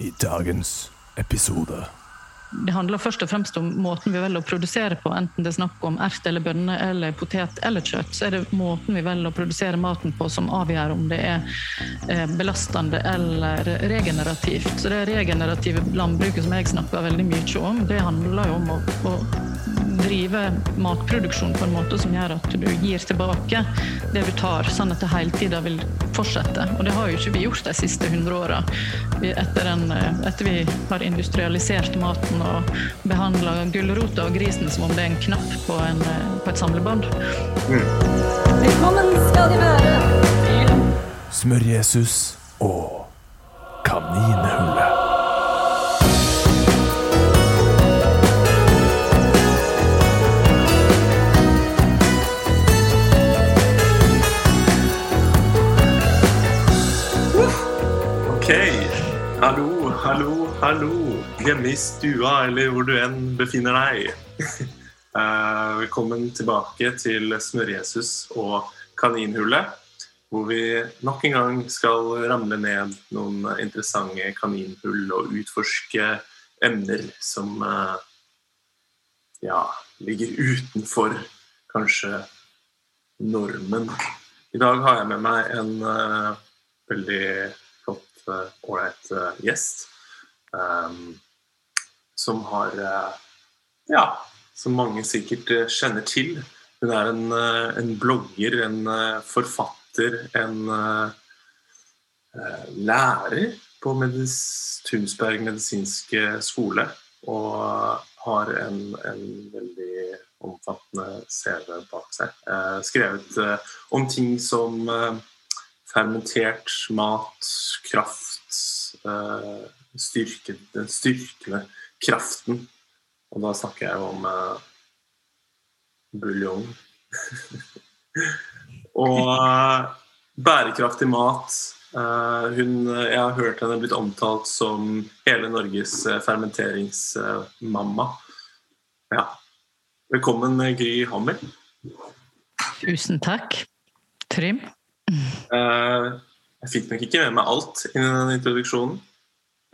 i dagens episode. Det handler først og fremst om måten vi velger å produsere på. Enten det er snakk om ert eller bønner eller potet eller kjøtt, så er det måten vi velger å produsere maten på som avgjør om det er eh, belastende eller regenerativt. Så det regenerative landbruket som jeg snakker veldig mye om, det handler jo om å, å drive matproduksjon på en måte som gjør at du gir tilbake det du tar, sånn at det hele tida vil fortsette. Og det har jo ikke vi gjort de siste 100 åra. Etter, etter, vi har industrialisert maten og behandla gulrota og grisen som om det er en knapp på, en, på et samlebånd. Mm. Velkommen skal de være til Smør-Jesus og hallo. Hjemme i stua eller hvor du enn befinner deg. Eh, velkommen tilbake til Smør-Jesus og Kaninhullet. Hvor vi nok en gang skal ramle ned noen interessante kaninhull og utforske emner som eh, ja, ligger utenfor kanskje normen. I dag har jeg med meg en uh, veldig ålreit uh, gjest. Um, som har uh, Ja, som mange sikkert uh, kjenner til. Hun er en, en blogger, en forfatter, en lærer på Medis Tunsberg medisinske skole. Og har en, en veldig omfattende CV bak seg. skrevet om ting som fermentert mat, kraft, styrke, den styrkende kraften. Og da snakker jeg om uh, buljong. og uh, bærekraftig mat. Hun, jeg har hørt henne blitt omtalt som hele Norges fermenteringsmamma. Ja. Velkommen, Gry Hammer. Tusen takk, Trym. Eh, jeg fikk nok ikke med meg alt i den introduksjonen.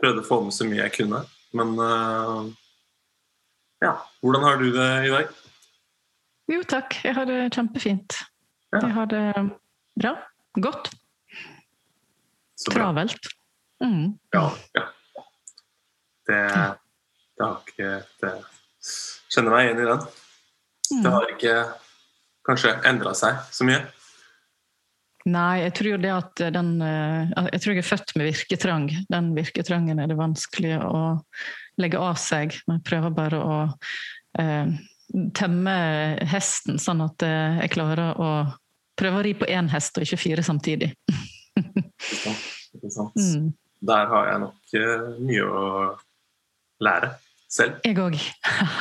Prøvde å få med så mye jeg kunne. Men eh, ja, hvordan har du det i dag? Jo takk, jeg har det kjempefint. Ja. Jeg har det bra. Godt. Travelt. Mm. Ja, ja. Det, det har ikke det, Kjenner meg igjen i den. Det mm. har ikke kanskje endra seg så mye. Nei, jeg tror det at den eh, Jeg tror jeg er født med virketrang. Den virketrangen er det vanskelig å legge av seg. Men jeg prøver bare å eh, temme hesten, sånn at eh, jeg klarer å prøve å ri på én hest og ikke fire samtidig. ikke sant. Ikke sant. Mm. Der har jeg nok mye å lære selv. Jeg òg.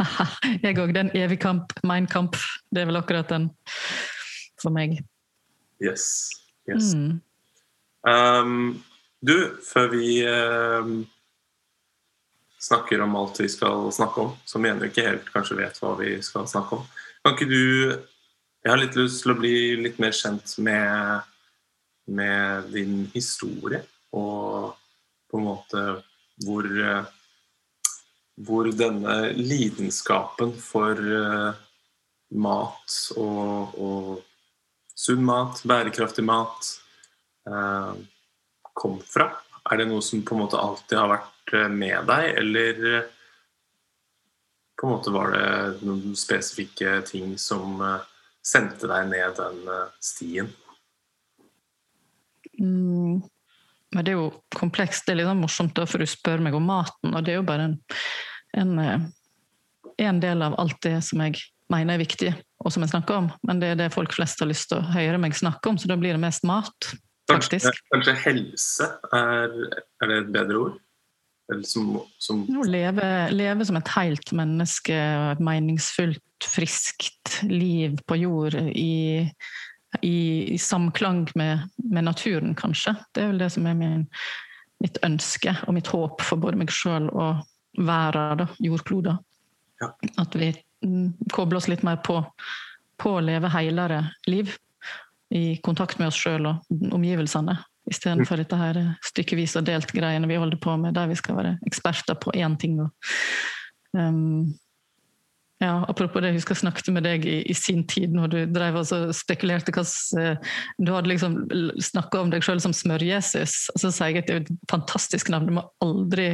jeg òg. En evig kamp. Mein kamp. Det er vel akkurat den for meg. Yes. yes. Mm. Um, du, før vi um, snakker om alt vi skal snakke om, så mener ennå ikke helt kanskje vet hva vi skal snakke om, kan ikke du Jeg har litt lyst til å bli litt mer kjent med, med din historie, og på en måte hvor hvor denne lidenskapen for uh, mat og, og sunn mat, bærekraftig mat, eh, kom fra? Er det noe som på en måte alltid har vært eh, med deg, eller eh, på en måte var det noen spesifikke ting som sendte deg ned den stien? Mm. Men det er jo komplekst. Det er litt sånn morsomt, da, for du spør meg om maten. Og det er jo bare en, en, en del av alt det som jeg mener er viktig, og som jeg snakker om. Men det er det folk flest har lyst til å høre meg snakke om, så da blir det mest mat. Kanskje, kanskje helse er, er, det et bedre ord? Som, som leve, leve, som et helt menneske et meningsfullt, friskt liv på jord i, i, i samklang med, med, naturen, kanskje. Det er vel det som er min, mitt ønske og mitt håp for både meg sjøl og verden, jordkloden. Ja. At vi koble oss litt mer på, på å leve helere liv. I kontakt med oss sjøl og omgivelsene. Istedenfor dette her stykkevis og delt-greiene vi holder på med, der vi skal være eksperter på én ting. Og, um, ja, apropos det, jeg husker jeg snakket med deg i, i sin tid, når du drev og spekulerte hva Du hadde liksom snakka om deg sjøl som Smør-Jesus. Og så sier jeg at det er et fantastisk navn. Du må aldri,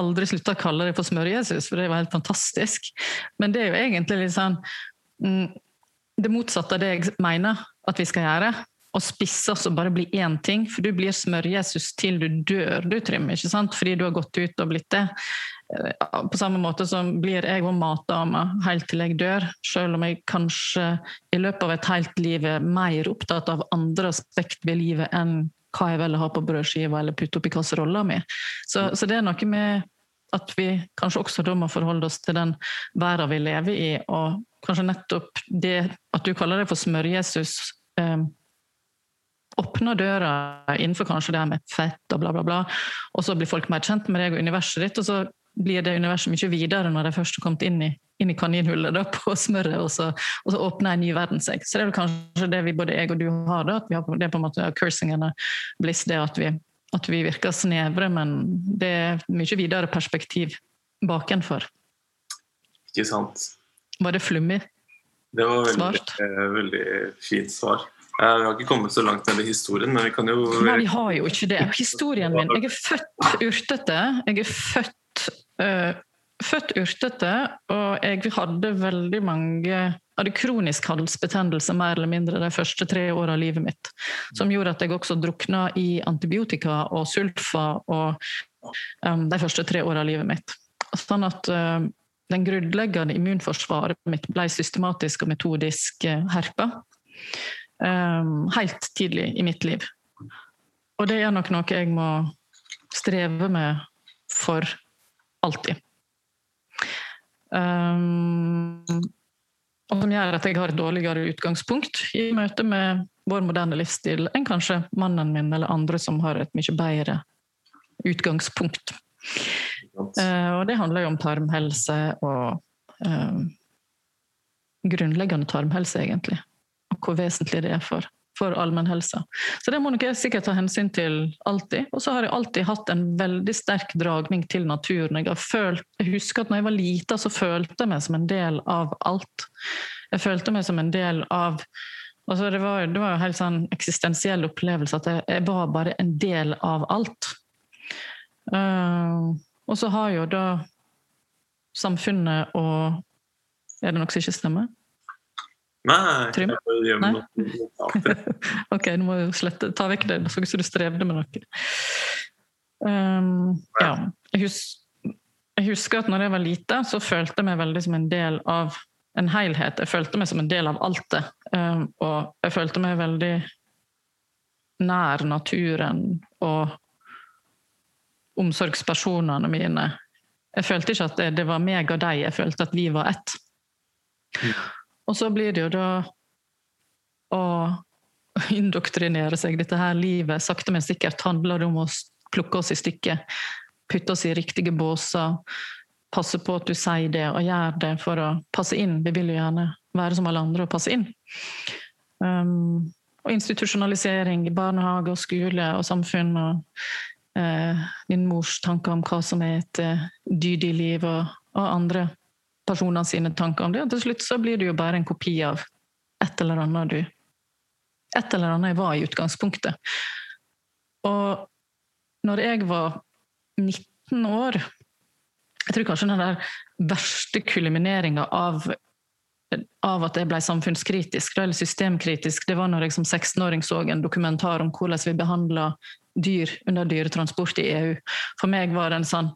aldri slutta å kalle det for Smør-Jesus, for det var helt fantastisk. Men det er jo egentlig litt sånn mm, Det motsatte av det jeg mener at vi skal gjøre Å spisse oss og bare bli én ting. For du blir smør-Jesus til du dør, du, Trym. ikke sant? Fordi du har gått ut og blitt det. Eh, på samme måte så blir jeg og matdama helt til jeg dør, selv om jeg kanskje i løpet av et helt liv er mer opptatt av andre aspekt ved livet enn hva jeg vil ha på brødskiva eller putte oppi kasserolla mi. Så, så det er noe med at vi kanskje også da må forholde oss til den verden vi lever i, og kanskje nettopp det at du kaller det for smør-Jesus. eh, åpner døra innenfor kanskje det her med fett og bla, bla, bla. Og så blir folk mer kjent med deg og universet ditt, og så blir det universet mye videre når de først har kommet inn i, inn i kaninhullet da, på smøret, og så, og så, åpner en ny verden seg. Så det er vel kanskje det vi, både jeg og du har, da, at vi har det på en måte cursingene bliss, det at vi, at vi virker snevre, men det er mye videre perspektiv bakenfor. Ikke sant. Var det flummig? Det var veldig, eh, veldig fint svar. Vi har ikke kommet så langt ned i historien, men vi kan jo Nei, vi har jo ikke det. Historien min Jeg er født urtete. Jeg er født, uh, født urtete, og jeg hadde veldig mange hadde kronisk halsbetennelse mer eller mindre de første tre åra av livet mitt. Som gjorde at jeg også drukna i antibiotika og sulfa og, um, de første tre åra av livet mitt. Sånn at uh, den grunnleggende immunforsvaret mitt ble systematisk og metodisk uh, herpa. Um, helt tidlig i mitt liv. Og det er nok noe jeg må streve med for alltid. Um, og som gjør at jeg har et dårligere utgangspunkt i møte med vår moderne livsstil enn kanskje mannen min eller andre som har et mye bedre utgangspunkt. Uh, og det handler jo om tarmhelse og uh, grunnleggende tarmhelse, egentlig Og hvor vesentlig det er for, for allmennhelsa. Så det må nok jeg sikkert ta hensyn til alltid. Og så har jeg alltid hatt en veldig sterk dragning til naturen. Jeg, følt, jeg husker at når jeg var lita, så følte jeg meg som en del av alt. Jeg følte meg som en del av altså det, var, det var en helt sånn eksistensiell opplevelse at jeg, jeg, var bare en del av alt. Uh, og så har jo da samfunnet og Er det noe som ikke stemmer? Nei. Trym? Nei? ok, nå må slette, ta vekk det. Så du strevde med noe. Um, ja. Jeg, hus, jeg, husker at når jeg var lita, så følte jeg meg veldig som en del av en helhet. Jeg følte meg som en del av altet. Um, og jeg følte meg veldig nær naturen og omsorgspersonene mine. Jeg følte ikke at det, det var meg og deg, jeg følte at vi var ett. Mm. Og så blir det jo da å indoktrinere seg. Dette her livet sakte, men sikkert handler om å plukke oss i stykker. Putte oss i riktige båser. Passe på at du sier det og gjør det for å passe inn. Vi vil jo gjerne være som alle andre og passe inn. Um, og institusjonalisering i barnehage og skole og samfunn. og uh, din mors tanker om hva som er et uh, dydig liv, og, og andre personene sine tanker om det. Og til slutt så blir det jo bare en kopi av et eller annet du Et eller annet jeg var i utgangspunktet. Og når jeg var 19 år Jeg tror kanskje den der verste kulmineringa av, av at jeg ble samfunnskritisk, eller systemkritisk, det var når jeg som 16-åring så en dokumentar om hvordan vi behandla dyr under dyretransport i EU. For meg var det en sånn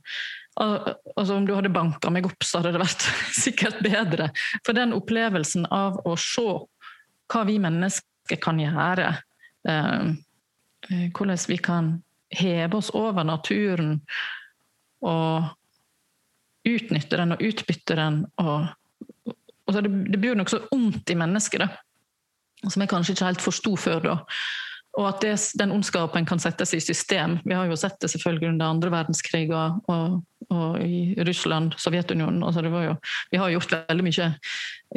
Altså, om du hadde banka meg opp, så hadde det vært sikkert bedre. For den opplevelsen av å se hva vi mennesker kan gjøre, eh, eh, hvordan vi kan heve oss over naturen og utnytte den og utbytte den og, og Det, det blir nokså ondt i mennesket, som jeg kanskje ikke helt forsto før da. Og at det, den ondskapen kan settes i system. Vi har jo sett det selvfølgelig under andre verdenskrig og, og, og i Russland, Sovjetunionen. Altså jo, vi har gjort veldig mye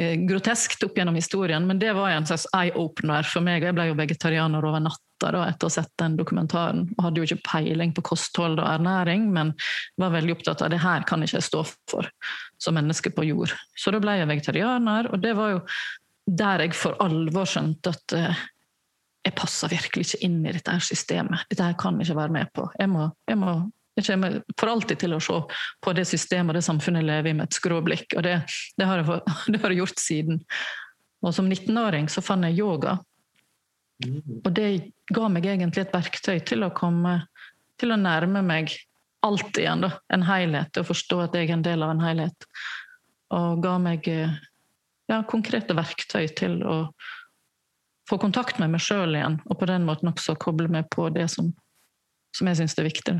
eh, groteskt opp gjennom historien, men det var en slags eye-opener for meg. Jeg ble jo vegetarianer over natta. da, etter å ha sett den dokumentaren. og Hadde jo ikke peiling på kosthold og ernæring, men var veldig opptatt av det her kan ikke stå for som menneske på jord. Så da ble jeg vegetarianer, og det var jo der jeg for alvor skjønte at uh, jeg passer virkelig ikke inn i dette her systemet. Dette her kan jeg ikke være med på. Jeg må, jeg må jeg kommer for alltid til å se på det systemet og det samfunnet jeg lever i med et skråblikk. Og det, det, har jeg, det, har jeg, gjort siden. Og som 19-åring så fant jeg yoga. Og det ga meg egentlig et verktøy til å komme til å nærme meg alt igjen. da, En helhet. Og forstå at jeg er en del av en helhet. Og ga meg ja, konkrete verktøy til å få kontakt med meg sjøl igjen, og på den måten også koble meg på det som, som jeg syns er viktig.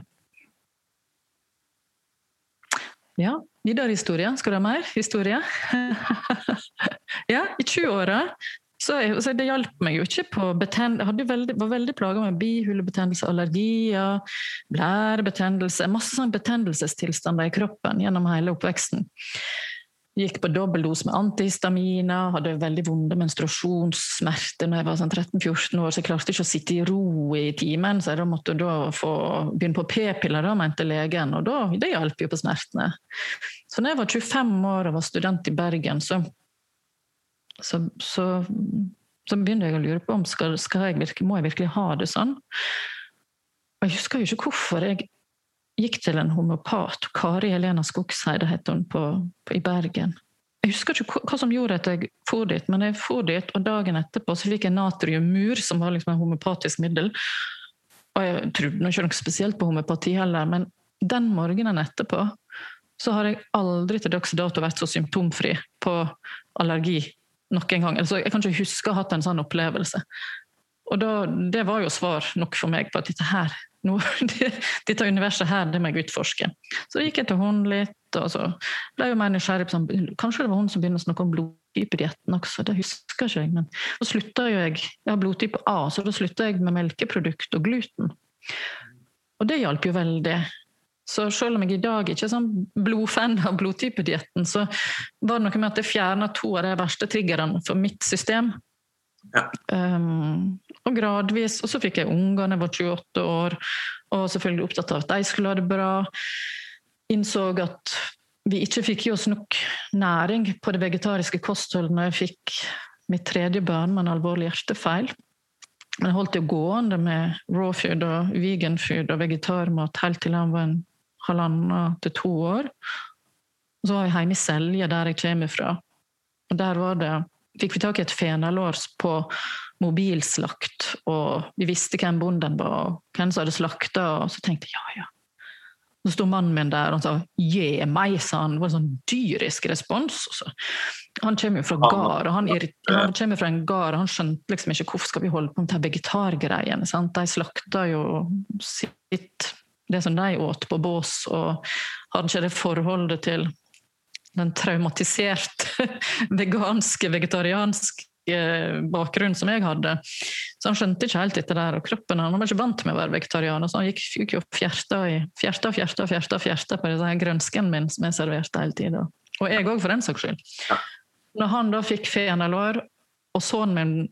Ja, videre historie. Skal du ha mer historie? ja, i 20-åra så, så, det hjalp meg jo ikke på betennelse. Jeg veldig, var veldig plaga med bihulebetennelse, allergier, blærebetennelse Masse sånn betennelsestilstander i kroppen gjennom hele oppveksten. Gikk på dobbeldose med antihistaminer, hadde veldig vonde menstruasjonssmerter når jeg var sånn 13-14 år, så jeg klarte ikke å sitte i ro i timen, så jeg da måtte da få begynne på p-piller, mente legen, og da, det hjalp jo på smertene. Så når jeg var 25 år og var student i Bergen, så, så, så, så begynte jeg å lure på om skal, skal jeg virkelig, må jeg virkelig ha det sånn. Og jeg husker jo ikke hvorfor jeg gikk til en homopat. Kari Helena Skogseide het hun på, på, i Bergen. Jeg husker ikke hva som gjorde at jeg for dit, men jeg for dit, og dagen etterpå så fikk jeg natriummur, som var liksom en homopatisk middel. Og jeg trodde ikke noe spesielt på homopati heller, men den morgenen etterpå så har jeg aldri til dags dato vært så symptomfri på allergi noen gang. Altså, jeg kan ikke huske å ha hatt en sånn opplevelse. Og da, Det var jo svar nok for meg på at dette her no, dette universet her, det må jeg utforske. Så gikk jeg til hun litt, og så ble jeg mer nysgjerrig på sånn, Kanskje det var hun som begynte å snakke om blodtypedietten også, det husker ikke jeg. Men så slutta jo jeg Jeg har blodtype A, så da slutta jeg med melkeprodukt og gluten. Og det hjalp jo veldig. Så selv om jeg i dag ikke er sånn blodfan av blodtypedietten, så var det noe med at det fjerna to av de verste triggerne for mitt system. Um, og gradvis. Og så fikk jeg unger da jeg var 28 år, og selvfølgelig opptatt av at de skulle ha det bra. Innså at vi ikke fikk i oss nok næring på det vegetariske kostholdet når jeg fikk mitt tredje barn med en alvorlig hjertefeil. Men jeg holdt jo gående med raw food og vegan food og vegetarmat helt til han var en halvannen til to år. Og så var jeg hjemme i Selje, der jeg kommer fra. Og der var det fikk vi tak i et fenalårs på mobilslakt, og vi visste hvem bonden var, og hvem som hadde slakta, og så tenkte jeg ja, ja. Så sto mannen min der og sa 'gi meg', sa han. Det var en sånn dyrisk respons. Så. Han kommer jo fra gard, og han, han, kommer fra en gard, og han skjønte liksom ikke hvorfor skal vi holde på med de vegetargreiene. Sant? De slakta jo sitt, det som de åt, på bås, og hadde ikke det forholdet til den traumatiserte veganske, vegetarianske bakgrunnen som jeg hadde. Så han skjønte ikke helt dette der, og kroppen han var ikke vant med å være vegetarianer, så han gikk, gikk jo fjerta i fjerta, fjerta, fjerta, fjerta på disse grønsken min som jeg serverte hele tida. Og jeg òg, for den saks skyld. Når han da fikk fenalår, og sønnen min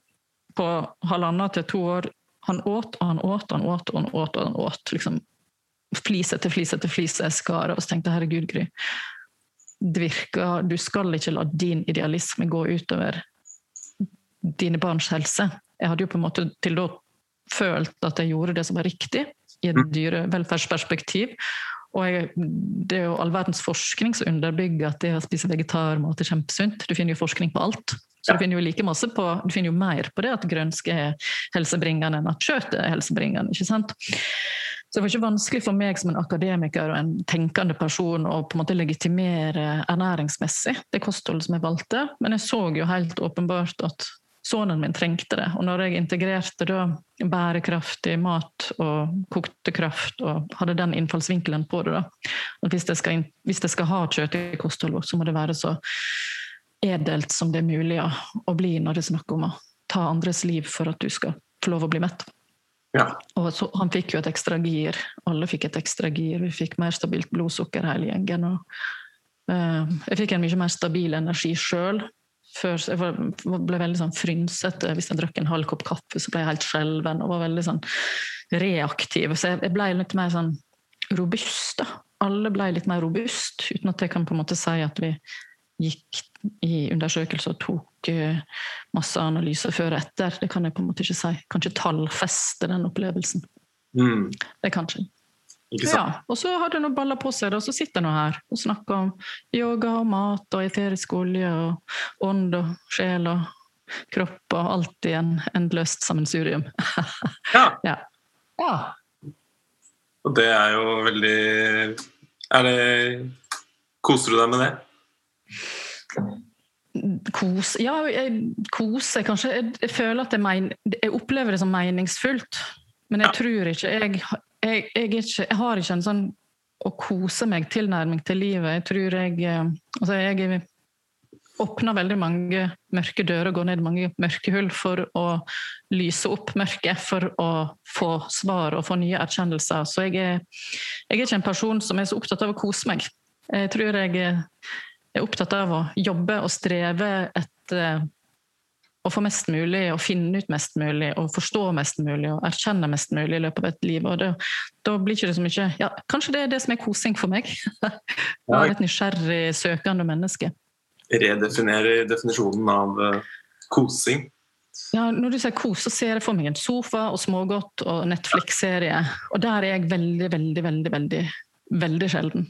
på halvannet til to år Han åt og han åt og han åt og han åt. og han åt, liksom Flis etter flis etter flis jeg skar, og så tenkte herregud, Gry det virker Du skal ikke la din idealisme gå utover dine barns helse. Jeg hadde jo på en måte til da følt at jeg gjorde det som var riktig i et dyre dyrevelferdsperspektiv. Og jeg, det er jo all verdens forskning som underbygger at det å spise vegetarmat er kjempesunt. Du finner jo forskning på alt. Så du finner jo like masse på, du finner jo mer på det at grønske er helsebringende enn at kjøtt er helsebringende. ikke sant? Så det var ikke vanskelig for meg som en akademiker og en tenkende person å på en måte legitimere ernæringsmessig det kostholdet som jeg valgte, men jeg så jo helt åpenbart at sønnen min trengte det. Og når jeg integrerte da bærekraftig mat og kokte kraft og hadde den innfallsvinkelen på det, da at hvis jeg skal, skal ha kjøtt i kostholdet, så må det være så edelt som det er mulig å bli når det er snakk om å ta andres liv for at du skal få lov å bli mett. Ja. Og så, han fikk jo et ekstra gir. Alle fikk et ekstra gir. Vi fikk mer stabilt blodsukker hele gjengen. Og, uh, jeg fikk en mye mer stabil energi sjøl. jeg var, ble veldig sånn frynsete. Hvis jeg drakk en halv kopp kaffe, så ble jeg helt skjelven og var veldig sånn reaktiv. Så jeg, jeg ble litt mer sånn robust. da. Alle ble litt mer robust, uten at jeg kan på en måte si at vi gikk i undersøkelser og tok uh, masse analyser før og etter. Det kan jeg på en måte ikke si. Kan ikke tallfeste den opplevelsen. Mm. Det kan ikke. Ikke? Ja, og så har det noen baller på seg, og så sitter jeg nå her og snakker om yoga og mat og eterisk olje og ånd og sjel og kropp og alt i en endeløst sammensurium. Ja. ja. ja. Og det er jo veldig Er det Koser du deg med det? Kos Ja, jeg koser kanskje. Jeg, jeg føler at jeg, men, jeg opplever det som meningsfullt. Men jeg tror ikke jeg, jeg, ikke jeg har ikke en sånn å kose meg-tilnærming til livet. Jeg tror jeg eh, Altså, jeg åpner veldig mange mørke dører og går ned mange mørke hull for å lyse opp mørket, for å få svar og få nye erkjennelser. Så jeg er, jeg er ikke en person som er så opptatt av å kose meg. Jeg tror jeg er opptatt av å jobbe og streve etter å få mest mulig, og finne ut mest mulig, og forstå mest mulig, og erkjenne mest mulig i løpet av et liv. Og det, da blir ikke det så mye ja, Kanskje det er det som er kosing for meg? Å være et nysgjerrig, søkende menneske. Redefinere definisjonen av eh, kosing. Ja, når du sier kos, så ser jeg for meg en sofa og smågodt og Netflix-serie. Og der er jeg veldig, veldig, veldig, veldig, veldig sjelden.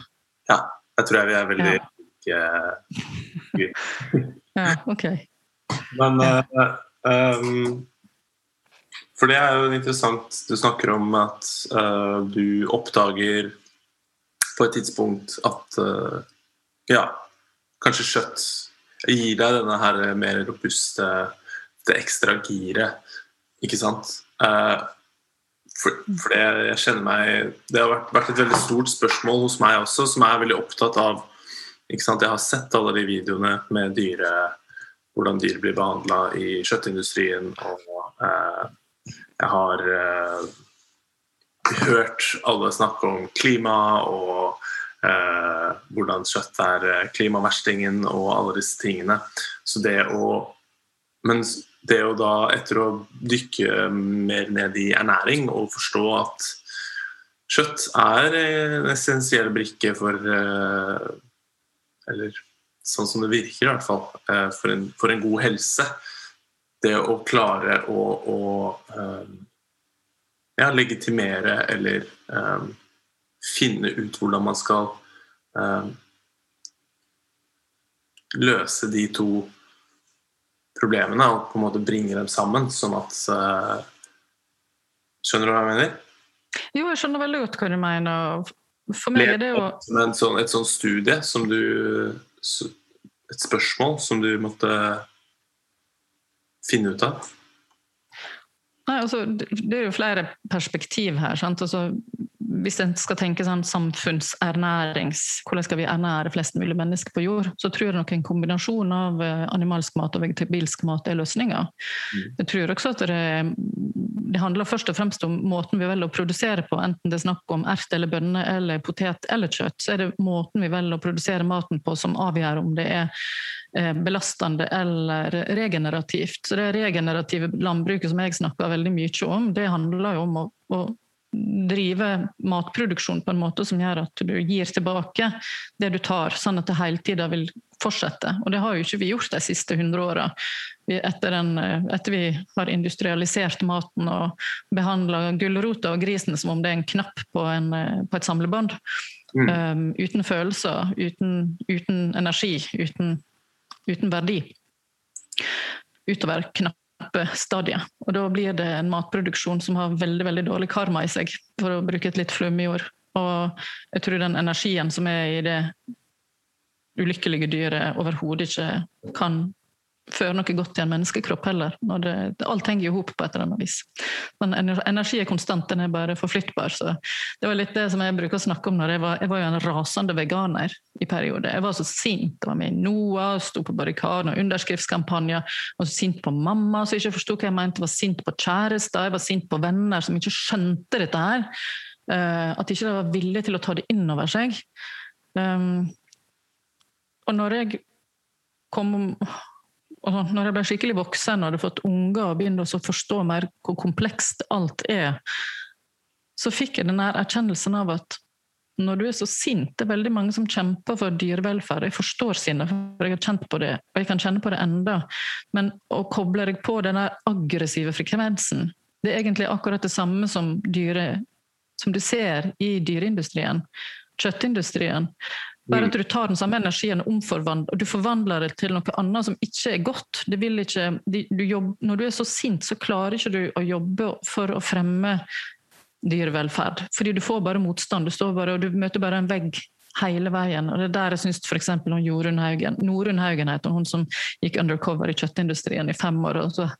Ja, jeg tror jeg vi er veldig Ja. Like. Ja, ok. Men uh, um, For det er jo interessant Du snakker om at uh, du oppdager på et tidspunkt at uh, ja, kanskje kjøtt gir deg denne her mer robuste det ekstra giret, ikke sant? Uh, for, for det jeg kjenner meg Det har vært, vært et veldig stort spørsmål hos meg også, som er veldig opptatt av ikke? Jeg har sett alle de videoene med dyre hvordan dyr blir behandla i kjøttindustrien. Og eh, jeg har eh, hørt alle snakke om klima og eh, hvordan kjøtt er eh, klimaverstingen og alle disse tingene. Så det å Men det å da, etter å dykke mer ned i ernæring og forstå at kjøtt er en essensiell brikke for eh, Eller sånn som det virker, i hvert fall, eh, for en, for en god helse. Det å klare å, å eh, ja, legitimere eller um, finne ut hvordan man skal um, løse de to problemene og på en måte bringe dem sammen, sånn at uh, Skjønner du hva jeg mener? Jo, jeg skjønner veldig godt hva du mener. For meg er det jo Som sånn, et sånn studie som du Et spørsmål som du måtte finne ut av? Nei, altså, det det er jo flere perspektiv her. Sant? Altså, hvis en skal tenke sånn samfunnsernærings Hvordan skal vi ernære flest mulig mennesker på jord? Så tror jeg nok en kombinasjon av eh, animalsk mat og vegetabilsk mat er løsninga. Jeg tror også at det, det handler først og fremst om måten vi velger å produsere på. Enten det er snakk om ert eller bønner eller potet eller kjøtt, så er det måten vi velger å produsere maten på som avgjør om det er eh, belastende eller regenerativt. Så det regenerative landbruket som jeg snakker veldig mye om, det handler jo om å, å drive matproduksjon på en måte som gjør at du gir tilbake det du tar, sånn at det hele tida vil fortsette. Og det har jo ikke vi gjort de siste 100 åra. Etter, etter vi har industrialisert maten og behandla gulrota og grisen som om det er en knapp på, en, på et samlebånd. Mm. Um, uten følelser, uten, uten energi, uten, uten verdi. Utover knappe stadiet. Og da blir det en matproduksjon som har veldig veldig dårlig karma i seg, for å bruke et litt flummig ord. Og jeg tror den energien som er i det ulykkelige dyret, overhodet ikke kan føre noe godt i en menneskekropp heller. Det, alt henger i hop på et eller annet vis. Men energi er konstant, den er bare forflyttbar. Så det var litt det som jeg bruker å snakke om når jeg var, jeg var jo en rasende veganer i perioder. Jeg var så sint. Jeg var med i NOAH, sto på barrikaden og underskriftskampanjer. Jeg var så sint på mamma som ikke forsto hva jeg mente. Jeg var sint på kjærester. Jeg var sint på venner som ikke skjønte dette her. At at ikke de var villige til å ta det inn over seg. Um, og når jeg kom og når jeg ble skikkelig voksen og hadde fått unger og begynte å forstå mer hvor komplekst alt er, så fikk jeg den erkjennelsen av at når du er så sint Det er veldig mange som kjemper for dyrevelferd. Jeg forstår sinnet, for jeg har kjent på det, og jeg kan kjenne på det enda. Men å koble deg på den aggressive frekvensen, det er egentlig akkurat det samme som, dyre, som du ser i dyreindustrien. Kjøttindustrien. Bare at du tar den samme energien og du forvandler det til noe annet som ikke er godt. Ikke, du jobb, når du er så sint, så klarer ikke du å jobbe for å fremme dyrevelferd. Fordi du får bare motstand. Du, står bare, og du møter bare en vegg hele veien. og Det er der jeg syns f.eks. Jorunn Haugen Norunn Haugen heter hun som gikk undercover i kjøttindustrien i fem år. og så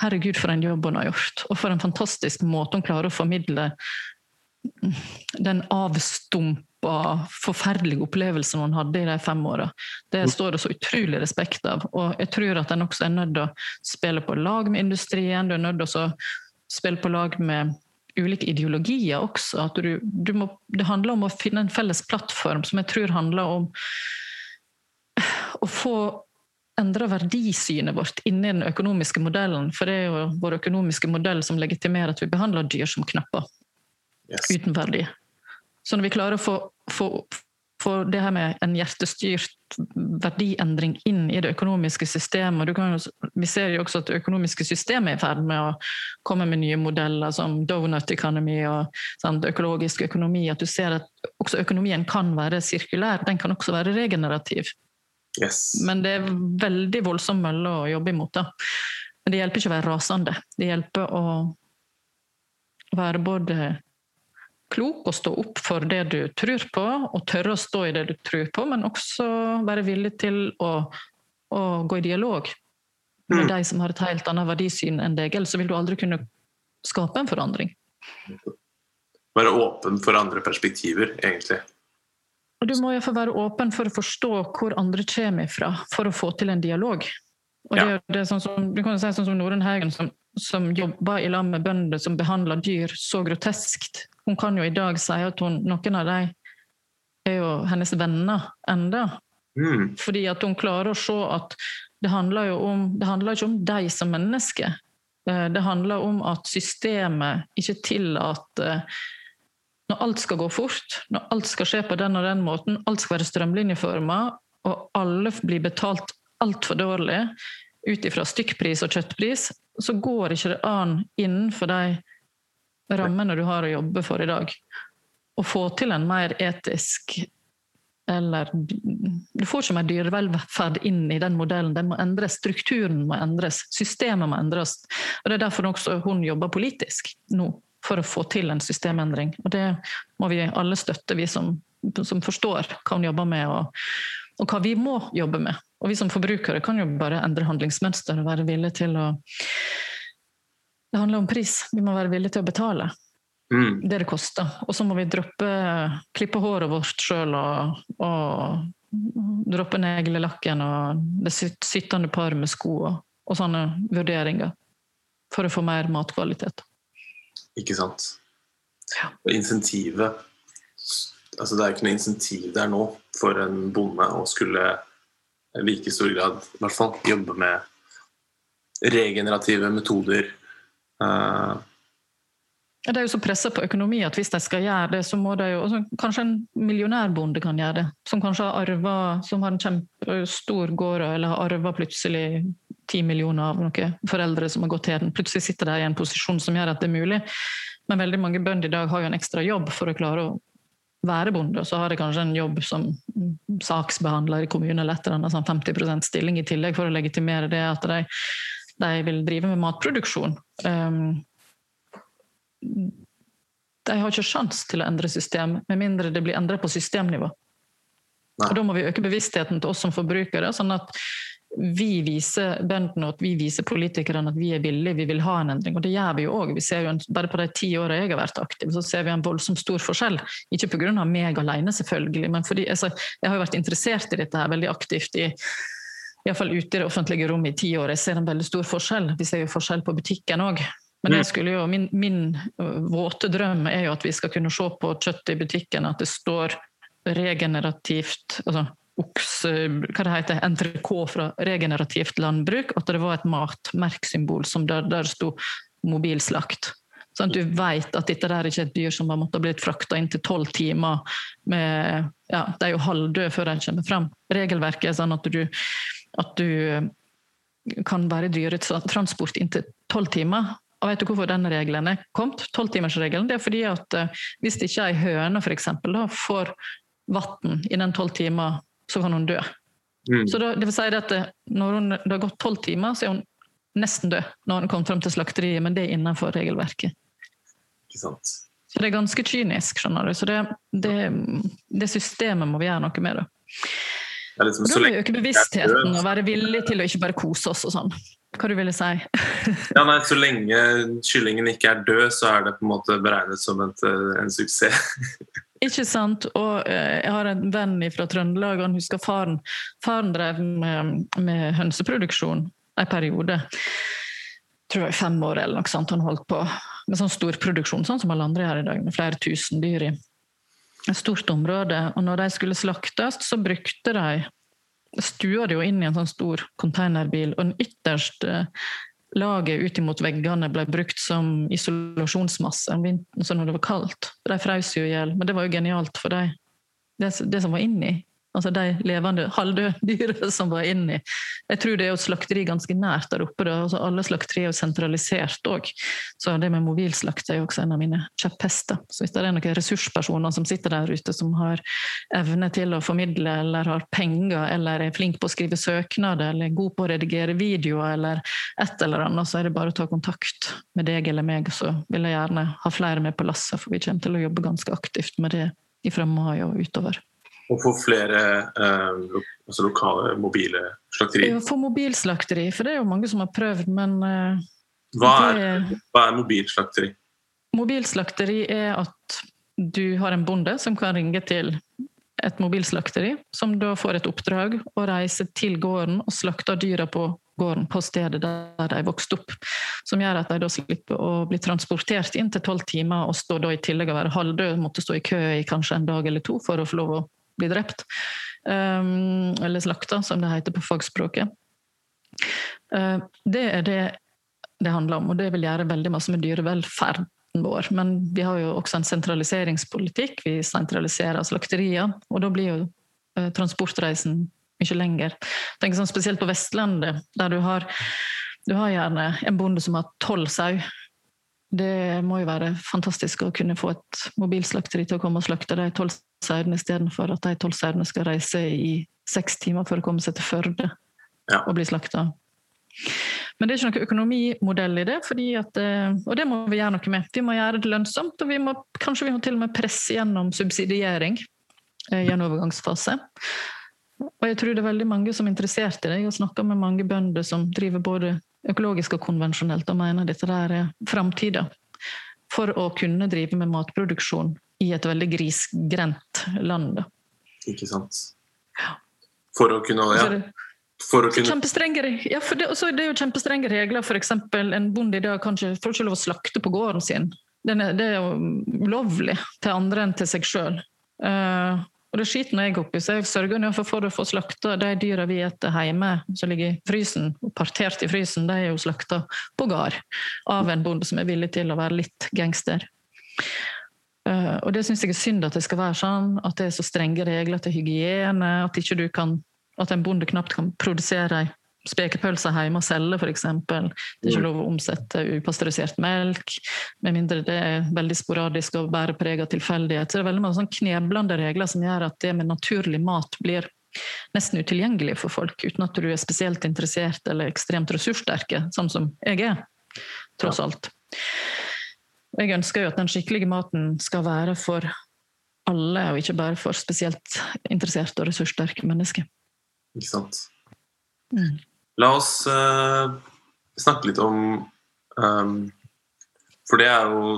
Herregud, for en jobb hun har gjort, og for en fantastisk måte hun klarer å formidle den avstumpa, forferdelige opplevelser hun hadde i de fem åra. Det står det så utrolig respekt av. Og jeg tror at en også er nødt til å spille på lag med industrien. Du er nødt til å spille på lag med ulike ideologier også. At du, du må, det handler om å finne en felles plattform som jeg tror handler om å få endra verdisynet vårt inni den økonomiske modellen. For det er jo vår økonomiske modell som legitimerer at vi behandler dyr som knapper yes. uten verdi. Så når vi klarer å få, få, få det her med en hjertestyrt verdiendring inn i det økonomiske systemet jo, Vi ser jo også at det økonomiske systemet er i ferd med å komme med nye modeller som donut economy og sant, økologisk økonomi. At du ser at også økonomien kan være sirkulær. Den kan også være regenerativ. Yes. Men det er veldig voldsom mølle å jobbe imot. da. Men det hjelper ikke å være rasende. Det hjelper å være både klok å stå opp for det du tror på, og tørre å stå i det du tror på, men også være villig til å, å gå i dialog med mm. de som har et helt annet verdisyn enn deg. Ellers vil du aldri kunne skape en forandring. Være åpen for andre perspektiver, egentlig. Og Du må iallfall være åpen for å forstå hvor andre kommer fra, for å få til en dialog. Og det, ja. det er sånn som, du kan si sånn som Norunn Haugen, som, som jobber i lag med bønder som behandler dyr så groteskt hun kan jo i dag si at hun, noen av dem er jo hennes venner enda. Mm. Fordi at hun klarer å se at det handler jo om, det handler ikke om deg som menneske. Eh, det handler om at systemet ikke tillater Når alt skal gå fort, når alt skal skje på den og den måten, alt skal være strømlinjeforma, og alle blir betalt altfor dårlig ut ifra stykkpris og kjøttpris, så går ikke det an innenfor de rammene du har å jobbe for i dag. Å få til en mer etisk eller Du får ikke mer dyrevelferd inn i den modellen. Den må endres, Strukturen må endres, systemet må endres. Og Det er derfor også hun jobber politisk nå, for å få til en systemendring. Og Det må vi alle støtte, vi som, som forstår hva hun jobber med, og, og hva vi må jobbe med. Og Vi som forbrukere kan jo bare endre handlingsmønster og være villige til å det handler om pris. Vi må være villige til å betale mm. det det koster. Og så må vi droppe klippe håret vårt sjøl og, og droppe neglelakken og det sittende par med sko og, og, sånne vurderinger. For å få mer matkvalitet. Ikke sant. Ja. Og insentivet altså Det er ikke noe insentiv der nå for en bonde å skulle i like stor grad i hvert fall jobbe med regenerative metoder Uh, det er jo så pressa på økonomi at hvis de skal gjøre det, så må de jo altså, Kanskje en millionærbonde kan gjøre det, som kanskje har arva Som har en kjempestor gård eller har arva plutselig ti millioner av noen foreldre som har gått til den. Plutselig sitter de i en posisjon som gjør at det er mulig. Men veldig mange bønder i dag har jo en ekstra jobb for å klare å være bonde, og så har de kanskje en jobb som saksbehandler i kommunen eller et eller annet sånn 50 stilling i tillegg for å legitimere det at de de vil drive med matproduksjon. Um, de har ikke sjanse til å endre system, med mindre det blir endret på systemnivå. Og Da må vi øke bevisstheten til oss som forbrukere, sånn at vi viser bøndene og vi viser politikerne at vi er villige, vi vil ha en endring. Og det gjør vi jo òg. Bare på de ti åra jeg har vært aktiv, så ser vi en voldsomt stor forskjell. Ikke pga. meg alene, selvfølgelig, men fordi altså, jeg har jo vært interessert i dette her veldig aktivt i iallfall ute i det offentlige rommet i ti år. Jeg ser en veldig stor forskjell. Vi ser jo forskjell på butikken òg. Men jo, min, min, våte drøm er jo at vi skal kunne se på kjøttet i butikken at det står regenerativt, altså oks, hva det heter, entrecôte fra regenerativt landbruk, at det var et matmerksymbol som der, der sto 'mobilslakt'. Sånn at du vet at dette der ikke er et dyr som har måttet blitt frakta inn til tolv timer. Med, ja, de er jo halvdøde før de kommer frem. Regelverket er sånn at du, at du kan være dyretransport inntil tolv timer. Og vet du hvorfor den regelen er kommet? Tolvtimersregelen. Det er fordi at uh, hvis ikke ei høne for eksempel, da, får vann innen tolv timer, så kan hun dø. Mm. Så da, det vil si at eh, når hun, det har gått tolv timer, så er hun nesten død når hun kommer frem til slakteriet, men det er innenfor regelverket. Ikke sant. Så det er ganske kynisk, skjønner du. Så det, det, det systemet må vi gjøre noe med. det. Liksom, da må vi øke bevisstheten og være villig til å ikke bare kose oss og sånn. Hva du ville si? ja, nei, Så lenge kyllingen ikke er død, så er det på en måte beregnet som en, en suksess. ikke sant. Og eh, jeg har en venn fra Trøndelag, og han husker faren. Faren drev med, med hønseproduksjon en periode. Jeg tror det var fem år eller noe sånt han holdt på med sånn storproduksjon, sånn som alle andre gjør i dag, med flere tusen dyr i et stort område. Og når de skulle slaktes, så brukte de stua det jo inn i en sånn stor konteinerbil. og den ytterste laget ut imot veggene ble brukt som isolasjonsmasse om vinteren når det var kaldt. De frøs jo i hjel, men det var jo genialt for dem. Det, det som var inni, Altså de levende, halvdøde dyra som var inni. Jeg tror det er jo slakteri ganske nært der oppe. Da. Altså alle slakterier er jo sentralisert òg. Så det med mobilslakt er jo også en av mine kjepphester. Så hvis det er noen ressurspersoner som sitter der ute som har evne til å formidle, eller har penger, eller er flink på å skrive søknader, eller er god på å redigere videoer, eller et eller annet, så er det bare å ta kontakt med deg eller meg, så vil jeg gjerne ha flere med på lasset, for vi kommer til å jobbe ganske aktivt med det fra mai og utover. Og få flere eh, altså lokale, mobile slakteri. Få mobilslakteri, for det er jo mange som har prøvd, men eh, hva, er, hva er mobilslakteri? Mobilslakteri er at du har en bonde som kan ringe til et mobilslakteri, som da får et oppdrag å reise til gården og slakte dyra på gården, på stedet der de vokste opp. Som gjør at de da slipper å bli transportert inn til tolv timer og stå da i tillegg å være halvdød, måtte stå i kø i kanskje en dag eller to for å få lov å bli drept. Um, eller slakta, som det heter på fagspråket. Uh, det er det det handler om, og det vil gjøre veldig masse med dyrevelferd. vår. Men vi har jo også en sentraliseringspolitikk. Vi sentraliserer slakterier, og da blir jo uh, transportreisen mye lenger. Tenk sånn Spesielt på Vestlandet, der du har, du har gjerne en bonde som har tolv sau. Det må jo være fantastisk å kunne få et mobilslakteri til å komme og slakte de tolv sauene istedenfor at de tolv sauene skal reise i seks timer for å komme seg til Førde ja. og bli slakta. Men det er ikke noen økonomimodell i det, at, eh, og det må vi gjøre noe med. Vi må gjøre det lønnsomt, og vi må, kanskje vi må til og med presse gjennom subsidiering eh, i en overgangsfase. Og jeg tror det er veldig mange som er interessert i det. Jeg har snakka med mange bønder som driver både økologisk og konvensjonelt, og mener dette der er framtida. For å kunne drive med matproduksjon i et veldig grisgrendt land. Ikke sant. For å kunne ja. For å kunne... Ja, for det, det, er jo kjempestrenge regler. F.eks. en bonde i dag ikke, får ikke lov å slakte på gården sin. Er, det er jo ulovlig til andre enn til seg sjøl. Uh, eh, og det skiter jeg oppi, så jeg sørger for, å få slakta de dyra vi spiser hjemme, som ligger i frysen, partert i frysen, de er jo slakta på gard av en bonde som er villig til å være litt gangster. Uh, og det syns jeg er synd at det skal være sånn, at det er så strenge regler til hygiene, at, ikke du kan, at en bonde knapt kan produsere ei spekepølse hjemme og selge, f.eks. Det er ikke lov å omsette upasteurisert melk, med mindre det er veldig sporadisk og bærer preg av tilfeldighet. Så det er veldig mange sånn kneblende regler som gjør at det med naturlig mat blir nesten utilgjengelig for folk, uten at du er spesielt interessert eller ekstremt ressurssterke, sånn som jeg er, tross alt. Jeg ønsker jo at den skikkelige maten skal være for alle, og ikke bare for spesielt interesserte og ressurssterke mennesker. Ikke sant. Mm. La oss uh, snakke litt om um, For det er jo,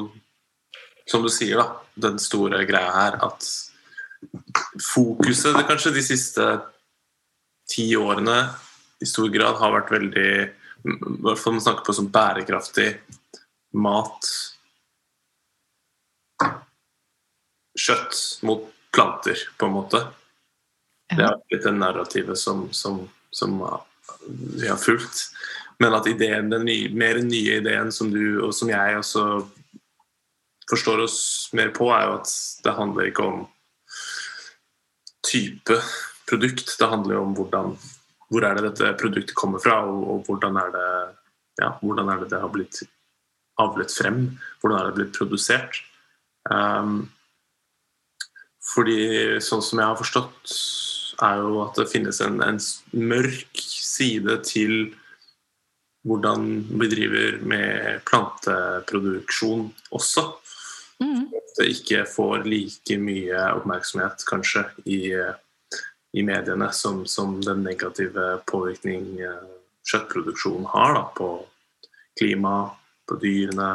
som du sier, da, den store greia her at fokuset det kanskje de siste ti årene i stor grad har vært veldig I hvert fall man snakker på som bærekraftig mat kjøtt mot planter, på en måte. Det har blitt det narrativet som, som, som vi har fulgt. Men at ideen, den nye, mer nye ideen som du og som jeg også forstår oss mer på, er jo at det handler ikke om type produkt. Det handler jo om hvordan, hvor er det dette produktet kommer fra, og, og hvordan, er det, ja, hvordan er det det har blitt avlet frem? Hvordan er det blitt produsert? Um, fordi sånn som jeg har forstått, er jo at det finnes en, en mørk side til hvordan vi driver med planteproduksjon også. Mm. Det ikke får like mye oppmerksomhet, kanskje, i, i mediene som, som, den negative påvirkning eh, kjøttproduksjon har da, på klima, på dyrene.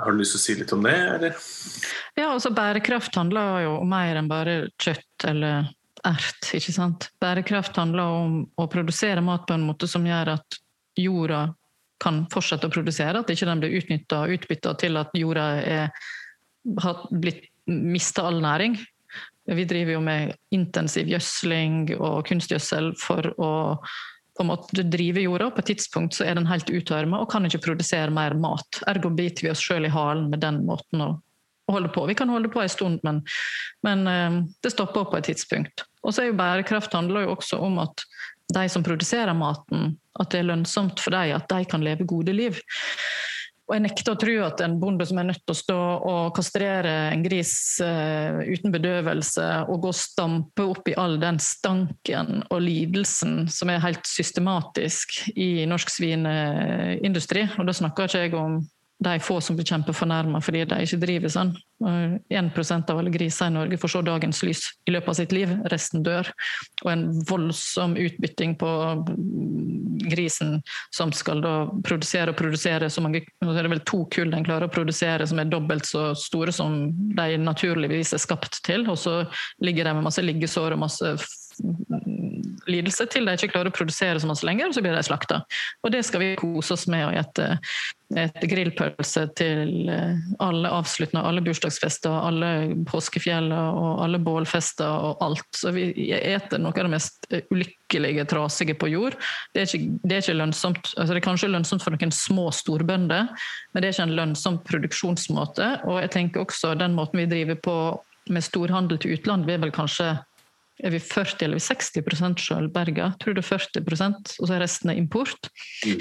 Har du lyst til å si litt om det, eller? Ja, altså Bærekraft handler jo om mer enn bare kjøtt eller ert. ikke sant? Bærekraft handler om å produsere mat på en måte som gjør at jorda kan fortsette å produsere, at ikke den blir utnytta og utbytta til at jorda er, har blitt mista all næring. Vi driver jo med intensiv gjødsling og kunstgjødsel for å på en måte drive jorda. På et tidspunkt så er den helt uttørma og kan ikke produsere mer mat. Ergo biter vi oss sjøl i halen med den måten å, holde på. Vi kan holde på en stund, men, men uh, det stopper på et tidspunkt. Og så er jo bærekraft handler jo også om at de som produserer maten, at det er lønnsomt for dem at de kan leve gode liv. Og jeg nekter å tro at en bonde som er nødt til å stå og kastrere en gris uh, uten bedøvelse, og gå og stampe opp i all den stanken og lidelsen som er helt systematisk i norsk svineindustri, og da snakker ikke jeg om de få som blir kjempefornærma fordi de ikke driver sånn. 1% av alle griser i Norge får se dagens lys i løpet av sitt liv, resten dør. Og en voldsom utbytting på grisen som skal da produsere og produsere så mange Nå er vel to kull den klarer å produsere som er dobbelt så store som de naturligvis er skapt til, og så ligger de med masse liggesår og masse lidelse til de ikke klarer å produsere så masse lenger, og så blir de slakta. Og det skal vi kose oss med å gjette et grillpølse til eh, alle avsluttende, alle bursdagsfester, alle påskefjeller og alle bålfester og alt. Så vi eter noe av det mest eh, ulykkelige, trasige på jord. Det er ikke, det er ikke lønnsomt. Altså det er kanskje lønnsomt for noen små storbønder, men det er ikke en lønnsom produksjonsmåte. Og jeg tenker også den måten vi driver på med storhandel til utlandet, vi er vel kanskje er vi 40 eller 60 sjøl berga. Tror er 40% og så er resten import. Mm.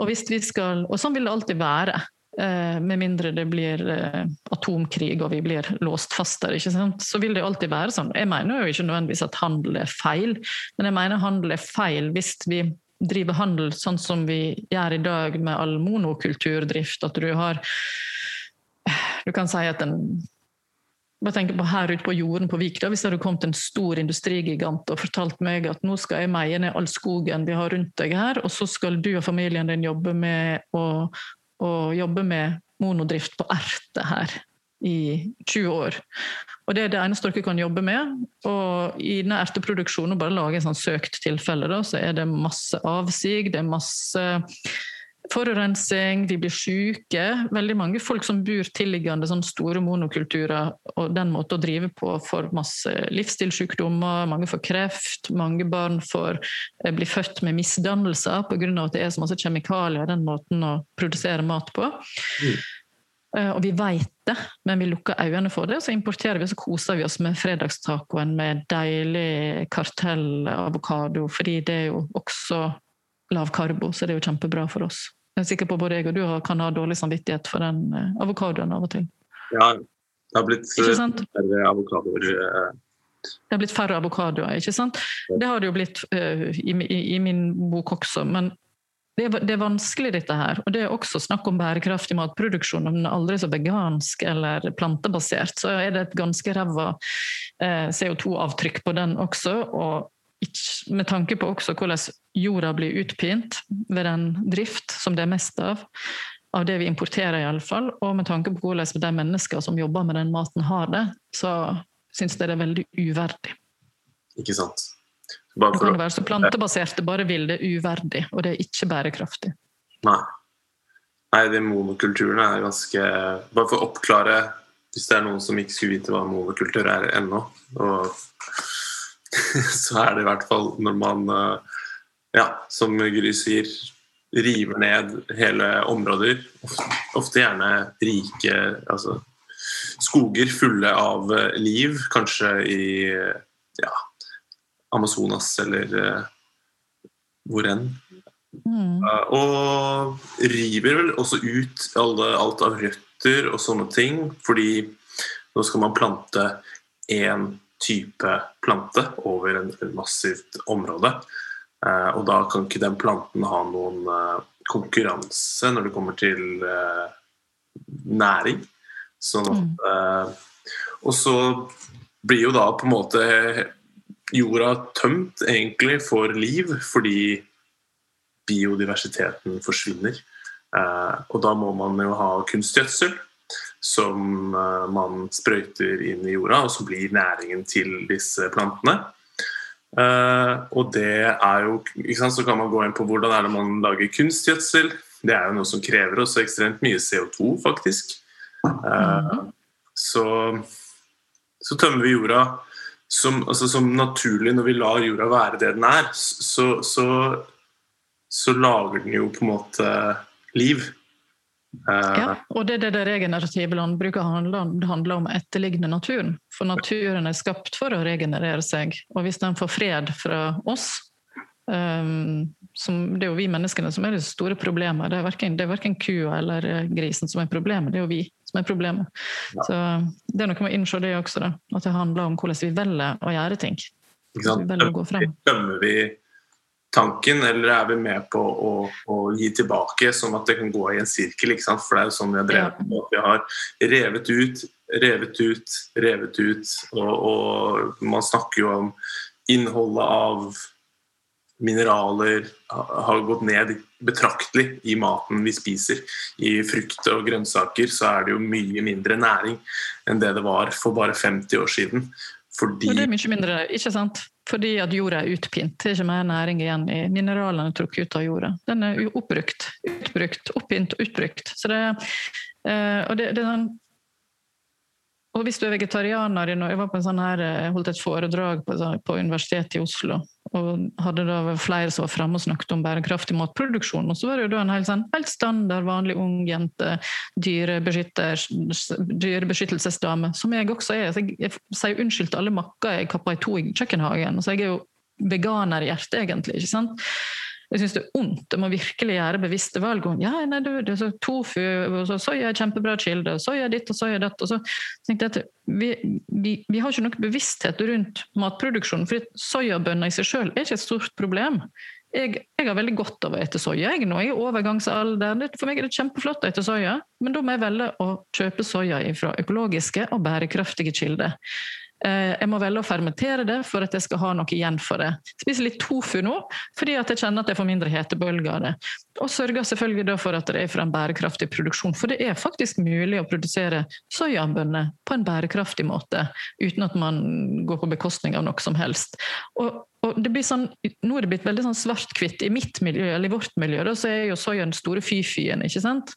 Og, skal, og sånn vil det alltid være. Eh, med mindre det blir eh, atomkrig og vi blir låst fast der. Så vil det alltid være sånn. Jeg mener jo ikke nødvendigvis at handel er feil, men jeg mener handel er feil hvis vi driver handel sånn som vi gjør i dag med all monokulturdrift. At du har Du kan si at en bare tenker på Her ute på jorden på Vik, da, hvis det hadde kommet en stor industrigigant og fortalt meg at nå skal jeg meie ned all skogen vi har rundt deg her, og så skal du og familien din jobbe med å, å jobbe med monodrift på erte her i 20 år. Og Det er det eneste dere kan jobbe med. Og I denne erteproduksjonen, bare lage en sånn søkt tilfelle, da, så er det masse avsig, det er masse forurensning, vi blir syke. Veldig mange folk som bor tilliggende sånne store monokulturer, og den måten å drive på får masse livsstilssykdommer, mange får kreft, mange barn får eh, bli født med misdannelser pga. at det er så masse kjemikalier den måten å produsere mat på. Mm. Uh, og vi vet det, men vi lukker øynene for det. Så importerer vi og så koser vi oss med fredagstacoen med deilig kartellavokado, fordi det er jo også lav karbo, så det er jo kjempebra for oss. Jeg er sikker på både jeg og du kan ha dårlig samvittighet for den eh, avokadoen av og til. Ja, det har blitt eh, færre avokadoer. Eh. Det har blitt færre avokadoer, ikke sant? Det har det jo blitt uh, i, i, i, min bok også. Men det det er, vanskelig, dette her. Og det er også snakk om bærekraftig matproduksjon. Om den er aldri så vegansk eller plantebasert, så er det et ganske ræva uh, CO2-avtrykk på den også. Og med tanke på også hvordan jorda blir utpint ved den drift som det er mest av, av det vi importerer iallfall, og med tanke på hvordan de mennesker som jobber med den maten, har det, så syns jeg det er veldig uverdig. Ikke sant. Bare for... Det kan være så plantebaserte bare vil det uverdig, og det er ikke bærekraftig. Nei. Nei, de monokulturen er ganske Bare for å oppklare, hvis det er noen som ikke skulle vite hva monokultur er ennå og så er det i hvert fall når man, eh, ja, som Gry sier, river ned hele områder. Ofte gjerne rike altså, skoger fulle av eh, liv, kanskje i ja, Amazonas eller hvor enn. Mm. Og river vel også ut alle, alt av røtter og sånne ting, fordi nå skal man plante én type plante over en, en massivt område. Eh, og da kan ikke den planten ha noen eh, konkurranse når det kommer til eh, næring. Sånn at, mm. Eh, og så blir jo da på en måte jorda tømt egentlig for liv, fordi biodiversiteten forsvinner. Eh, og da må man jo ha kunstgjødsel som eh, man sprøyter inn i jorda, og som blir næringen til disse plantene. Uh, og det er jo sant, Så kan man gå inn på hvordan er det man lager kunstgjødsel. Det er jo noe som krever også ekstremt mye CO2, faktisk. Uh, så, så, tømmer vi jorda som, altså, som, naturlig når vi lar jorda være det den er. Så, så, så lager den jo på en måte liv. Ja, og det er det det regenerative landbruket handler, handler om å etterligne naturen. For naturen er skapt for å regenerere seg. Og hvis den får fred fra oss um, som, Det er jo vi menneskene som er det store problemet. Det er verken, det er verken kua eller grisen som er problemet, det er jo vi som er problemet. Så det er noe med å innse det også, da. at det handler om hvordan vi velger å gjøre ting. Sant? Vi velger å gå frem. Dømmer vi tanken, eller er vi med på å, å, gi tilbake, sånn at det kan gå i en sirkel? ikke sant? For det er jo sånn vi har drevet på. Vi har revet ut, revet ut, revet ut. Og, og man snakker jo om innholdet av mineraler har gått ned betraktelig i maten vi spiser. I frukt og grønnsaker så er det jo mye mindre næring enn det det var for bare 50 år siden. Fordi... Det er mye mindre, ikke sant? Fordi at jorda er utpint. Det er ikke mer næring igjen i mineralene trukket ut av jorda. Den er oppbrukt, utbrukt, oppint utbrukt. Så det, eh, og det, det er sånn og hvis du er vegetarianer Jeg var på en sånn her, jeg holdt et foredrag på, på Universitetet i Oslo. Og hadde da flere som var fremme og snakket om bærekraftig matproduksjon. Og så var det jo da en helt, sånn, helt standard, vanlig ung jente, dyrebeskyttelsesdame, som jeg også er. Så jeg, jeg sier unnskyld til alle makker jeg kappa i to i kjøkkenhagen. Så jeg er jo veganer i hjertet, egentlig. ikke sant? Jeg syns det er ondt. Jeg må virkelig gjøre bevisste valg. om ja, nei, du, det er så tofu, og så soya er kjempebra kilde, soya ditt og soya datt. Og så tenkte jeg at vi, vi, vi har ikke noe bevissthet rundt matproduksjonen. For soyabønner i seg selv er ikke et stort problem. Jeg, jeg, har veldig godt av å ete soya. Jeg, nå jeg er overgangsalder. For meg er det kjempeflott å ete soya, men da må jeg velge å kjøpe soya fra økologiske og bærekraftige kilder. Eh, jeg må velge å fermentere det for at jeg skal ha noe igjen for det. Spiser litt tofu nå fordi at jeg kjenner at jeg får mindre hetebølger av det. Og sørger selvfølgelig for at det er fra en bærekraftig produksjon. For det er faktisk mulig å produsere soyabønner på en bærekraftig måte uten at man går på bekostning av noe som helst. Og, og sånn, Nå er det blitt veldig sånn svart-hvitt. I mitt miljø, eller i vårt miljø da, så er jo soya den store fy-fyen. ikke sant?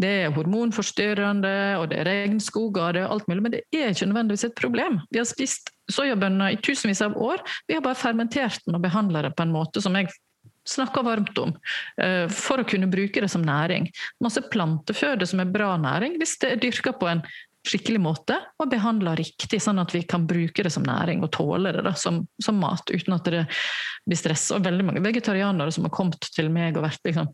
Det er hormonforstyrrende, og det er regnskoger, er alt mulig. Men det er ikke nødvendigvis et problem. Vi har spist soyabønner i tusenvis av år. Vi har bare fermentert den og behandla det på en måte som jeg snakker varmt om, eh, for å kunne bruke det som næring. Masse planteføde som er bra næring, hvis det er dyrka på en skikkelig måte og behandla riktig, sånn at vi kan bruke det som næring og tåle det da, som, som, mat uten at det blir stress. Og veldig mange vegetarianere som har kommet til meg og vært liksom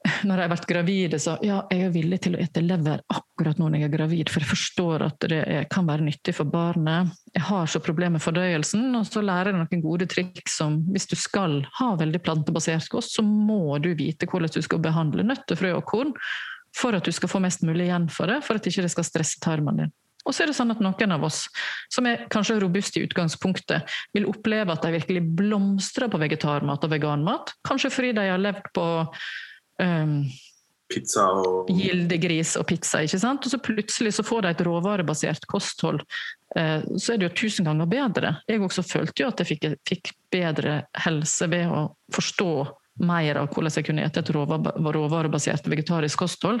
når jeg har vært gravid, så ja, jeg er villig til å ete lever akkurat nå når jeg er gravid, for jeg forstår at det kan være nyttig for barnet. Jeg har så problemer med fordøyelsen, og så lærer jeg noen gode triks som hvis du skal ha veldig plantebasert kost, så må du vite hvordan du skal behandle nøtter, frø og korn for at du skal få mest mulig igjen for det, for at ikke det skal stresse tarmen din. Og så er det sånn at noen av oss som er kanskje robuste i utgangspunktet, vil oppleve at de virkelig blomstrer på vegetarmat og veganmat. Kanskje fordi de har levd på um, Pizza og Gildegris og pizza. ikke sant? Og så plutselig så får de et råvarebasert kosthold. Uh, så er det jo tusen ganger bedre. Jeg også følte jo at jeg fikk, fikk bedre helse ved å forstå mer av hvordan jeg kunne spise et råvarebasert vegetarisk kosthold.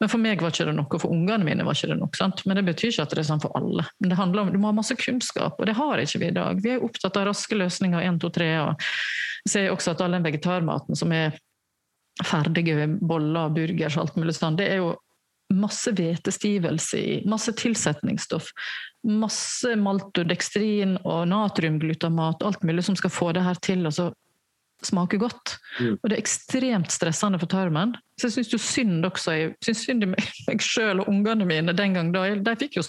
Men for meg var ikke det noe, for ungene mine var ikke det nok. Sant? Men det betyr ikke at det er sånn for alle. Men det handler om, Du må ha masse kunnskap, og det har ikke vi i dag. Vi er opptatt av raske løsninger, én, to, tre. Og jeg ser også at all den vegetarmaten som er ferdige boller, burgers, og alt mulig sånn, det er jo masse hvetestivelse i, masse tilsetningsstoff. Masse maltodekstrin og natriumglutamat, alt mulig som skal få det her til å smake godt. Mm. Og det er ekstremt stressende for tarmen. Så jeg syns synd også jeg synes synd i meg sjøl og ungene mine den gang da. De fikk jo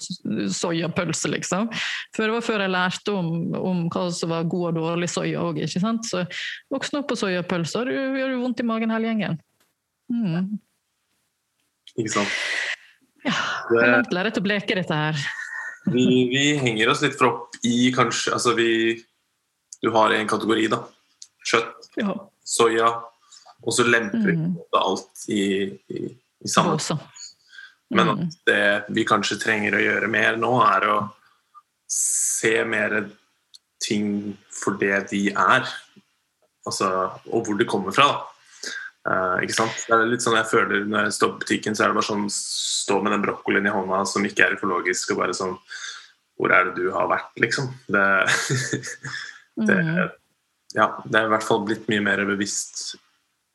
soyapølse, liksom. For det var før jeg lærte om, om hva som var god og dårlig soya òg. Så voksen opp på soyapølse, og det gjør jo vondt i magen hele gjengen. Mm. Ikke sant. Ja, det langt lerret å bleke dette her. vi, vi, henger oss litt for opp i kanskje Altså vi Du har en kategori, da. Kjøtt, ja. soya, og så lemper vi mm. alt i, i, i sammen. Mm. Men at det vi kanskje trenger å gjøre mer nå, er å se mer ting for det de er. Altså, og hvor det kommer fra. Uh, ikke sant? Det er litt sånn jeg føler Når jeg står på butikken, så er det bare sånn stå med den brokkolien i hånda som ikke er økologisk, og bare sånn Hvor er det du har vært, liksom? Det, det, mm. Ja, det er i hvert fall blitt mye mer bevisst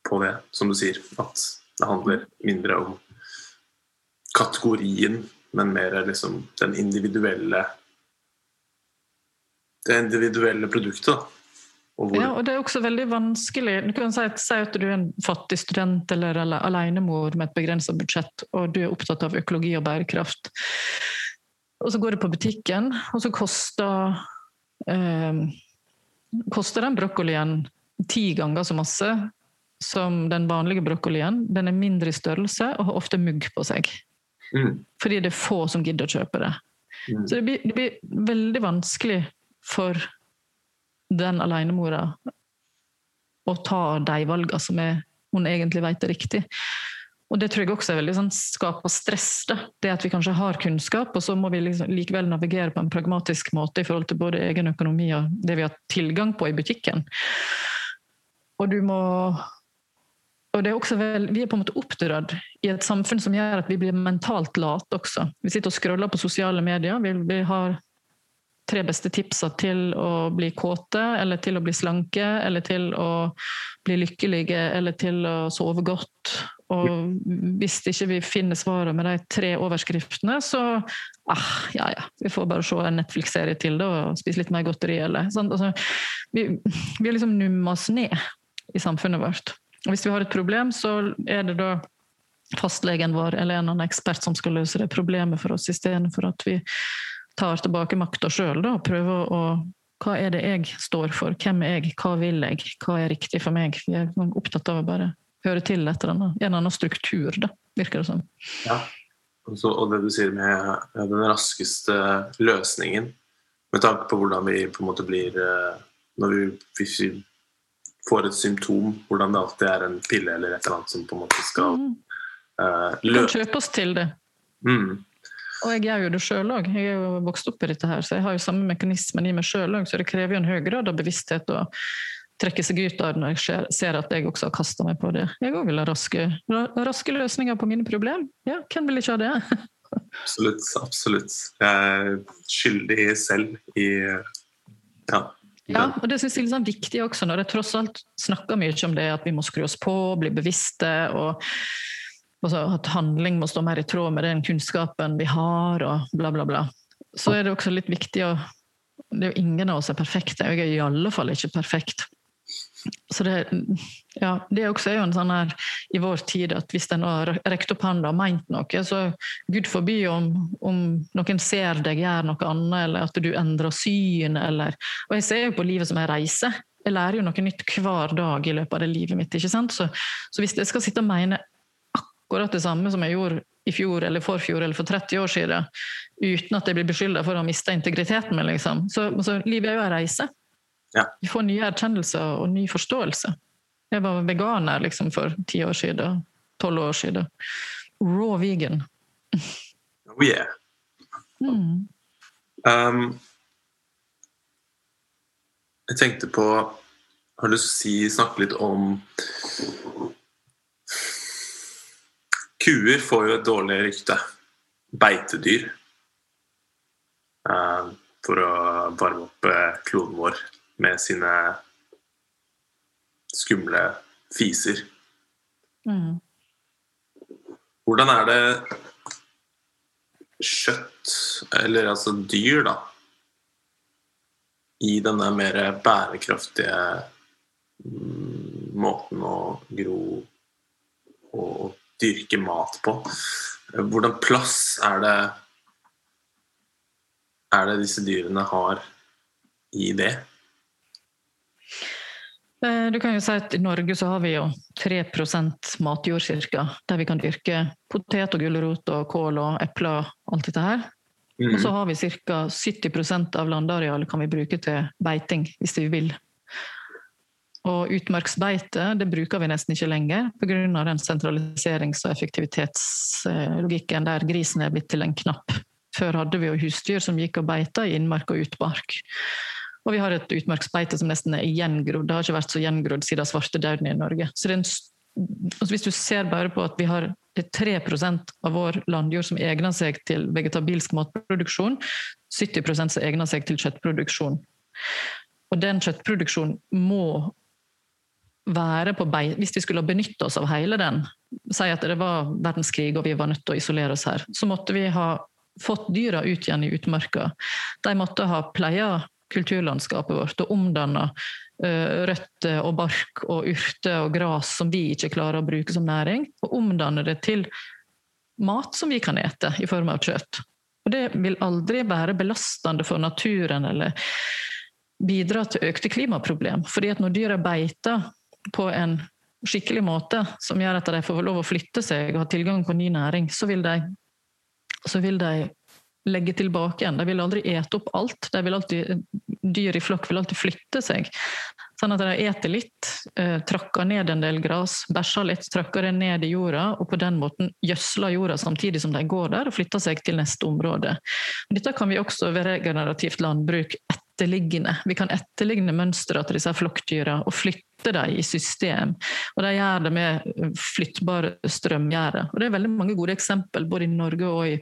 på det, som du sier. At det handler mindre om kategorien, men mer liksom den individuelle Det individuelle produktet. da og ja, og det er også veldig vanskelig Du kan si at, si at du er en fattig student eller, eller alenemor med et begrensa budsjett, og du er opptatt av økologi og bærekraft. Og så går du på butikken, og så koster eh, koster den brokkolien ti ganger så masse som den vanlige brokkolien. Den er mindre i størrelse og har ofte mugg på seg. Mm. Fordi det er få som gidder å kjøpe det. Mm. Så det blir, det blir veldig vanskelig for den alenemora å ta de valgene som er, hun egentlig vet er riktig. Og Det tror jeg også er veldig sånn, skaper stress. Da. Det at vi kanskje har kunnskap, og så må vi liksom, likevel navigere på en pragmatisk måte i forhold til både egen økonomi og det vi har tilgang på i butikken. Og du må og det er også vel, Vi er på en måte oppdratt i et samfunn som gjør at vi blir mentalt late også. Vi sitter og scroller på sosiale medier. Vi, vi har tre beste tipsa til å bli kåte, eller til å bli slanke, eller til å bli lykkelige, eller til å sove godt. Og hvis ikke vi finner svaret med de tre overskriftene, så ah, ja ja, vi får bare se en Netflix-serie til det, og spise litt mer godteri, eller sånn. Altså, vi, vi har liksom numma oss ned i samfunnet vårt. Og hvis vi har et problem, så er det da fastlegen vår eller en annen ekspert som skal løse det problemet for oss, istedenfor at vi tar tilbake makta sjøl og prøver å Hva er det jeg står for? Hvem er jeg? Hva vil jeg? Hva er riktig for meg? Vi er opptatt av å bare høre til et eller annet. En eller annen struktur, da, virker det som. Ja. Også, og det du sier med den raskeste løsningen, med tanke på hvordan vi på en måte blir eh, Når vi, hvis vi får et symptom, hvordan det alltid er en pille eller et eller annet som på en måte skal mm. uh, løse Vi kan kjøpe oss til det. Mm. Og jeg gjør jo det sjøl òg. Jeg er jo vokst opp i dette her, så jeg har jo samme mekanismen i meg sjøl òg. Så det krever jo en høy grad av bevissthet å trekke seg ut av det når jeg ser at jeg også har kasta meg på det. Jeg òg vil ha raske, raske, løsninger på mine problem. Ja, hvem vil ikke ha det? absolutt. Absolutt. Jeg er skyldig selv i ja, ja, og det synes jeg er liksom viktig også, når jeg tross alt snakker mye om det, at vi må skru oss på, bli bevisste. og altså at handling må stå mer i tråd med den kunnskapen vi har, og bla, bla, bla. Så er det også litt viktig å Det er jo ingen av oss er perfekte. Jeg er i alle fall ikke perfekt. Så det, ja, det er også en sånn her i vår tid at hvis en har rekt opp hånda og meint noe, så gud forby om, om, noen ser deg gjøre noe annet, eller at du endrer syn, eller Og jeg ser jo på livet som en reise. Jeg lærer jo noe nytt hver dag i løpet av det livet mitt. ikke sant? Så, så hvis jeg skal sitte og mene akkurat det samme som jeg gjorde i fjor eller forfjor eller for 30 år siden, uten at jeg blir beskylda for å miste integriteten min. Liksom. Så, så, livet er jo en reise. Ja. Vi får nye erkjennelser og ny forståelse. Jeg var veganer liksom, for ti år siden, tolv år siden. Raw vegan. Oh yeah. Mm. Um, jeg tenkte på Har du lyst til å si, snakke litt om kuer får jo et dårlig rykte. Beitedyr. Um, for å varme opp eh, kloden vår med sine skumle fiser. Mm. Hvordan er det kjøtt, eller altså dyr, da, i denne mer bærekraftige mm, måten å gro og dyrke mat på? Hvordan plass er det er det disse dyrene har i det? Eh, du kan jo si at I Norge så har vi jo 3% matjord cirka, der vi kan dyrke potet og gulrot og kål og epler og alt dette her. Mm. Og så har vi ca. 70% av landarealet kan vi bruke til beiting, hvis vi vil. Og utmarksbeite det bruker vi nesten ikke lenger pga. den sentraliserings- og effektivitetslogikken der grisen er blitt til en knapp. Før hadde vi jo husdyr som gikk og beita i innmark og utmark. Og vi har et utmarksbeite som nesten er gjengrodd. Det har ikke vært så gjengrodd siden svartedauden i Norge. Så en, altså hvis du ser bare på at vi har 3% av vår landjord som egner seg til vegetabilsk matproduksjon, 70% som egner seg til kjøttproduksjon. Og den kjøttproduksjonen må være på beite Hvis vi skulle benytte oss av hele den, si at det var verdenskrig og vi var nødt til å isolere oss her, så måtte vi ha fått dyra ut igjen i utmarka. De måtte ha pleia kulturlandskapet vårt og omdanna uh, røtter og bark og urter og gras som vi ikke klarer å bruke som næring, og omdanne det til mat som vi kan ete i form av kjøtt. Og det vil aldri være belastende for naturen eller bidra til økte klimaproblem. Fordi at når dyra beiter på en skikkelig måte som gjør at de får lov å flytte seg og ha tilgang på ny næring, så vil de så vil de legge tilbake igjen. De vil aldri ete opp alt. De vil alltid, dyr i flokk vil alltid flytte seg. Sånn at de eter litt, eh, trakker ned en del gress, bæsjer litt, trakker det ned i jorda, og på den måten gjødsler jorda samtidig som de går der og flytter seg til neste område. Dette kan vi også ved regenerativt landbruk etterliggende. Vi kan etterligne mønsteret til disse flokkdyra og flytte dem i system. Og de gjør det med flyttbare strømgjerder. Og det er veldig mange gode eksempel både i Norge og i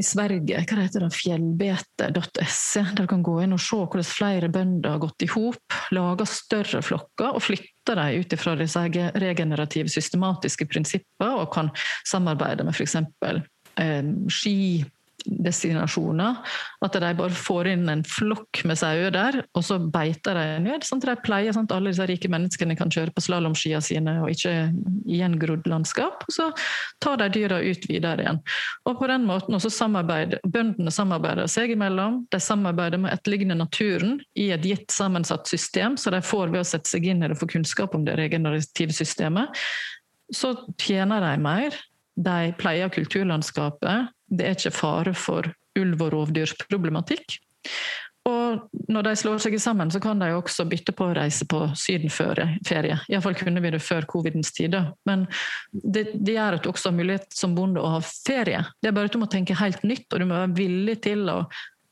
i Sverige, hva heter det, fjellbete.se, der du kan gå inn og se hvordan flere bønder har gått i hop, laga større flokker og flytta dem ut fra disse regenerative, systematiske prinsippene, og kan samarbeide med f.eks. Eh, ski destinasjoner. At de bare får inn en flokk med sauer der, og så beiter de ned. sånn at de pleier sånn at alle disse rike menneskene kan kjøre på slalåmskia sine og ikke gjengrodd landskap. Og så tar de dyra ut videre igjen. Og på den måten også samarbeider bøndene samarbeider seg imellom. De samarbeider med å etterligne naturen i et gitt sammensatt system, så de får ved å sette seg inn i det og få kunnskap om det regenerative systemet. Så tjener de mer, de pleier kulturlandskapet, det er ikke fare for ulv- og rovdyrproblematikk. Og når de slår seg sammen, så kan de også bytte på å reise på sydenferie. Iallfall kunne vi det før covidens tider. Men det, det, gjør at du også har mulighet som bonde å ha ferie. Det er bare at du må tenke helt nytt, og du må være villig til å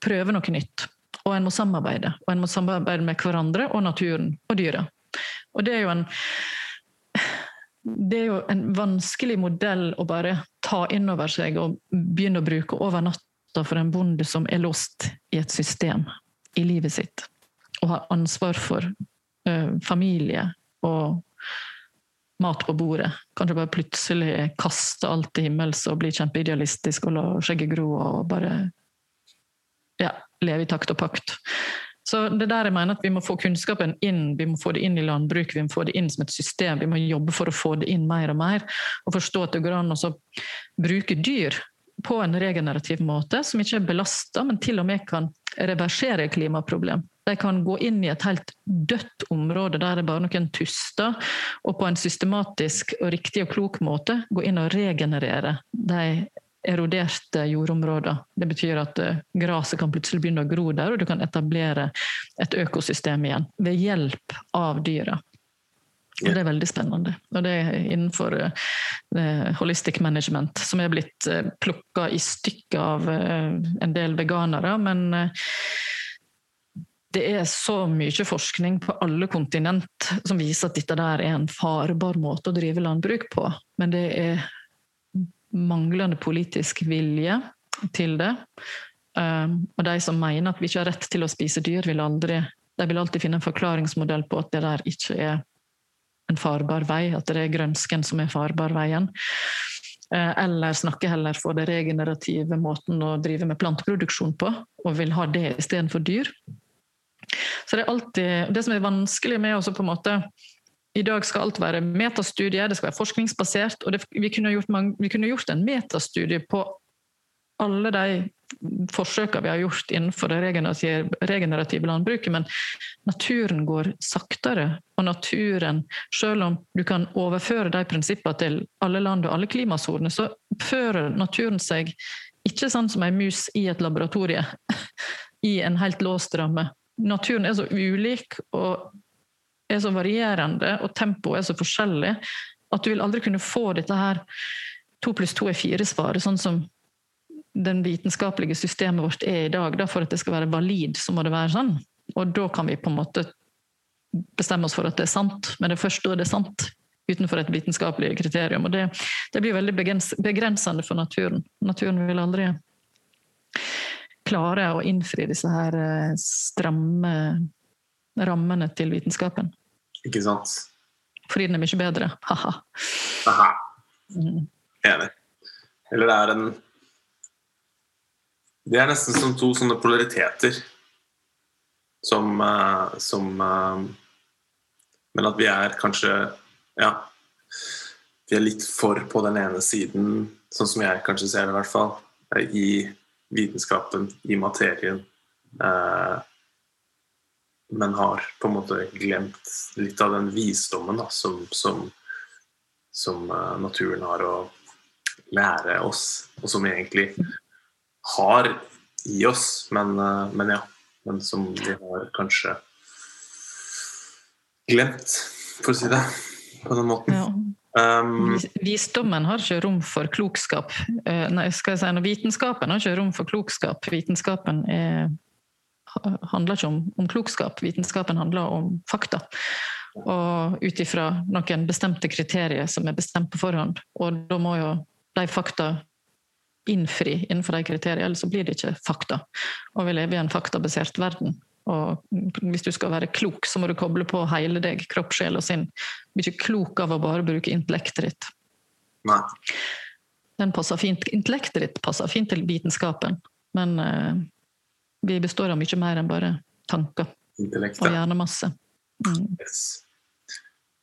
prøve noe nytt. Og en må samarbeide. Og en må samarbeide med hverandre og naturen og dyra. Og det er jo en det er jo en vanskelig modell å bare ta inn over seg og begynne å bruke over natta for en bonde som er låst i et system i livet sitt, og har ansvar for uh, familie og mat på bordet. Kanskje bare plutselig kaste alt til himmels og bli kjempeidealistisk og la skjegget gro og bare ja, leve i takt og pakt. Så det der jeg mener at Vi må få kunnskapen inn vi må få det inn i landbruket, vi må få det inn som et system. Vi må jobbe for å få det inn mer og mer. Og forstå at det går an å bruke dyr på en regenerativ måte, som ikke er belasta, men til og med kan reversere klimaproblem. De kan gå inn i et helt dødt område der det bare noen tuster, og på en systematisk og riktig og klok måte gå inn og regenerere de eroderte jordområder. Det betyr at uh, gresset kan plutselig begynne å gro der, og du kan etablere et økosystem igjen ved hjelp av dyra. Og det er veldig spennende. Og det er innenfor uh, holistic management, som er blitt uh, plukka i stykker av uh, en del veganere. Men det er så mye forskning på alle kontinent som viser at dette der er en farbar måte å drive landbruk på. Men det er manglende politisk vilje til det. Um, og de som mener at vi ikke har rett til å spise dyr, vil aldri de vil alltid finne en forklaringsmodell på at det der ikke er en farbar vei, at det er grønsken som er farbar veien. Eh, eller snakke heller for den regenerative måten å drive med planteproduksjon på, og vil ha det istedenfor dyr. Så det er alltid Det som er vanskelig med å på en måte i dag skal alt være metastudie, det skal være forskningsbasert. og det, vi, kunne mange, vi, kunne gjort en metastudie på alle de forsøkene vi har gjort innenfor det regenerative landbruket, men naturen går saktere. Og naturen, selv om du kan overføre de prinsippene til alle land og alle klimasoner, så fører naturen seg ikke sånn som ei mus i et laboratorie, i en helt låst ramme. Naturen er så ulik og er så varierende, og tempoet er så forskjellig, at du vil aldri kunne få dette her to pluss to er fire-svaret, sånn som den vitenskapelige systemet vårt er i dag. Da for at det skal være valid, så må det være sånn. Og da kan vi på en måte bestemme oss for at det er sant, men det første er det sant. Utenfor et vitenskapelig kriterium. Og det, det blir veldig begrensende for naturen. Naturen vil aldri klare å innfri disse her eh, stramme rammene til vitenskapen. Ikke sant? Fordi den er mye bedre. Ha-ha. Mm. Enig. Eller det er en det er nesten som to sånne polariteter som, uh, som uh, Men at vi er kanskje Ja. Vi er litt for på den ene siden, sånn som jeg kanskje ser det, i hvert fall. I vitenskapen, i materien. Uh, men har på en måte glemt litt av den visdommen da, som, som, som naturen har å lære oss, og som vi egentlig har i oss, men, eh, men, ja. Men som vi har kanskje glemt, for å si det på den måten. Ja. Um, Visdommen har ikke rom for klokskap. Uh, nei, skal jeg si, Vitenskapen har ikke rom for klokskap. Vitenskapen er, handler ikke om, om, klokskap, vitenskapen handler om fakta. Og ut ifra noen bestemte kriterier som er bestemt på forhånd. Og da må jo de fakta innfri innenfor de kriteriene, ellers så blir det ikke fakta. Og vi lever i en faktabasert verden. Og hvis du skal være klok, så må du koble på hele deg, kropp, sjel og sinn. Du blir ikke klok av å bare bruke intellektet ditt. Nei. Den passer fint, Intellektet ditt passer fint til vitenskapen, men uh, vi består av mye mer enn bare tanker og hjernemasse. Mm. Yes.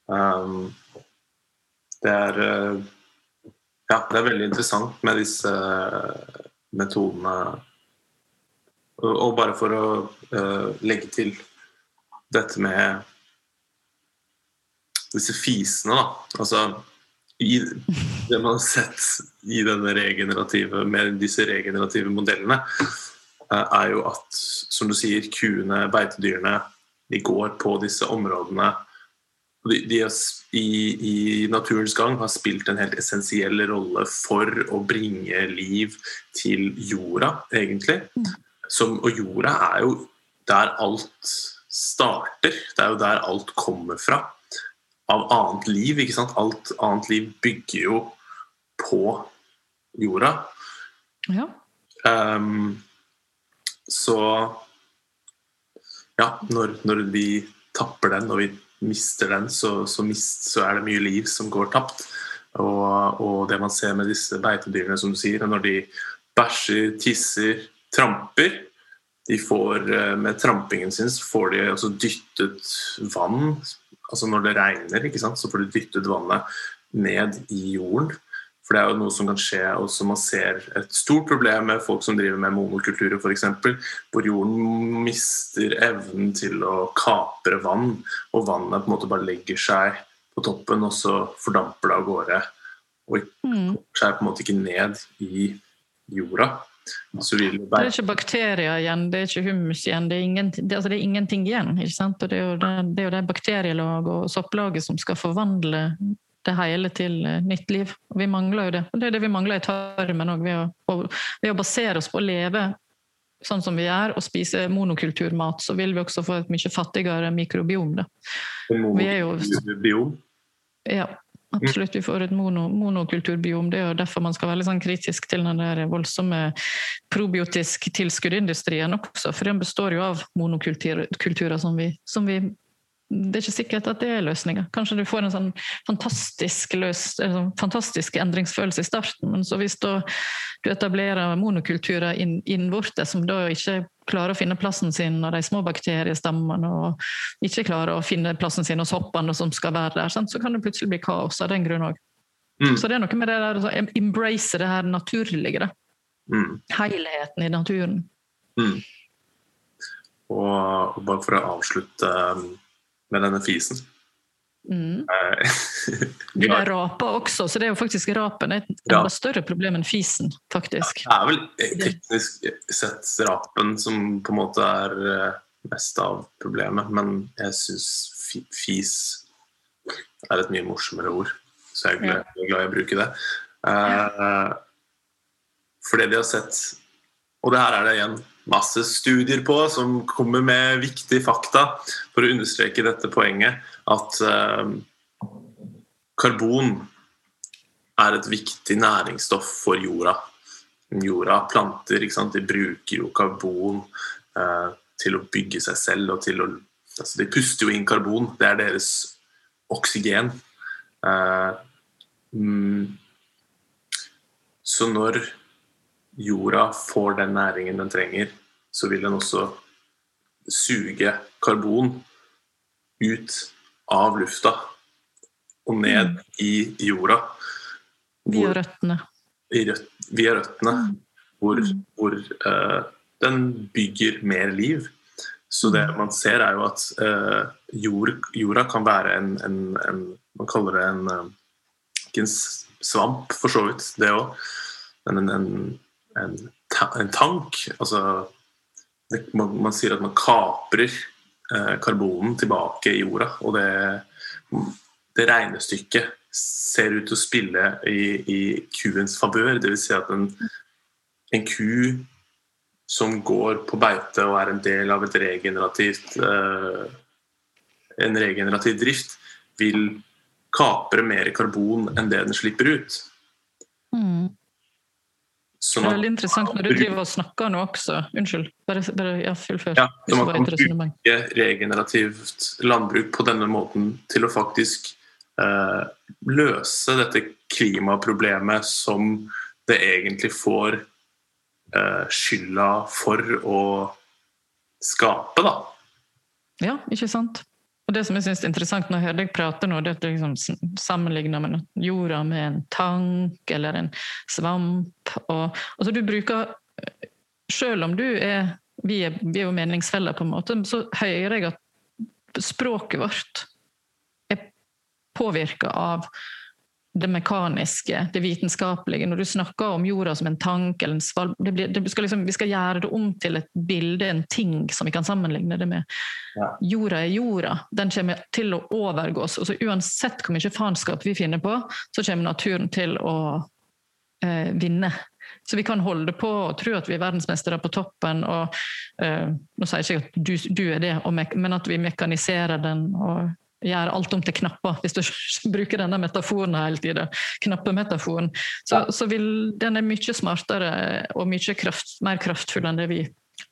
Um, det er uh ja, det er veldig interessant med disse eh, metodene. Og bare for å uh, legge til dette med disse fisene, da. Altså i det man har sett i denne regenerative, med disse regenerative modellene, er jo at, som du sier, kuene, beitedyrene, de går på disse områdene de, de i, i, naturens gang har spilt en helt essensiell rolle for å bringe liv til jorda, egentlig. Mm. Som, og jorda er jo der alt starter. Det er jo der alt kommer fra. Av annet liv. ikke sant? Alt annet liv bygger jo på jorda. Ja. Um, så ja, når, når vi tapper den, og vi mister den, så, så, mist, så, er det mye liv som går tapt. Og, og, det man ser med disse beitedyrene, som du sier, når de bæsjer, tisser, tramper de får, eh, Med trampingen sin så får de også dyttet vann. altså Når det regner, ikke sant, så får de dyttet vannet ned i jorden. For det er jo noe som kan skje, og som man ser et stort problem med folk som driver med monokulturer f.eks., hvor jorden mister evnen til å kapre vann, og vannet på en måte bare legger seg på toppen, og så fordamper det av gårde. Og mm. seg på en måte ikke ned i jorda. Det, det er ikke bakterier igjen, det er ikke humus igjen, det er, ingen, det, altså det er ingenting igjen. ikke sant? Og det er jo det, det, er jo det bakterielaget og sopplaget som skal forvandle det hele til eh, nytt liv. Vi mangler jo det. Og det er det vi mangler i tarmen òg, ved, ved, å basere oss på å leve sånn som vi er, og spise monokulturmat, så vil vi også få et mye fattigere mikrobiom. Da. Monokulturbiom? Ja. Absolutt, vi får et mono, monokulturbiom. Det er jo derfor man skal være litt sånn kritisk til den der voldsomme probiotisk tilskuddindustrien også, for den består jo av monokulturer som vi, som vi det er ikke sikkert at det er løsninga. Kanskje du får en sånn fantastisk, løs, sånn fantastisk endringsfølelse i starten, men så hvis du, du etablerer monokulturer inn, innvortes som da ikke klarer å finne plassen sin og de små bakteriestammene, og ikke klarer å finne plassen sin hos hoppene som skal være der, sant? så kan det plutselig bli kaos av den grunn òg. Mm. Så det er noe med det der å embrace det her naturlige. Mm. Helheten i naturen. Mm. Og, og bare for å avslutte um, med denne fisen. Mm. det er rapa også, så det er jo faktisk rapen et enda større problem enn fisen, faktisk. Ja, det er vel teknisk sett rapen som på en måte er eh, mest av problemet, men jeg syns fis er et mye morsommere ord, så jeg er glad, glad i å bruke det. Uh, det de har sett Og det her er det igjen masse studier på som kommer med viktige fakta for å understreke dette poenget at eh, karbon er et viktig næringsstoff for jorda. Jorda, planter, de bruker jo karbon eh, til å bygge seg selv og til å altså De puster jo inn karbon. Det er deres oksygen. Eh, mm, så når jorda får den næringen den trenger, så vil den også suge karbon ut av lufta og ned mm. i jorda. Hvor, via røttene. Røt, via røttene, mm. hvor, mm. hvor uh, den bygger mer liv. Så det man ser, er jo at uh, jord, jorda kan være en, en, en, Man kaller det en, uh, ikke en svamp, for så vidt, det òg, men en, en, en tank. Altså det, man, man, sier at man kaprer eh, karbonen tilbake i jorda. Og det, det regnestykket ser ut til å spille i, i kuens favør. Dvs. Si at en, en, ku som går på beite og er en del av et regenerativt eh, en regenerativ drift, vil kapre mer karbon enn det den slipper ut. Mm. Det er veldig interessant når du driver og snakker nå også. Unnskyld. Bare, bare ja, fullfør. Ja, så man kan bruke regenerativt landbruk på denne måten til å faktisk eh, løse dette klimaproblemet som det egentlig får eh, skylda for å skape, da. Ja, ikke sant. Og Det som jeg synes er interessant når jeg hører deg prate nå, det er at du liksom sammenligner med jorda med en tank eller en svamp. Og, altså du bruker Selv om du er vi, er vi er jo meningsfeller, på en måte, så hører jeg at språket vårt er påvirka av det mekaniske, det vitenskapelige. Når du snakker om jorda som en tank eller en svalg det blir, det skal liksom, Vi skal gjøre det om til et bilde, en ting som vi kan sammenligne det med. Ja. Jorda er jorda. Den kommer til å overgå oss. Altså, uansett hvor mye faenskap vi finner på, så kommer naturen til å eh, vinne. Så vi kan holde på og tro at vi er verdensmestere på toppen. og eh, Nå sier jeg ikke at du, du er det, men at vi mekaniserer den. og gjør alt om til knapper, hvis du bruker denne metaforen hele tida. Knappemetaforen. Så, så vil den er mye smartere og mye kraft, mer kraftfull enn det vi,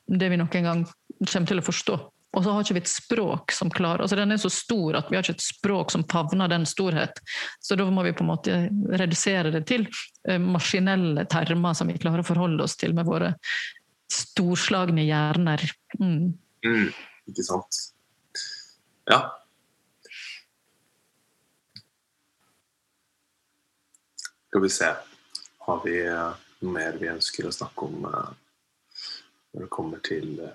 det vi noen gang kommer til å forstå. Og så har ikke vi et språk som klarer altså Den er så stor at vi har ikke et språk som favner den storhet. Så da må vi på en måte redusere det til eh, maskinelle termer som vi klarer å forholde oss til med våre storslagne hjerner. Mm. Mm, ikke sant. Ja, Skal vi se Har vi eh, noe mer vi ønsker å snakke om eh, når det kommer til eh,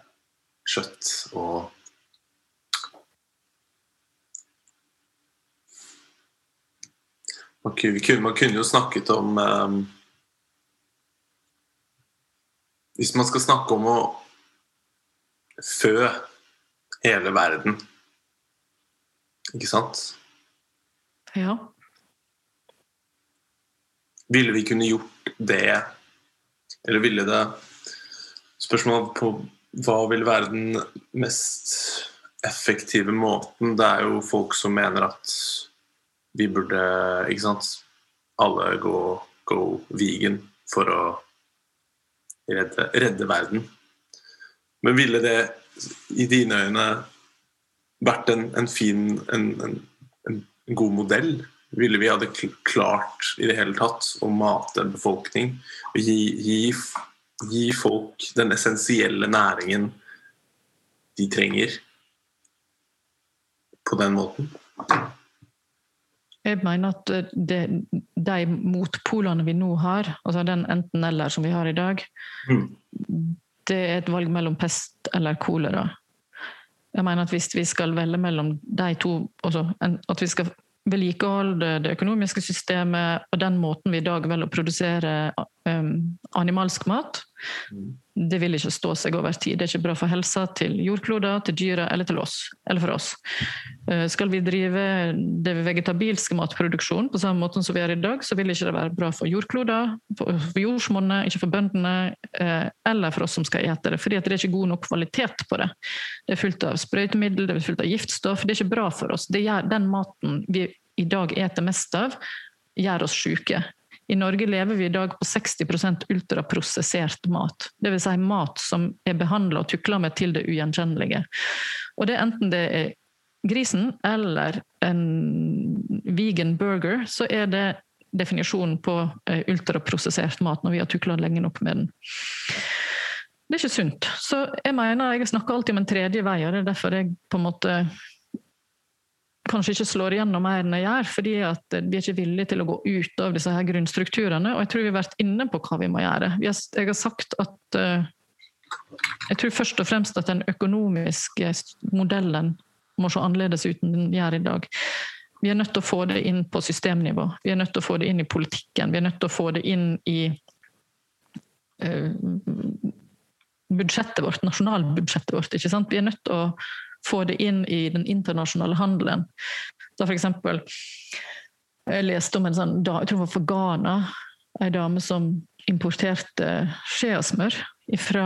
kjøtt og Man kunne, man kunne jo snakket om um, Hvis man skal snakke om å fø hele verden, ikke sant? Ja. Ville vi kunne gjort det, eller ville det Spørsmålet på hva vil være den mest effektive måten? Det er jo folk som mener at vi burde Ikke sant? Alle gå, gå vegan for å redde, redde verden. Men ville det i dine øyne vært en, en fin en, en, en, god modell? Ville vi hadde klart i det hele tatt å mate en befolkning og gi, gi, gi folk den essensielle næringen de trenger, på den måten? Jeg mener at eh, det, de motpolene vi nå har, altså den enten-eller som vi har i dag, mm. det er et valg mellom pest eller kolera. Jeg mener at Hvis vi skal velge mellom de to altså At vi skal vedlikeholde det økonomiske systemet og den måten vi i dag velger å produsere um, animalsk mat, det vil ikke stå seg over tid. Det er ikke bra for helsa til jordkloder, til dyra eller til oss. Eller for oss. Eh, skal vi drive det vegetabilske matproduksjonen på samme måte som vi er i dag, så vil ikke det være bra for jordkloder, for jordsmonnet, ikke for bøndene eh, eller for oss som skal ete det. Fordi det er ikke god nok kvalitet på det. Det er fullt av sprøytemiddel, det er fullt av giftstoff. Det er ikke bra for oss. Det gjør den maten vi i dag eter mest av, gjør oss syke. I Norge lever vi i dag på 60% ultraprosessert mat. Dvs. Si mat som er behandla og tukla med til det ugjenkjennelige. Og det er enten det er grisen eller en vegan burger, så er det definisjonen på eh, ultraprosessert mat når vi har tukla lenge nok med den. Det er ikke sunt. Så jeg mener, jeg snakker alltid om en tredje vei, og det er derfor jeg på en måte kanskje ikke slår igjennom mer enn jeg gjør, fordi at vi er ikke villige til å gå ut av disse her grunnstrukturene. Og jeg tror vi har vært inne på hva vi må gjøre. Jeg har sagt at eh, jeg tror først og fremst at den økonomiske modellen må se annerledes ut enn den gjør i dag. Vi er nødt til å få det inn på systemnivå. Vi er nødt til å få det inn i politikken. Vi er nødt til å få det inn i uh, budsjettet vårt, nasjonalbudsjettet vårt. Vi er nødt til å få det inn i den internasjonale handelen. Da for eksempel, jeg leste om en sånn, jeg tror det var fra Ghana, ei dame som importerte skeasmør fra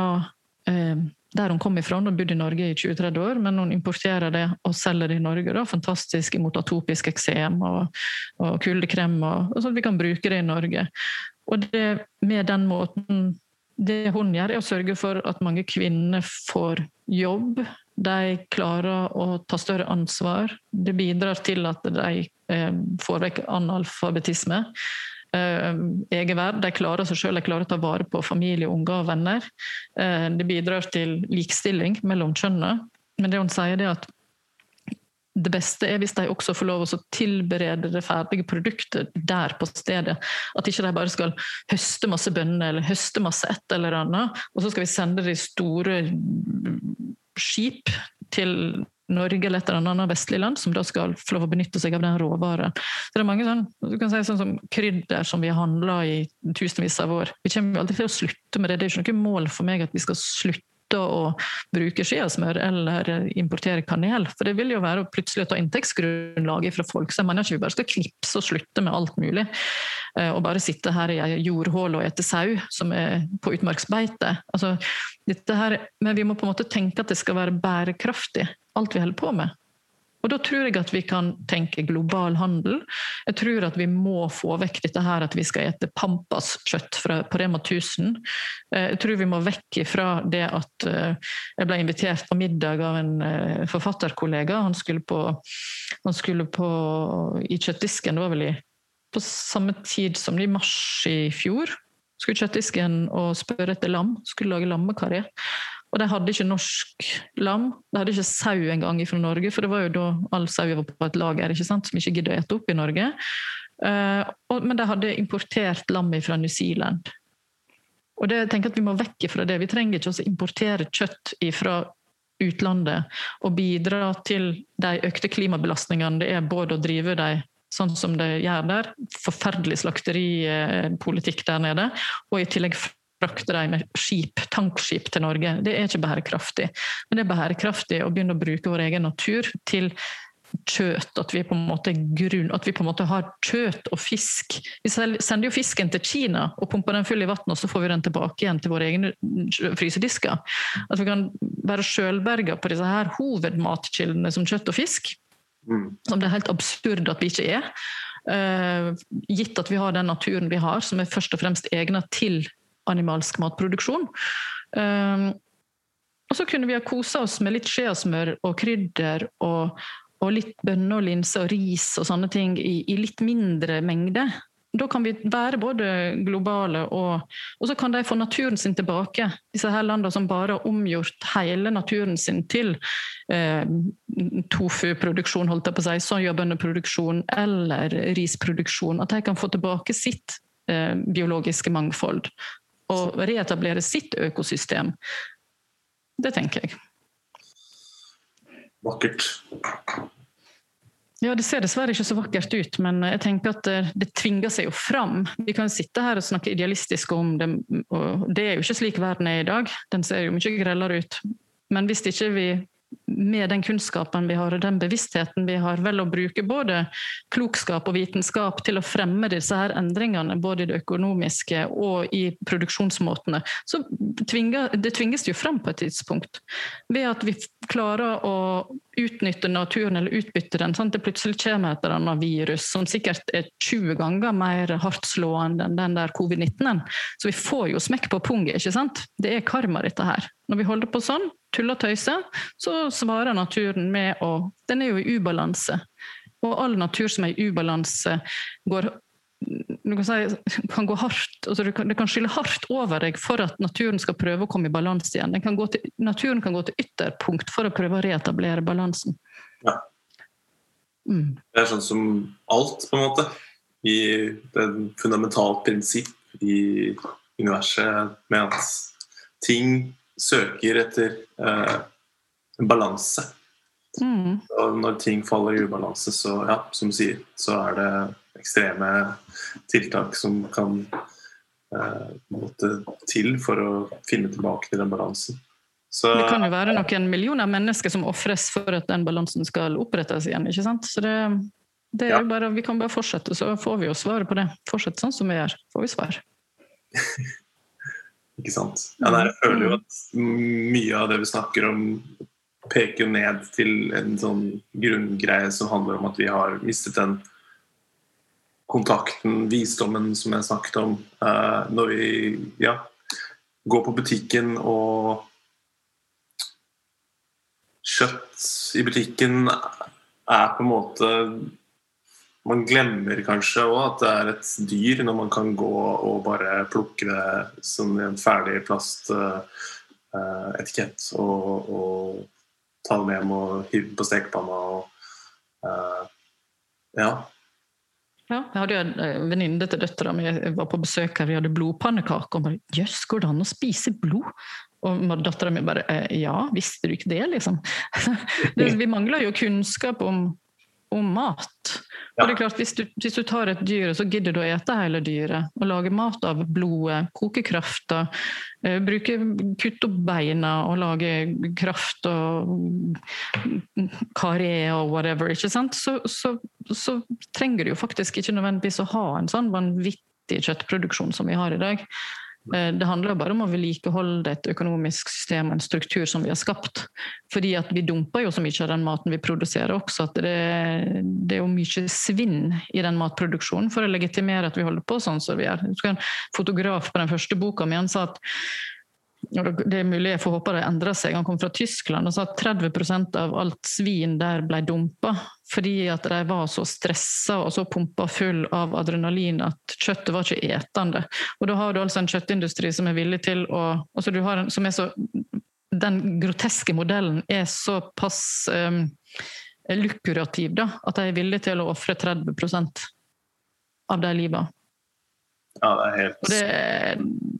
eh, der hun kom ifra. Hun bodde i Norge i 20-30 år, men hun importerer det og selger det i Norge. Da. Fantastisk imot atopisk eksem og, og kuldekrem, og, og sånn at vi kan bruke det i Norge. Og det, med den måten det hun gjør, er å sørge for at mange kvinner får jobb de klarer å ta større ansvar. Det bidrar til at de eh, får vekk analfabetisme. Eh, egenverd. De klarer seg selv, de klarer å ta vare på familie, unger og venner. Eh, det bidrar til likestilling mellom kjønnene. Men det hun sier, er at det beste er hvis de også får lov å tilberede det ferdige produktet der på stedet. At ikke de bare skal høste masse bønner eller høste masse et eller annet, og så skal vi sende de store skip til Norge eller et eller annet vestlig land som da skal få lov å benytte seg av den råvaren. Så det er mange sånn, du kan si sånn som krydder som vi har handla i tusenvis av år. Vi kommer jo aldri til å slutte med det. Det er ikke noe mål for meg at vi skal slutte å bruke skiasmør eller importere kanel. For det vil jo være å plutselig ta inntektsgrunnlaget fra folk. Så jeg mener ikke vi bare skal knipse og slutte med alt mulig. Eh, og bare sitte her i ei jordhål og ete sau som er på utmarksbeite. Altså, her, men vi må på en måte tenke at det skal være bærekraftig, alt vi holder på med. Og Da tror jeg at vi kan tenke global handel. Jeg tror at vi må få vekk dette her at vi skal ete Pampas-kjøtt på Rema 1000. Eh, jeg tror vi må vekk fra det at eh, jeg ble invitert på middag av en eh, forfatterkollega. Han skulle på, han skulle på i kjøttdisken, det var vel i, på samme tid som i mars i fjor. Skulle kjøttdisken og spørre etter lam. Skulle lage lammekaré. Og de hadde ikke norsk lam. De hadde ikke sau engang fra Norge, for det var jo da all sau var på et lager ikke sant, som ikke gidder å ete opp i Norge. Uh, og, men de hadde importert lam fra New Zealand. Og det, jeg tenker at Vi må vekk fra det. Vi trenger ikke å importere kjøtt fra utlandet og bidra til de økte klimabelastningene det er både å drive de sånn som de gjør der, forferdelig slakteripolitikk der nede, og i tillegg frakte dem med skip, tankskip til Norge. Det er ikke bærekraftig. Men det er bærekraftig å begynne å bruke vår egen natur til kjøtt, at vi på en måte grunn, at vi på en måte har kjøtt og fisk. Vi sender jo fisken til Kina og pumper den full i vann, og så får vi den tilbake igjen til våre egne frysedisker. At vi kan være sjølberga på disse her hovedmatkildene som kjøtt og fisk. Mm. Som det er helt absurd at vi ikke er. Uh, gitt at vi har den naturen vi har, som er først og fremst egnet til animalsk matproduksjon. Eh, og så kunne vi ha kosa oss med litt skjeasmør og krydder og, og litt bønner og linser og ris og sånne ting i, i litt mindre mengde da kan vi være både globale og Og så kan de få naturen sin tilbake. Disse her landene som bare har omgjort hele naturen sin til eh, tofuproduksjon, holdt jeg på å si, soyabønneproduksjon eller risproduksjon. At de kan få tilbake sitt eh, biologiske mangfold og reetablere sitt økosystem. Det tenker jeg. Vakkert. Ja, Det ser dessverre ikke så vakkert ut, men jeg tenker at det, det tvinger seg jo fram. Vi kan sitte her og snakke idealistisk om det, og det er jo ikke slik verden er i dag. Den ser jo mye grellere ut. Men hvis ikke vi med den kunnskapen vi har og den bevisstheten vi har, vel å bruke både klokskap og vitenskap til å fremme disse her endringene, både i det økonomiske og i produksjonsmåtene, så tvinger, det tvinges jo frem på et tidspunkt. Ved at vi klarer å utnytte naturen eller utbytte den. Sant? Det plutselig kommer et eller annet virus som sikkert er 20 ganger mer hardtslående enn den der covid-19. Så vi får jo smekk på punget, ikke sant? Det er karma, dette her. Når vi holder på sånn, tuller og tøyser, så svarer naturen med å Den er jo i ubalanse. Og all natur som er i ubalanse, går du kan, si, kan gå hardt, altså kan, det kan skylle hardt over deg for at naturen skal prøve å komme i balanse igjen. Kan til, naturen kan gå til ytterpunkt for å prøve å reetablere balansen. Ja. Mm. Det er sånn som alt, på en måte. I det fundamentalt prinsipp i universet med at ting søker etter eh, en balanse. Mm. Og når ting faller i ubalanse, så, ja, som du sier, så er det ekstreme tiltak som kan eh, måtte til for å finne tilbake til den balansen. Så, det kan jo være noen millioner mennesker som ofres for at den balansen skal opprettes igjen. ikke sant? Så det, det er ja. bare, Vi kan bare fortsette, så får vi jo svaret på det. Fortsett sånn som vi gjør, får vi svar. Ikke sant. Jeg føler jo at mye av det vi snakker om, peker ned til en sånn grunngreie som handler om at vi har mistet den kontakten, visdommen, som jeg snakket om. Uh, når vi ja, går på butikken og Kjøtt i butikken er på en måte man glemmer kanskje òg at det er et dyr når man kan gå og bare plukke det som en ferdig plastetikett uh, og, og, ta det med hjem og hive på stekepanna og uh, ja. Ja, jeg hadde jo en eh, venninne til døtra mi var på besøk her, vi hadde blodpannekaker. Og bare 'Jøss, går det an å spise blod?' Og dattera mi bare 'Ja, visste du ikke det?' liksom. vi mangler jo kunnskap om om mat. Og det er klart, hvis du, hvis du, tar et dyr, så gidder du å ete hele dyret. Og lage mat av blodet, koke krafta, Uh, bruke, kutte opp beina og lage kraft og karé og whatever. ikke sant? Så, så, så trenger du jo faktisk ikke nødvendigvis å ha en sånn vanvittig kjøttproduksjon som vi har i dag. Eh, det handler bare om å vedlikeholde et økonomisk system og en struktur som vi har skapt. Fordi at vi dumper jo så mye av den maten vi produserer også, at det, det er jo mye svinn i den matproduksjonen for å legitimere at vi holder på sånn som vi gjør. En fotograf på den første boka mi sa at det er mulig jeg får håpe det endrer seg. Han kom fra Tyskland og sa at 30% av alt svin der ble dumpa fordi at de var så stressa og så pumpa full av adrenalin at kjøttet var ikke etende. Og da har du altså en kjøttindustri som er villig til å altså en, som er så, Den groteske modellen er såpass um, lukurativ da, at de er villige til å ofre 30% av de livene. Ja, det er helt det,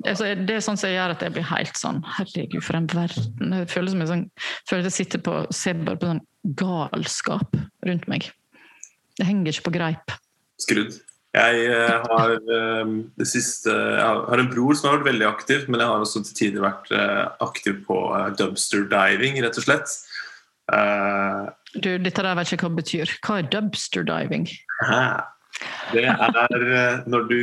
altså, det, er sånn som gjør at jeg blir helt sånn Herregud, for en verden. Jeg føler som jeg, sånn, føler jeg sitter på, ser bare på sånn galskap rundt meg. Det henger ikke på greip. Skrudd. Jeg uh, har uh, det siste Jeg har en bror som har vært veldig aktiv, men jeg har også til tider vært uh, aktiv på dumpster diving, rett og slett. du, dette der vet ikke hva det betyr. Hva er dumpster diving? Det er når du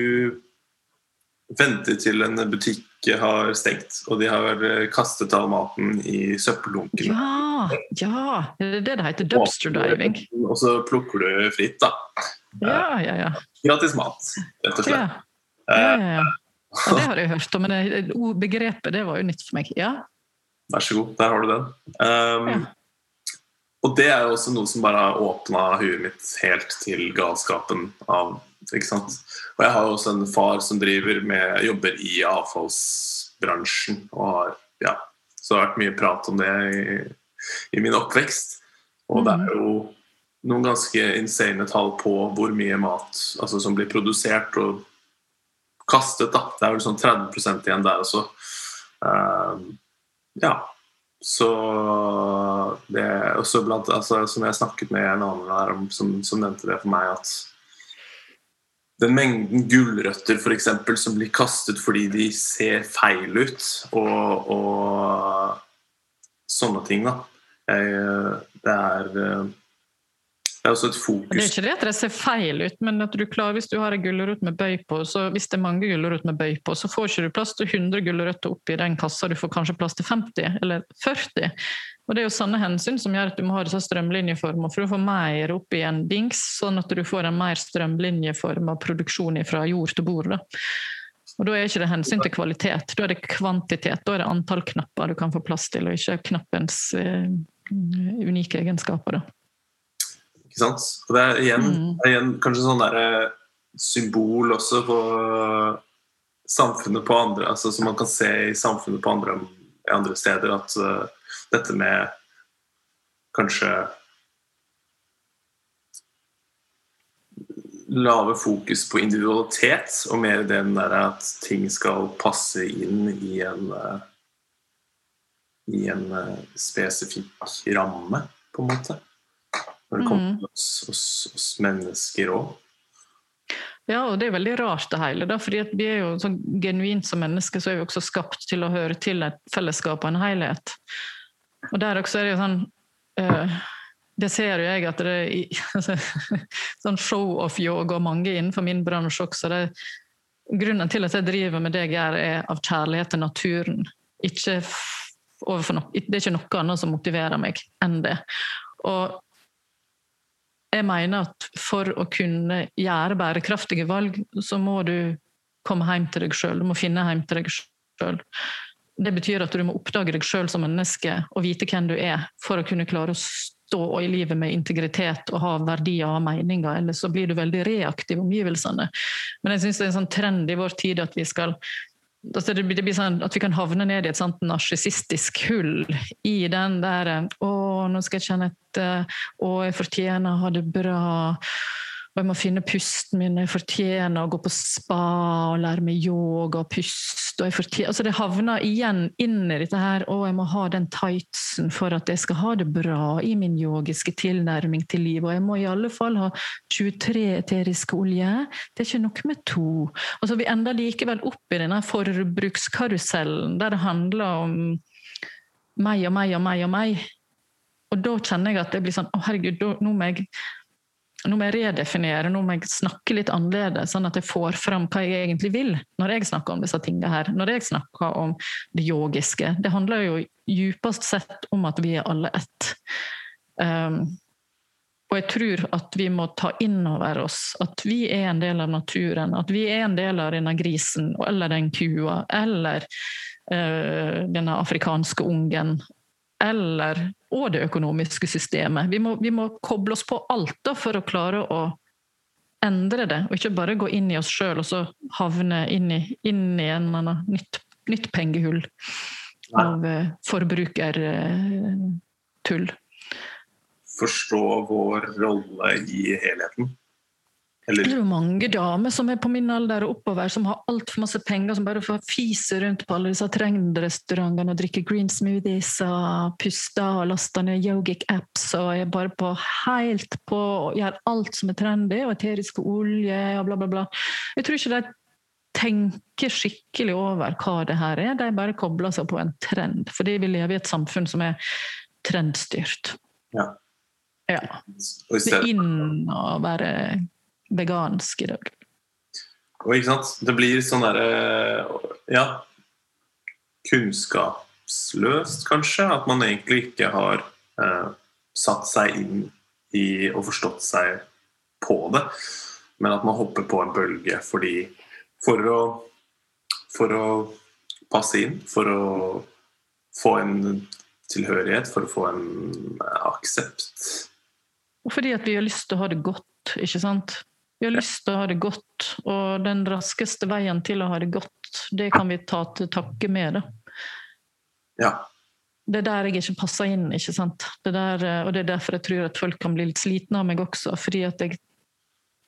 venter til en butikk har stengt, og de har eh, kastet all maten i søppeldunken. Ja, ja! Det er det det heter Dubster diving. Og så plukker du fritt, da. Ja, ja, ja. Gratis mat, rett og slett. Ja, ja, ja, ja. ja det har jeg hørt om, men det, begrepet det var jo nytt for meg. Ja. Vær så god, der har du den. Um, ja. Og det er jo også noe som bare har åpna huet mitt helt til galskapen av ikke sant? Og jeg har jo også en far som driver med, jobber i avfallsbransjen. og har, ja, Så det har vært mye prat om det i, i min oppvekst. Og det er mm. jo noen ganske insane tall på hvor mye mat altså, som blir produsert og kastet. da. Det er vel sånn 30 igjen der også. Uh, ja. Så det også blant, altså, Som jeg snakket med en annen her om, som, som nevnte det for meg, at den mengden gulrøtter for eksempel, som blir kastet fordi de ser feil ut, og, og sånne ting. da. Det er, det er også et fokus Det er ikke det at det ser feil ut, men at du klarer, hvis du har en gulrot med bøy på, så hvis det er mange gulrot med bøy på, så får ikke du plass til 100 gulrøtter oppi den kassa, du får kanskje plass til 50 eller 40. Og Det er jo sånne hensyn som gjør at du må ha disse strømlinjeformer for å få mer opp i en dings, sånn at du får en mer strømlinjeforma produksjon fra jord til bord. Da. Og Da er ikke det hensyn til kvalitet, da er det kvantitet. Da er det antall knapper du kan få plass til, og ikke knappens eh, unike egenskaper. Da. Ikke sant. Og det er igjen, mm. er igjen kanskje sånn derre symbol også på samfunnet på andre, altså som man kan se i samfunnet på andre, andre steder. at uh, dette med kanskje lave fokus på individualitet, og mer den der at ting skal passe inn i en eh, i en eh, spesifikk ramme, på en måte. Når det kommer mm. til oss, oss, oss mennesker òg. Ja, og det er veldig rart det hele. Da, fordi vi er jo så genuint som mennesker så er vi også skapt til å høre til et fellesskap og en helhet. Og der også er det jo sånn uh, Det ser jo jeg at det er altså, sånn show-off-yoga og mange innenfor min bransje også. Det, grunnen til at jeg driver med det jeg gjør, er av kjærlighet til naturen. Ikke no, det er ikke noe annet som motiverer meg enn det. Og jeg mener at for å kunne gjøre bærekraftige valg, så må du komme hjem til deg sjøl. Du må finne hjem til deg sjøl. Det betyr at du må oppdage deg sjøl som menneske og vite hvem du er, for å kunne klare å stå i livet med integritet og ha verdier og meninger. Ellers så blir du veldig reaktiv i omgivelsene. Men jeg syns det er en sånn trend i vår tid at vi skal altså det blir sånn at vi kan havne ned i et sånt narsissistisk hull i den der 'Å, nå skal jeg kjenne etter. Å, jeg fortjener å ha det bra.' Og jeg må finne pusten min, jeg fortjener å gå på spa og lære meg yoga og puste. Og jeg altså det havner igjen inn i dette her å, jeg må ha den tightsen for at jeg skal ha det bra i min yogiske tilnærming til livet. Og jeg må i alle fall ha 23 eteriske olje. Det er ikke nok med to. Altså Vi ender likevel opp i denne forbrukskarusellen der det handler om meg og meg og meg og meg. Og da kjenner jeg at det blir sånn Å, herregud, nå må jeg nå må jeg redefinere, nå må jeg snakke litt annerledes, sånn at jeg får fram hva jeg egentlig vil når jeg snakker om disse tingene her. Når jeg snakker om det yogiske. Det handler jo djupest sett om at vi er alle ett. Um, og jeg tror at vi må ta inn over oss at vi er en del av naturen. At vi er en del av denne grisen eller den kua eller uh, denne afrikanske ungen eller, og det økonomiske systemet. Vi må, vi må koble oss på alt da, for å klare å endre det, og ikke bare gå inn i oss sjøl og så havne inn i, inn i en eller annen nytt, nytt pengehull av uh, forbrukertull. Forstå vår rolle i helheten. Eller? Det er jo mange damer som er på min alder og oppover, som har altfor masse penger, som bare får fise rundt på alle disse trendrestaurantene og drikke green smoothies og puster og laster ned yogic apps og er bare på helt på og gjør alt som er trendy, og eteriske olje og bla, bla, bla. Jeg tror ikke de tenker skikkelig over hva det her er, de bare kobler seg på en trend. Fordi vi lever i et samfunn som er trendstyrt. Ja. ja. Det er inn å være vegansk i dag. Og ikke sant, det blir sånn derre Ja, kunnskapsløst, kanskje. At man egentlig ikke har eh, satt seg inn i og forstått seg på det. Men at man hopper på en bølge fordi For å, for å passe inn, for å få en tilhørighet, for å få en aksept. Og fordi at vi har lyst til å ha det godt, ikke sant? Vi har lyst til å ha det godt, og den raskeste veien til å ha det godt, det kan vi ta til takke med det. Ja. Det er der jeg ikke passer inn, ikke sant. Det der, og det er derfor jeg tror at folk kan bli litt slitne av meg også, fordi at jeg,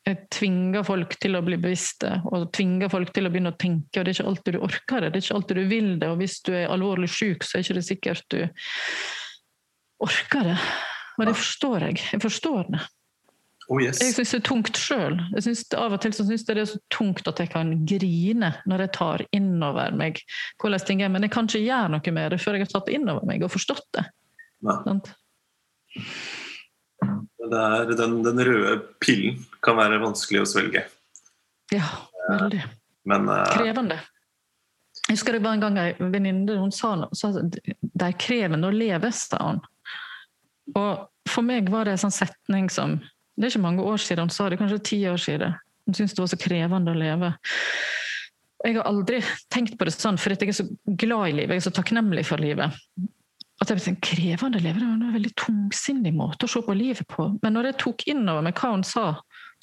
jeg tvinger folk til å bli bevisste, og tvinger folk til å begynne å tenke, og det er ikke alltid du orker det, det er ikke alltid du vil det, og hvis du er alvorlig syk, så er ikke det sikkert du orker det. Og det forstår jeg. Jeg forstår det. Oh, yes. Jeg syns det er tungt sjøl. Av og til så syns jeg det er så tungt at jeg kan grine når jeg tar innover meg hvordan ting er. Men jeg kan ikke gjøre noe med det før jeg har tatt innover meg og forstått det. det er, den, den, røde pillen kan være vanskelig å svelge. Ja, veldig. Men, uh... Krevende. Jeg husker det var en gang ei venninne hun sa sa at det er krevende å leve, sa hun. Og for meg var det en sånn setning som Det er ikke mange år siden hun sa det, kanskje ti år siden. Hun syntes det var så krevende å leve. Jeg har aldri tenkt på det sånn, for jeg er så glad i livet, jeg er så takknemlig for livet. At jeg tenkte, Krevende å leve det var en veldig tungsindig måte å se på livet på. Men når jeg tok inn over meg hva hun sa,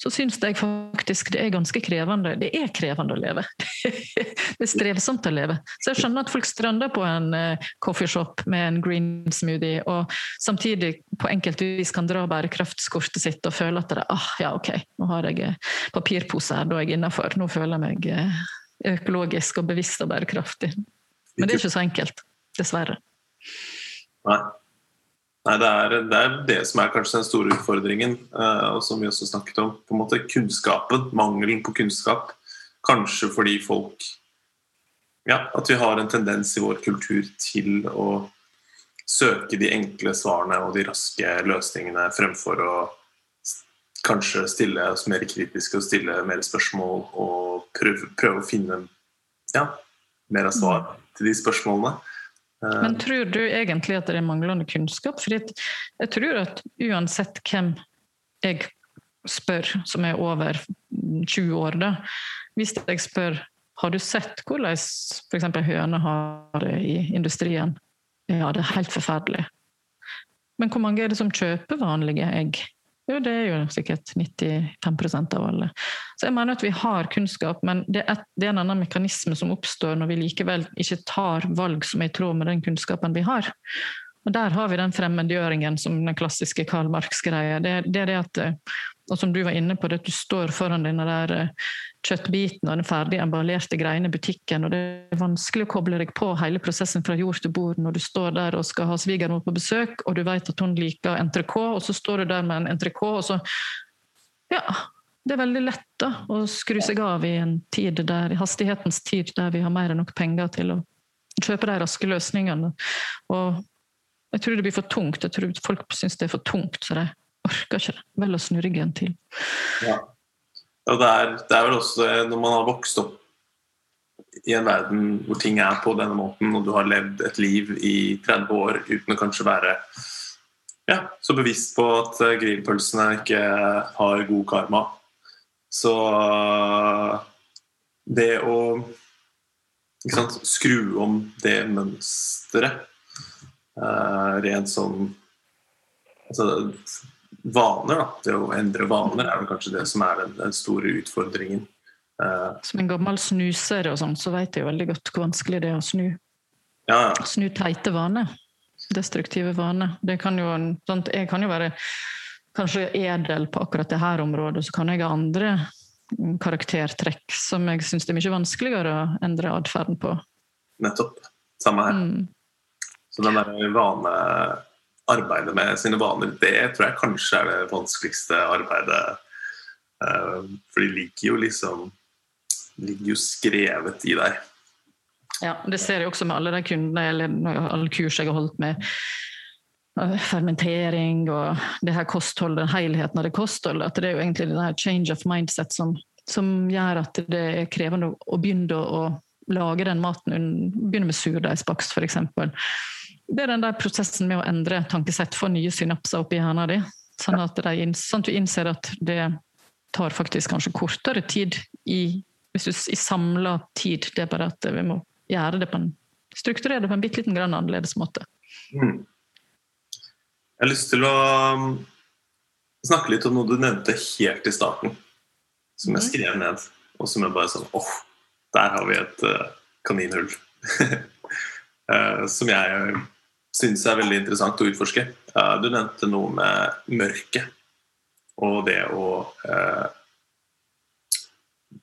så syns jeg faktisk det er ganske krevende. Det er krevende å leve. det er strevsomt å leve. Så jeg skjønner at folk strander på en uh, coffeeshop med en green smoothie, og samtidig på enkelt vis kan dra bærekraftskortet sitt og føle at det, er ah, ja, ok, nå har jeg eh, papirpose her, da er jeg innafor. Nå føler jeg meg uh, økologisk og bevisst og bærekraftig. Men det er ikke så enkelt. Dessverre. Nei. Nei, det er, det er, det som er kanskje den store utfordringen, uh, og som vi også snakket om. på en måte Kunnskapen, mangelen på kunnskap. Kanskje fordi folk Ja, at vi har en tendens i vår kultur til å søke de enkle svarene og de raske løsningene fremfor å kanskje stille oss mer kritiske og stille mer spørsmål og prøve, prøve å finne ja, mer av svar mm. til de spørsmålene. Men tror du egentlig at det er manglende kunnskap? For jeg tror at uansett hvem jeg spør, som er over 20 år, da, hvis jeg spør har du sett hvordan f.eks. høner har det i industrien? Ja, det er helt forferdelig. Men hvor mange er det som kjøper vanlige egg? Jo, det er jo sikkert 95% av alle. Så jeg mener at vi har kunnskap, men det er, et, det er, en annen mekanisme som oppstår når vi likevel ikke tar valg som er i tråd med den kunnskapen vi har. Og Der har vi den fremmedgjøringen som den klassiske Karl Marx-greia. Det, det, er det at og som du var inne på, at du står foran denne der eh, kjøttbiten og den ferdig emballerte greiene i butikken, og det er vanskelig å koble deg på hele prosessen fra jord til bord når du står der og skal ha svigermor på besøk, og du vet at hun liker entrecôte, og så står du der med en entrecôte, og så Ja. Det er veldig lett da, å skru seg av i en tid der, i hastighetens tid der vi har mer enn nok penger til å kjøpe de raske løsningene. Og jeg tror det blir for tungt. Jeg tror folk syns det er for tungt, så de orker ikke. Vel å snu ryggen til. Ja. Og det er, det er, vel også når man har vokst opp i en verden hvor ting er på denne måten, og du har levd et liv i 30 år uten å kanskje være ja, så bevisst på at grillpølsene ikke har god karma. Så det å sant, skru om det mønsteret uh, rent sånn altså, vaner, da. Det å endre vaner er vel kanskje det som er den, den store utfordringen. Uh, som en gammel snuser og sånn, så vet jeg veldig godt hvor vanskelig det er å snu. Ja, ja. Snu teite vaner. Destruktive vaner. Det kan jo, sånn, jeg kan jo være kanskje edel på akkurat det her området, så kan jeg ha andre karaktertrekk som jeg syns det er mye vanskeligere å endre atferden på. Nettopp. Samme her. Mm. Så den der vane arbeidet med sine vaner, det tror jeg kanskje er det vanskeligste arbeidet. Eh, for de ligger jo liksom ligger jo skrevet i deg. Ja, det ser jeg også med alle de kundene eller alle kurs jeg har holdt med eh, fermentering og det her kostholdet, helheten av det kostholdet. At det er jo egentlig det her change of mindset som, som gjør at det er krevende å begynne å lage den maten. Begynne med surdeigsbakst, f.eks. Det er den der prosessen med å endre tankesett, få nye synapser oppi hjernen din. Sånn at, sånn at, du innser at det tar faktisk kanskje kortere tid i, hvis du, i samla tid. Det er bare at vi må gjøre det på en strukturere det på en bitte liten grann annerledes måte. Mm. Jeg har lyst til å um, snakke litt om noe du nevnte helt i starten, som jeg mm. skrev ned, og som er bare sånn åh, oh, der har vi et uh, kaninhull. uh, som jeg syns er veldig interessant å utforske. Uh, du nevnte noe med mørket og det å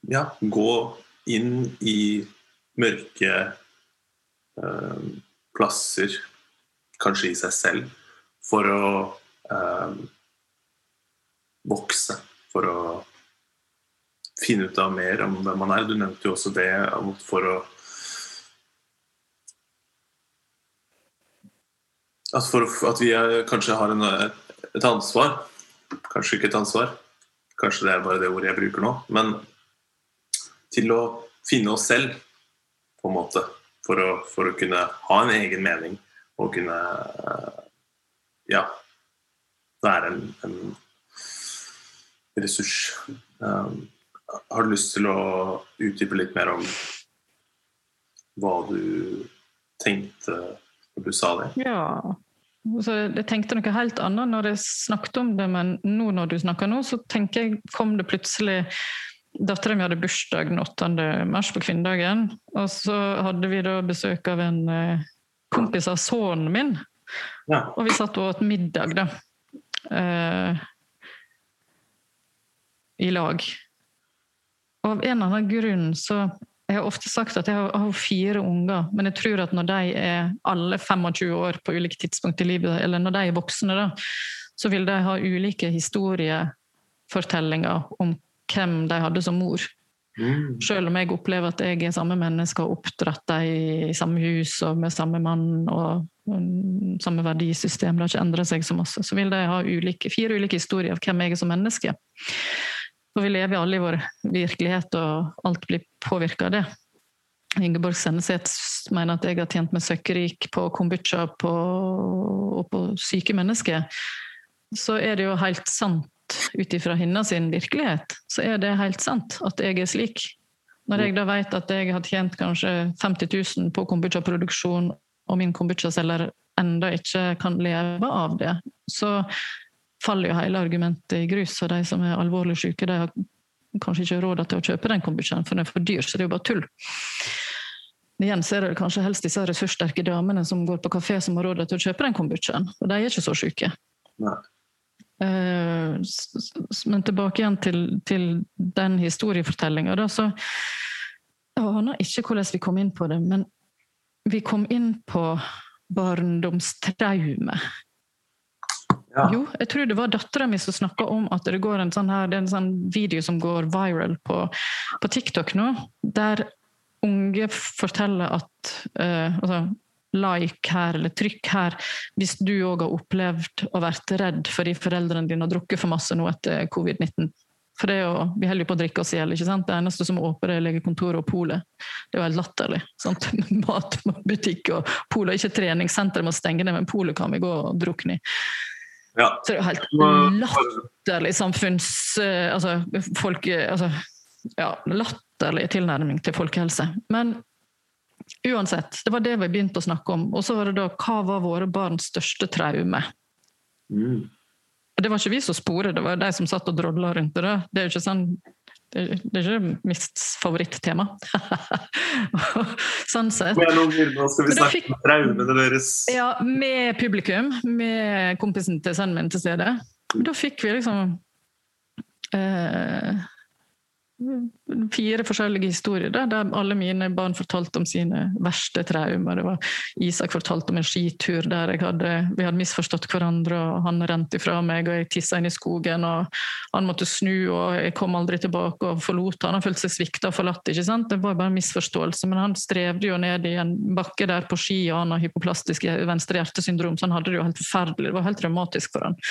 ja, gå inn i mørke plasser, kanskje i seg selv, for å vokse, for å finne ut av mer om hvem man er. Du nevnte jo også det for å At, for, at vi er, kanskje har en, et ansvar. Kanskje ikke et ansvar, kanskje det er bare det ordet jeg bruker nå. Men til å finne oss selv, på en måte. For å, for å kunne ha en egen mening og kunne ja, være en, en ressurs. Um, har du lyst til å utdype litt mer om hva du tenkte du sa det? Ja. Så jeg tenkte noe helt annet når jeg snakket om det, men nå når du snakker nå, så tenker jeg kom det plutselig Dattera mi hadde bursdag den 8. mars på kvinnedagen. Og så hadde vi da besøk av en eh, kompis av sønnen min. Ja. Og vi satt og åt middag, da. Eh, I lag Og av en eller annen grunn så Jeg har ofte sagt at jeg har fire unger, men jeg tror at når de er alle 25 år på ulike tidspunkt i livet, eller når de er voksne, da, så vil de ha ulike historiefortellinger om hvem de hadde som mor. Mm. Selv om jeg opplever at jeg er samme menneske og oppdratt dem i samme hus og med samme mann og samme verdisystem, det har ikke endret seg så masse, så vil de ha ulike, fire ulike historier av hvem jeg er som menneske. For vi lever alle i vår virkelighet, og alt blir påvirka av det. Ingeborg Senneset mener at jeg har tjent meg søkkrik på kombucha på, og på syke mennesker. Så er det jo helt sant ut ifra hennes virkelighet, så er det helt sant at jeg er slik. Når jeg da vet at jeg har tjent kanskje 50 000 på kombucha-produksjon, og min kombucha-selger enda ikke kan leve av det, så faller jo hele argumentet i grus. Og de som er alvorlig syke, de har kanskje ikke råd til å kjøpe den kombuchaen, for den er for dyr, så det er jo bare tull. Igjen så er det kanskje helst disse ressurssterke damene som går på kafé som har råd til å kjøpe den kombuchaen, og de er ikke så syke. Nei. men tilbake igjen til, til den historiefortellinga, så Jeg aner ikke hvordan vi kom inn på det, men vi kom inn på barndomstraume ja. Jo, jeg tror det var dattera mi som snakka om at det går en sånn, her, det er en sånn video som går viral på, på TikTok nå, der unge forteller at uh, altså, like her, eller trykk her, hvis du òg har opplevd å vært redd fordi foreldrene dine har drukket for masse nå etter covid-19. For det er jo, Vi holder jo på å drikke oss i hjel. Det eneste som åpner, er legekontoret og polet. Det er jo helt latterlig. sant? Matbutikk og polet, ikke treningssenter må stenge ned, men polet kan vi gå og drukne i. Ja. Så det er jo helt latterlig samfunns... Eh, altså, folk, altså, ja, latterlig tilnærming til folkehelse. Men uansett, det var det vi begynte å snakke om. Og så var det da hva var våre barns største traume? Mm. Det var ikke vi som sporet, det var de som satt og drodla rundt det. Det er jo ikke sånn det, det, er ikke mitt favorittema. sånn sett. Men nå, skal vi snakke om traumene deres. Ja, med publikum. Med kompisen til sønnen min til stede. Da fikk vi liksom eh, fire forskjellige historier der, der alle mine barn fortalte om sine verste traumer. Det var Isak fortalte om en skitur der hadde, vi hadde misforstått hverandre, og han rente ifra meg, og jeg tissa inn i skogen, og han måtte snu, og jeg kom aldri tilbake og forlot han. Han følte seg svikta og forlatt. ikke sant? Det var bare en misforståelse, men han strevde jo ned i en bakke der på ski, og han har hypoplastisk venstre hjertesyndrom, så han hadde det jo helt forferdelig. Det var helt traumatisk for han.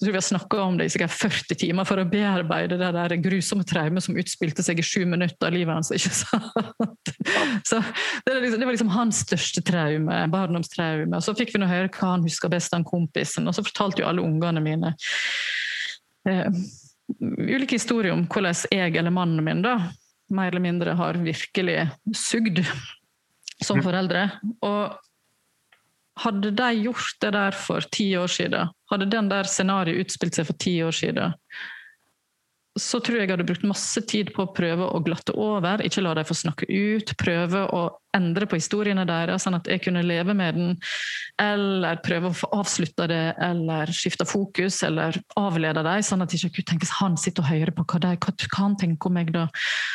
Tror vi har snakka om det i sikkert 40 timer for å bearbeide det der grusomme traumet som utspilte seg i sju minutter av livet hans. ikke sant? Så det, liksom, det, var liksom hans største traume, barndomstraume. Så fikk vi nå høre hva han husker best av kompisen, og så fortalte jo alle ungene mine eh, ulike historier om hvordan jeg eller mannen min da, mer eller mindre har virkelig sugd som mm. foreldre. Og hadde de gjort det der for ti år siden, hadde den der scenarioet utspilt seg for ti år siden, så tror jeg jeg hadde brukt masse tid på å prøve å glatte over, ikke la dem få snakke ut, prøve å endre på historiene deres, sånn at jeg kunne leve med den, eller prøve å få avslutta det, eller skifte fokus, eller avlede dem, sånn at jeg ikke kunne tenkes han sitter og hører på hva, de, hva, hva han tenker om meg da.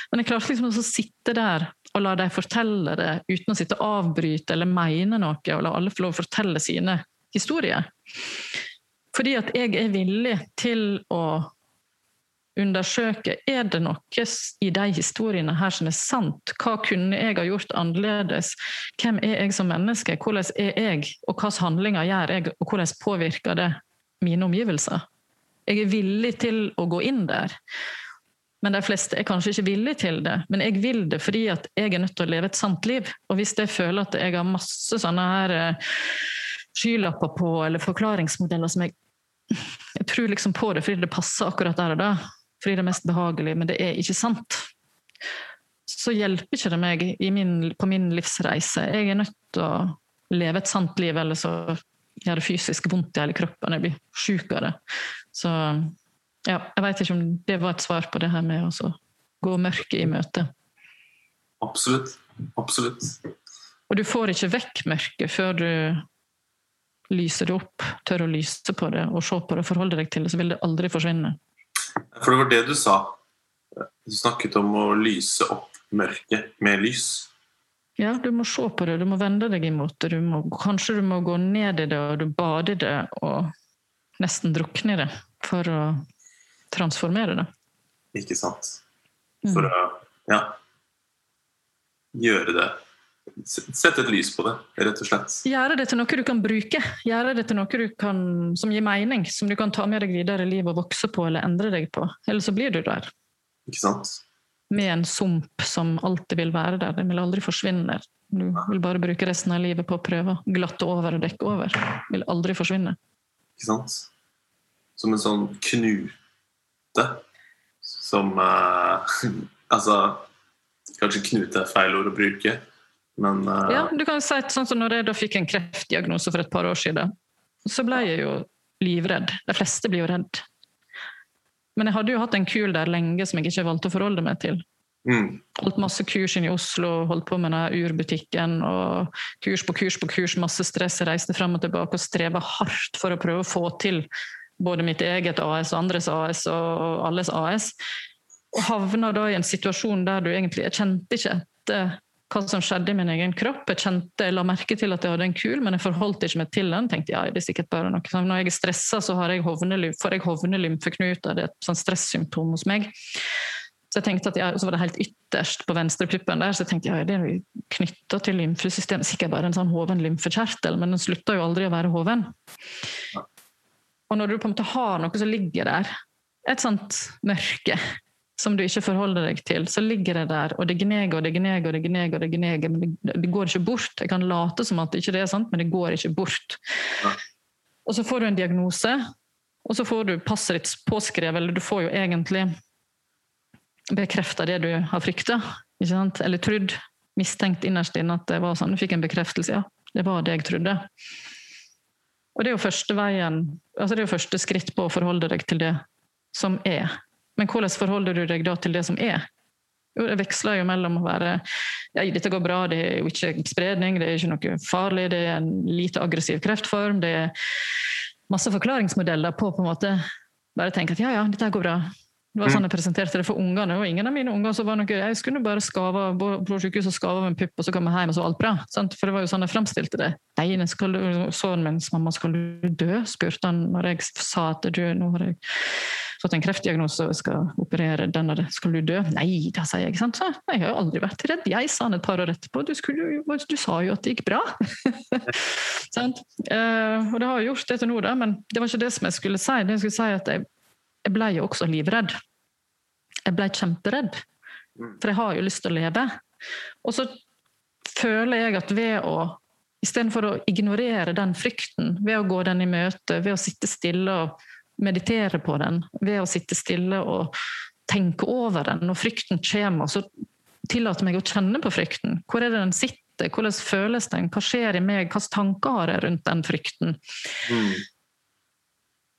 Men jeg klarte liksom å sitte der og la dem fortelle det uten å sitte og avbryte eller mene noe, og la alle få lov å fortelle sine historier. Fordi at jeg er villig til å undersøke er det noe i de historiene her som er sant. Hva kunne jeg ha gjort annerledes? Hvem er jeg som menneske? Hvordan er jeg, og hvilke handlinger gjør jeg, og hvordan påvirker det mine omgivelser? Jeg er villig til å gå inn der. Men de fleste er kanskje ikke villige til det. Men jeg vil det fordi at jeg er nødt til å leve et sant liv. Og hvis jeg føler at jeg har masse sånne her eh, skylapper på, eller forklaringsmodeller som jeg Jeg tror liksom på det fordi det passer akkurat der og da. Fordi det er mest behagelig, men det er ikke sant. Så hjelper ikke det meg min, på min livsreise. Jeg er nødt til å leve et sant liv, eller så gjør det fysisk vondt i hele kroppen. Jeg blir sjuk av det. Så ja, jeg veit ikke om det var et svar på det her med å gå mørket i møte. Absolutt. Absolutt. Og du får ikke vekk mørket før du lyser det opp, tør å lyse på det og se på det og forholde deg til det, så vil det aldri forsvinne. For det var det du sa. Du snakket om å lyse opp mørket med lys. Ja, du må se på det, du må vende deg imot det. Du må, kanskje du må gå ned i det, og du bader i det og nesten drukne i det for å transformere det. Ikke sant. For mm. å ja, gjøre det Sette et lys på det, rett og slett. Gjøre det til noe du kan bruke, gjøre det til noe du kan, som gir mening, som du kan ta med deg videre i livet og vokse på eller endre deg på. Eller så blir du der. Ikke sant? Med en sump som alltid vil være der. Den vil aldri forsvinne. Du vil bare bruke resten av livet på å prøve å glatte over og dekke over. Vil aldri forsvinne. Ikke sant? Som en sånn knute knute som uh, Altså Kanskje knute er feil ord å bruke, men uh, Ja, du kan si sånn som når jeg da fikk en kreftdiagnose for et par år siden, så ble jeg jo livredd. De fleste blir jo redd. Men jeg hadde jo hatt en kul der lenge som jeg ikke valgte å forholde meg til. Mm. Holdt masse kurs inn i Oslo, holdt på med den urbutikken og kurs på kurs på kurs, masse stress. Jeg reiste frem og tilbake og streva hardt for å prøve å få til både mitt eget AS, andres AS og alles AS. Og havna da i en situasjon der du egentlig Jeg kjente ikke etter hva som skjedde i min egen kropp. Jeg kjente, jeg la merke til at jeg hadde en kul, men jeg forholdt ikke meg til den. tenkte ja, det er sikkert bare noe. Når jeg er stressa, så jeg hovne, får jeg hovnelymfeknuter. Det er et sånn stressymptom hos meg. Så jeg tenkte at ja, så var det helt ytterst på venstrepuppen der, så jeg tenkte ja, det er knytta til lymfesystemet. Sikkert bare en sånn hoven lymfekjertel, men den slutta jo aldri å være hoven. Og når du på en måte har noe som ligger der, et sånt mørke som du ikke forholder deg til, så ligger det der, og det gneger og det gneger og det gneger, og det gneger, men det, det, går ikke bort. Jeg kan late som at det ikke er sant, men det går ikke bort. Og så får du en diagnose, og så får du passet ditt påskrevet, eller du får jo egentlig bekrefta det du har frykta, eller trodd, mistenkt innerst inne at det var sånn. Du fikk en bekreftelse, ja. Det var det jeg trodde. Og det er jo første veien, altså det er jo første skritt på å forholde deg til det som er. Men hvordan forholder du deg da til det som er? Jo, det veksler jo mellom å være ja, dette går bra, det er jo ikke spredning, det er ikke noe farlig, det er en lite aggressiv kreftform, det er masse forklaringsmodeller på på en måte bare tenke at ja, ja, dette går bra. Det var sånn jeg presenterte det for ungene. og ingen av mine unger så var noe, Jeg skulle bare skave på sykehuset og skave av en pupp, og så komme hjem, og så var alt bra. Sant? For det var jo sånn jeg fremstilte det. Nei, skal sønnen min mamma, skal du dø? spurte han når jeg sa at du, nå har jeg fått en kreftdiagnose og skal operere den og det. Skal du dø? Nei, da sier jeg. sant? Så, jeg har jo aldri vært redd. Jeg sa han et par år etterpå. Du, skulle, du sa jo at det gikk bra. sant? Uh, og det har jo gjort det til nå, da, men det var ikke det som jeg skulle si. Det jeg skulle si at jeg, jeg ble jo også livredd. Jeg ble kjemperedd. Mm. For jeg har jo lyst til å leve. Og så føler jeg at ved å Istedenfor å ignorere den frykten, ved å gå den i møte, ved å sitte stille og meditere på den, ved å sitte stille og tenke over den når frykten kommer, så tillater meg å kjenne på frykten. Hvor er det den sitter? Hvordan føles den? Hva skjer i meg? Hvilke tanker har jeg rundt den frykten? Mm.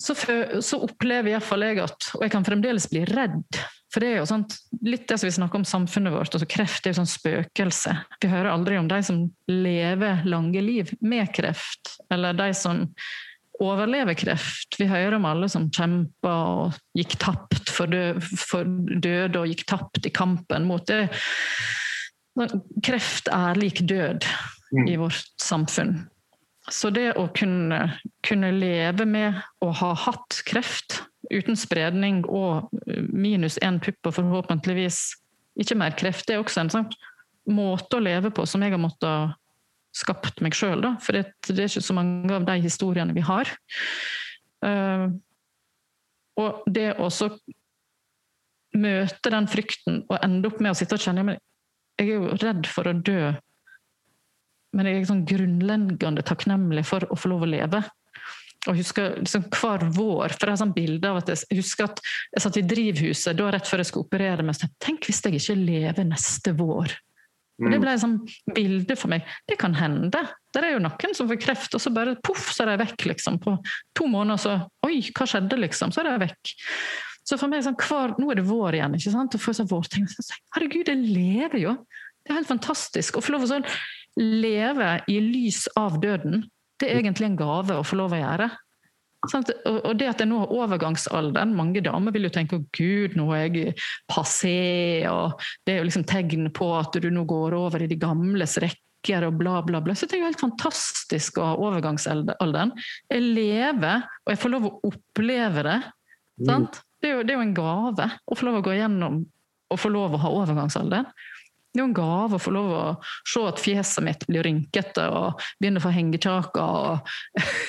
Så, så, opplever iallfall jeg at Og jeg kan fremdeles bli redd for det er jo sånt, litt det som vi snakker om samfunnet vårt. altså Kreft er jo sånn spøkelse. Vi hører aldri om de som lever lange liv med kreft, eller de som overlever kreft. Vi hører om alle som kjempa og gikk tapt for, død, for døde og gikk tapt i kampen mot det. Kreft er lik død mm. i vårt samfunn. Så det å kunne, kunne leve med å ha hatt kreft uten spredning og minus én pupp og forhåpentligvis ikke mer kreft. Det er også en sånn måte å leve på som jeg har måttet skapt meg sjøl, for det, det, er ikke så mange av de historiene vi har. Uh, og det å møte den frykten og ende opp med å sitte og kjenne Jeg er jo redd for å dø, men jeg er sånn grunnleggende takknemlig for å få lov å leve og husker liksom hver vår for jeg har sånn bilde av at Jeg husker at jeg satt i drivhuset da rett før jeg skulle operere meg. Tenk hvis jeg ikke lever neste vår. Og Det mm. ble et sånn bilde for meg. Det kan hende. Det er jo noen som får kreft, og så bare poff, så er de vekk. liksom. På to måneder så Oi, hva skjedde, liksom? Så er de vekk. Så for meg sånn, hver, Nå er det vår igjen. ikke sant? Og får sånn vårting. Herregud, jeg lever jo! Det er helt fantastisk Og for lov å sånn leve i lys av døden. Det er egentlig en gave å få lov å gjøre. Og det at jeg nå har overgangsalderen Mange damer vil jo tenke å gud, nå er jeg passé, og det er jo liksom tegn på at du nå går over i de gamles rekker og bla, bla, bla. Så det er jo helt fantastisk å ha overgangsalderen. Jeg lever, og jeg får lov å oppleve det. Mm. Det, er jo, det er jo en gave å få lov å gå gjennom og få lov å ha overgangsalderen. Det er jo en gave å få lov å se at fjeset mitt blir rynkete og begynner å få hengekjaker og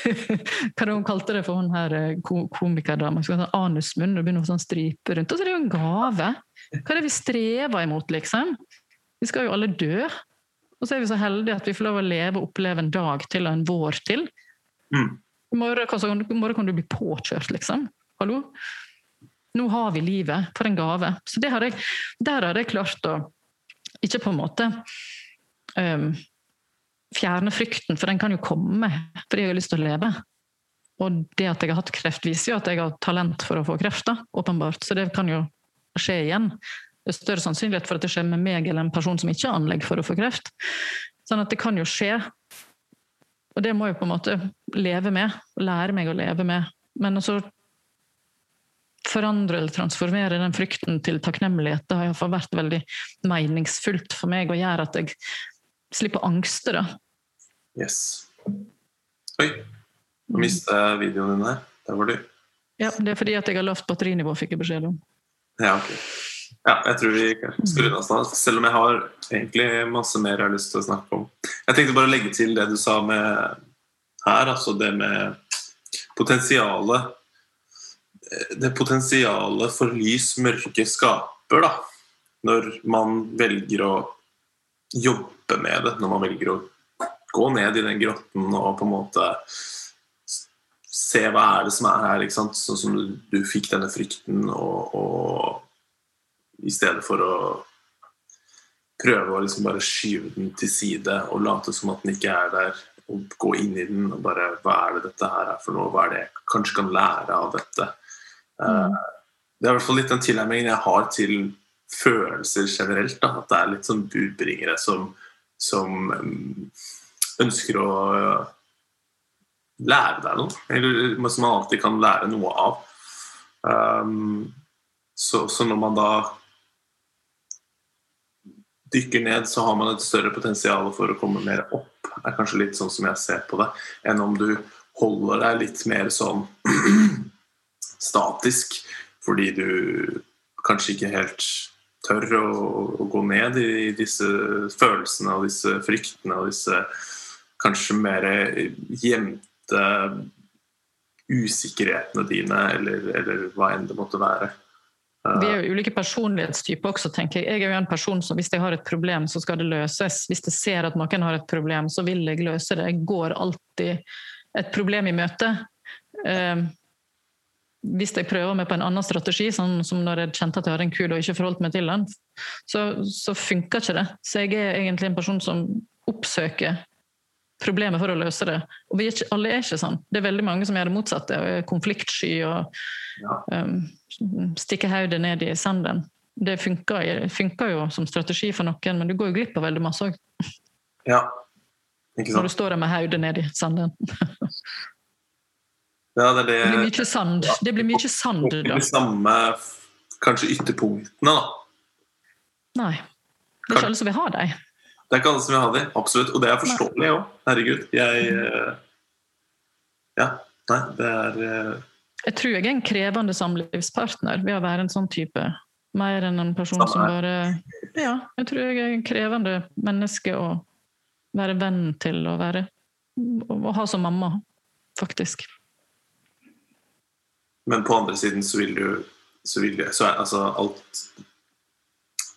Hva hun kalte det for hun her eh, komikerdama? Anusmunn og begynner å få sånn stripe rundt. Og så er det jo en gave! Hva er det vi strever imot, liksom? Vi skal jo alle dø. Og så er vi så heldige at vi får lov å leve og oppleve en dag til og en vår til. Mm. I morgen, morgen kan du bli påkjørt, liksom. Hallo? Nå har vi livet. For en gave. Så har jeg, der har jeg klart å ikke på en måte um, fjerne frykten, for den kan jo komme fordi jeg har lyst til å leve. Og det at jeg har hatt kreft, viser jo at jeg har talent for å få kreft. åpenbart. Så det kan jo skje igjen. Det er større sannsynlighet for at det skjer med meg eller en person som ikke har anlegg for å få kreft. Sånn at det kan jo skje. Og det må jeg på en måte leve med. Lære meg å leve med. Men også forandre eller transformere den frykten til takknemlighet, det har iallfall vært veldig meningsfullt for meg og gjør at jeg slipper angste, da. Yes. Oi, nå mistet jeg videoen din her. Der var du. Ja, det er fordi at jeg har lavt batterinivå, fikk jeg beskjed om. Ja, ok. Ja, jeg tror vi skal runde oss selv om jeg har egentlig masse mer jeg har lyst til å snakke om. Jeg tenkte bare å legge til det du sa med her, altså det med potensialet det potensialet for lys mørke skaper, da, når man velger å jobbe med det, når man velger å gå ned i den grotten og på en måte se hva er det som er her, ikke sant? sånn som du, du fikk denne frykten, og, og i stedet for å prøve å liksom bare skyve den til side og late som at den ikke er der, og gå inn i den og bare Hva er det dette her er for noe? Hva er det jeg kanskje kan lære av dette? Mm. Det er i hvert fall litt den tilnærmingen jeg har til følelser generelt. Da. At det er litt sånn budbringere som, som mm, ønsker å lære deg noe. Eller som man alltid kan lære noe av. Um, så, så, når man da dykker ned, så har man et større potensial for å komme mer opp. Det er kanskje litt sånn som jeg ser på det, enn om du holder deg litt mer sånn statisk. fordi du kanskje ikke helt tør å, å gå ned i disse følelsene og disse fryktene og disse kanskje mer gjemte usikkerhetene dine, eller, eller hva enn det måtte være. Vi er jo ulike personlighetstyper også, tenker jeg. Jeg er jo en person som hvis jeg har et problem, så skal det løses. Hvis jeg ser at noen har et problem, så vil jeg løse det. Jeg går alltid et problem i møte. Hvis jeg prøver meg på en annen strategi, sånn som når jeg kjente at jeg hadde en kul og ikke forholdt meg til den, så, så funker ikke det. Så jeg er egentlig en person som oppsøker problemet for å løse det. Og vi er ikke, alle er ikke sånn. Det er veldig mange som gjør det motsatte. og er Konfliktsky og ja. um, stikker hodet ned i sanden. Det funker, funker, jo som strategi for noen, men du går jo glipp av veldig masse òg. Ja. Når du står der med hodet ned i sanden. ja, det, det, det, blir mye sand. Det blir mye sand, da. De samme kanskje ytterpunktene, da. Nei. Det er ikke alle som vil ha dem. Det er ikke alle som vil ha dem, absolutt. Og det er forståelig òg. Herregud. Jeg eh, Ja. Nei, det er eh, Jeg tror jeg er en krevende samlivspartner ved å være en sånn type. Mer enn en person som bare Ja, jeg tror jeg er en krevende menneske å være venn til å være Å ha som mamma, faktisk. Men på andre siden så vil du så vil du, så er, altså alt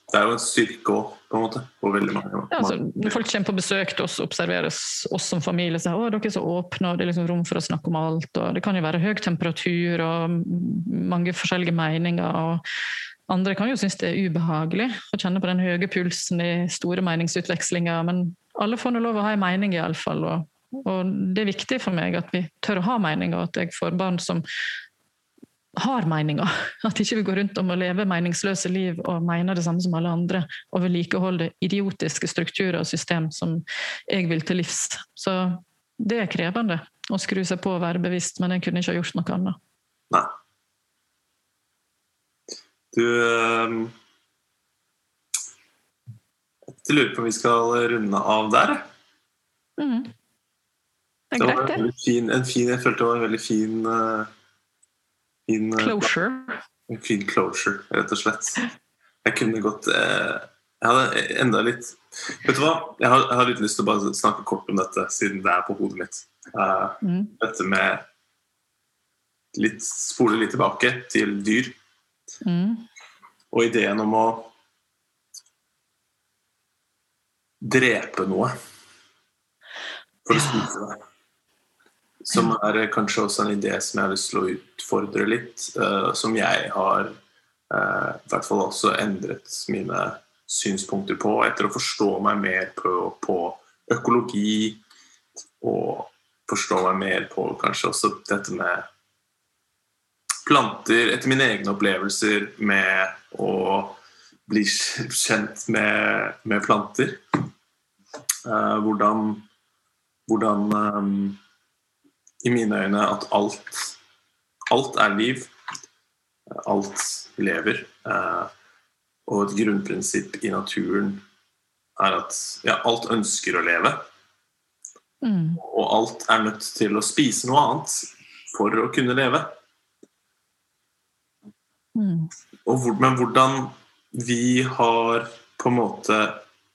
det er jo en styrke òg, på en måte. På veldig mange. Ja, altså, når folk kommer på besøk til oss, observerer oss som familie, så er dere er så åpne, og det er liksom rom for å snakke om alt. og Det kan jo være høy temperatur og mange forskjellige meninger. og Andre kan jo synes det er ubehagelig å kjenne på den høye pulsen i store meningsutvekslinger, men alle får nå lov å ha en mening, iallfall. Og, og det er viktig for meg at vi tør å ha meninger, og at jeg får barn som har meninger. At ikke vi går rundt om og lever meningsløse liv og mener det samme som alle andre, og vedlikeholder idiotiske strukturer og system som jeg vil til livs. Så det er krevende å skru seg på og være bevisst, men jeg kunne ikke ha gjort noe annet. Nei. Du ehm, Jeg lurer på om vi skal runde av der. Mm. Det er greit, det. En fin, en fin, jeg følte det var en veldig fin uh, fin eh, Closure. En fin closure, rett og slett. Jeg kunne gått eh, Jeg hadde enda litt Vet du hva? Jeg har, jeg har, litt lyst til å bare snakke kort om dette, siden det er på hodet mitt. Uh, mm. Dette med litt, Spole litt tilbake til dyr. Mm. Og ideen om å drepe noe for å spise det. Som er kanskje også en idé som jeg har lyst til å utfordre litt. Uh, som jeg har uh, i hvert fall også endret mine synspunkter på etter å forstå meg mer på, på økologi. Og forstå meg mer på kanskje også dette med planter, etter mine egne opplevelser med å bli kjent med, med planter. Uh, hvordan, hvordan um, i mine øyne at alt, alt er liv. Alt lever. Eh, og et grunnprinsipp i naturen er at ja, alt ønsker å leve. Mm. Og alt er nødt til å spise noe annet for å kunne leve. Mm. Og, men hvordan vi har på en måte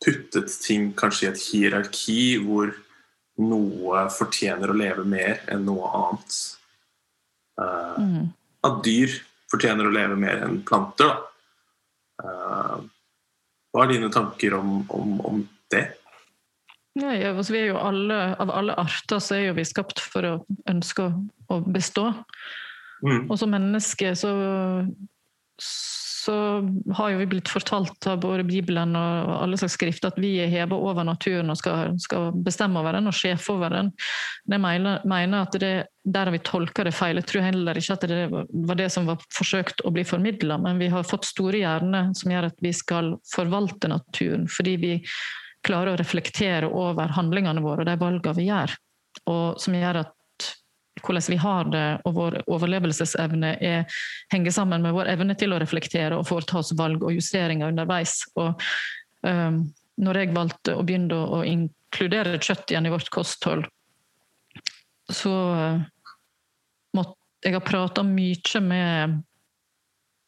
puttet ting kanskje i et hierarki hvor noe fortjener å leve mer enn noe annet. Uh, mm. At dyr fortjener å leve mer enn planter. Uh, hva er dine tanker om, om, om det? Ja, altså vi er jo alle, Av alle arter så er jo vi skapt for å ønske å, å bestå. Mm. Og som mennesker så så har jo vi blitt fortalt av både Bibelen og alle slags skrifter at vi er hevet over naturen og skal, skal, bestemme over den og sjefe over den. Jeg mener, mener at det, der har vi tolka det feil. Jeg tror heller ikke at det var det som var forsøkt å bli formidla, men vi har fått store hjerner som gjør at vi skal forvalte naturen, fordi vi klarer å reflektere over handlingene våre og de valgene vi gjør. Og som gjør at hvordan vi har det og vår overlevelsesevne er, henger sammen med vår evne til å reflektere og foreta oss valg og justeringer underveis. Og, um, når jeg valgte å begynne å inkludere kjøtt igjen i vårt kosthold, så uh, måtte jeg ha prata mye med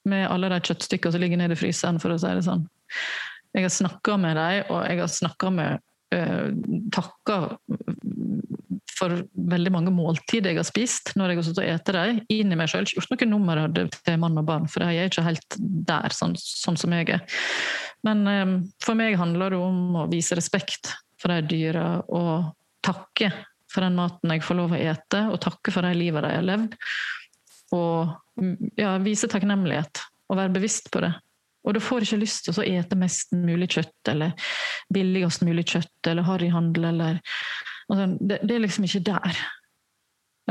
med alle de kjøttstykkene som ligger nede i fryseren, for å si det sånn. Jeg har snakka med dem, og jeg har snakka med uh, Takka for veldig mange måltider jeg har spist når jeg har sittet og spist dem, i meg sjøl. Ikke gjort noe nummer av det til mann og barn, for jeg er ikke helt der, sånn, sånn som jeg er. Men um, for meg handler det om å vise respekt for de dyra, og takke for den maten jeg får lov å ete, og takke for de livet de har levd. Og ja, vise takknemlighet, og være bevisst på det. Og du får ikke lyst til å ete mest mulig kjøtt, eller billigst mulig kjøtt, eller harryhandel, eller altså, det, det, er liksom ikke der.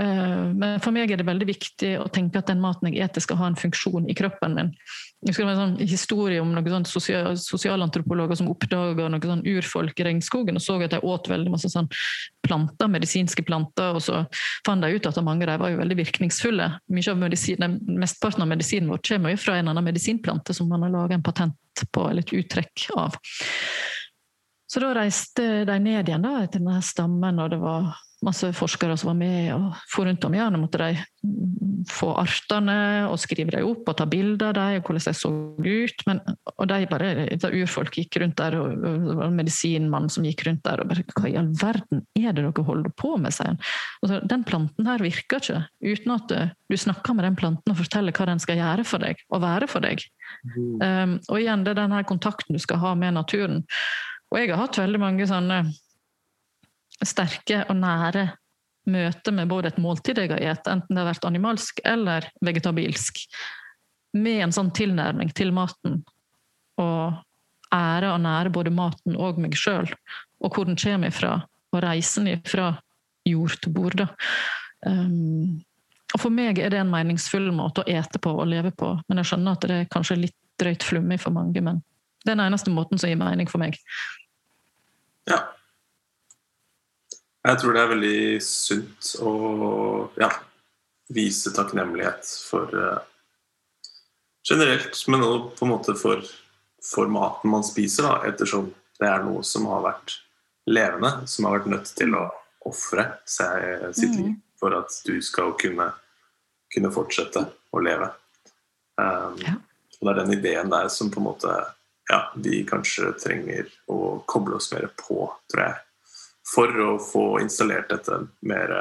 Uh, men for meg er det veldig viktig å tenke at den maten jeg eter, skal ha en funksjon i kroppen min. Jeg husker Det var en sånn historie om noen sånn sosial, sosialantropologer som oppdaga noen sånn urfolk i regnskogen og så at de åt veldig masse sånn planter, medisinske planter, og så fant de ut at mange av dem var jo veldig virkningsfulle. Mye av medisin, Mesteparten av medisinen vår kommer jo fra en annen medisinplante som man har laga en patent på, eller et uttrekk av. Så da reiste de ned igjen da, til denne stammen, og det var masse forskere som var med og for rundt om. hjørnet. måtte de få artene og skrive dem opp og ta bilder av dem og hvordan de så ut. Men, og de bare, da urfolk gikk rundt der, og, og det var en medisinmann som gikk rundt der og bare Hva i all verden er det dere holder på med, sier han. Altså, den planten her virker ikke uten at du snakker med den planten og forteller hva den skal gjøre for deg og være for deg. Mm. Um, og igjen, det er den her kontakten du skal ha med naturen. Og jeg har hatt veldig mange sånne sterke og nære møter med både et måltid jeg har spist, enten det har vært animalsk eller vegetabilsk, med en sånn tilnærming til maten. Og ære og nære både maten og meg sjøl, og hvor den kommer ifra, og reisen ifra jord til bord. Um, og for meg er det en meningsfull måte å ete på og leve på, men jeg skjønner at det er kanskje litt drøyt flummig for mange, men det er den eneste måten som gir mening for meg. Ja, jeg tror det er veldig sunt å ja, vise takknemlighet for uh, generelt, men også på en måte for, for maten man spiser, da, ettersom det er noe som har vært levende, som har vært nødt til å ofre sitt liv mm. for at du skal kunne, kunne fortsette å leve. Um, ja. Og det er den ideen der som på en måte ja, vi kanskje trenger å koble oss mer på, tror jeg for å få installert dette mer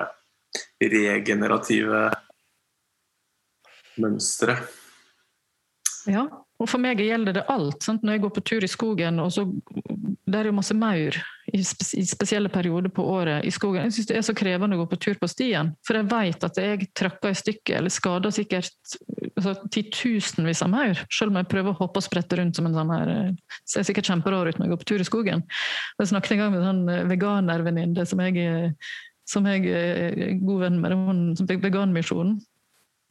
regenerative mønsteret. Ja, og for meg gjelder det alt. Sant? Når jeg går på tur i skogen, og så det er jo masse maur i, spesielle perioder på året i skogen. Jeg syns det er så krevende å gå på tur på stien. For jeg vet at jeg tråkker i stykket eller skader sikkert altså, titusenvis av maur. Selv om jeg prøver å hoppe og sprette rundt som en sånn her Så jeg Ser sikkert kjemperar ut når jeg går på tur i skogen. Jeg snakket en gang med en sånn eh, veganervenninne som jeg som jeg er god venn med, hun Veganmisjonen.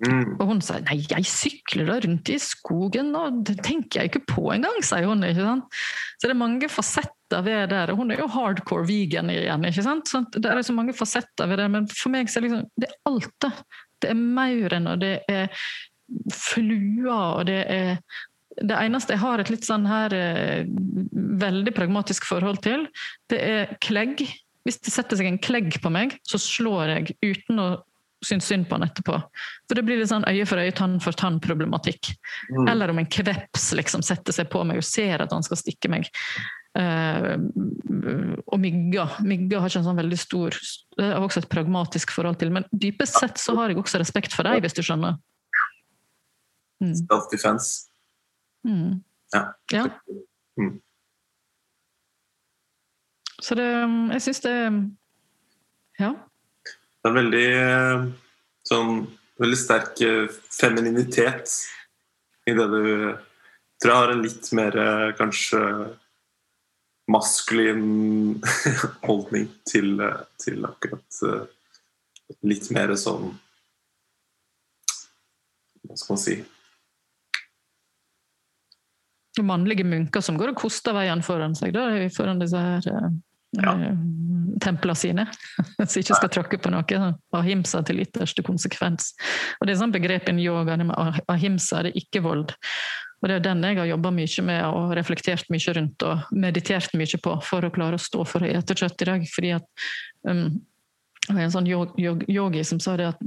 Mm. Og hun sier nei, jeg sykler da rundt i skogen, og det tenker jeg ikke på engang, sier hun. ikke sant? Så det er mange fasetter ved det. og Hun er jo hardcore vegan igjen. ikke sant? Så det er så mange fasetter ved det, men for meg så er det liksom, det er alt det. Det er mauren, og det er flua, og det er det eneste jeg har et litt sånn her eh, veldig pragmatisk forhold til, det er klegg. Hvis det setter seg en klegg på meg, så slår jeg uten å synes synd på han etterpå. For det blir litt sånn øye for øye, tann for tann-problematikk. Mm. Eller om en kveps liksom setter seg på meg og ser at han skal stikke meg. Uh, og mygga. Mygga har ikke en sånn veldig stor Det har også et pragmatisk forhold til. Men dypest sett så har jeg også respekt for deg, hvis du skjønner. Mm. Self-defense. Mm. Ja. ja. Mm. Så det Jeg syns det Ja. Det er veldig eh, sånn veldig sterk eh, femininitet i det du tror jeg har en litt mer eh, kanskje maskulin holdning til, til akkurat litt mer sånn Hva skal man si? Mannlige munker som går og koster veien foran seg da, foran disse her ja. Eh, templene sine, så ikke skal tråkke på noe. Sånn. Ahimsa til ytterste konsekvens. Og Det er sånn begrep i yoga. Ahimsa det er ikke vold. Og Det er den jeg har jobba mye med og reflektert mye rundt og meditert mye på for å klare å stå for å ete kjøtt i dag. fordi at um, det var en sånn yogi som sa det at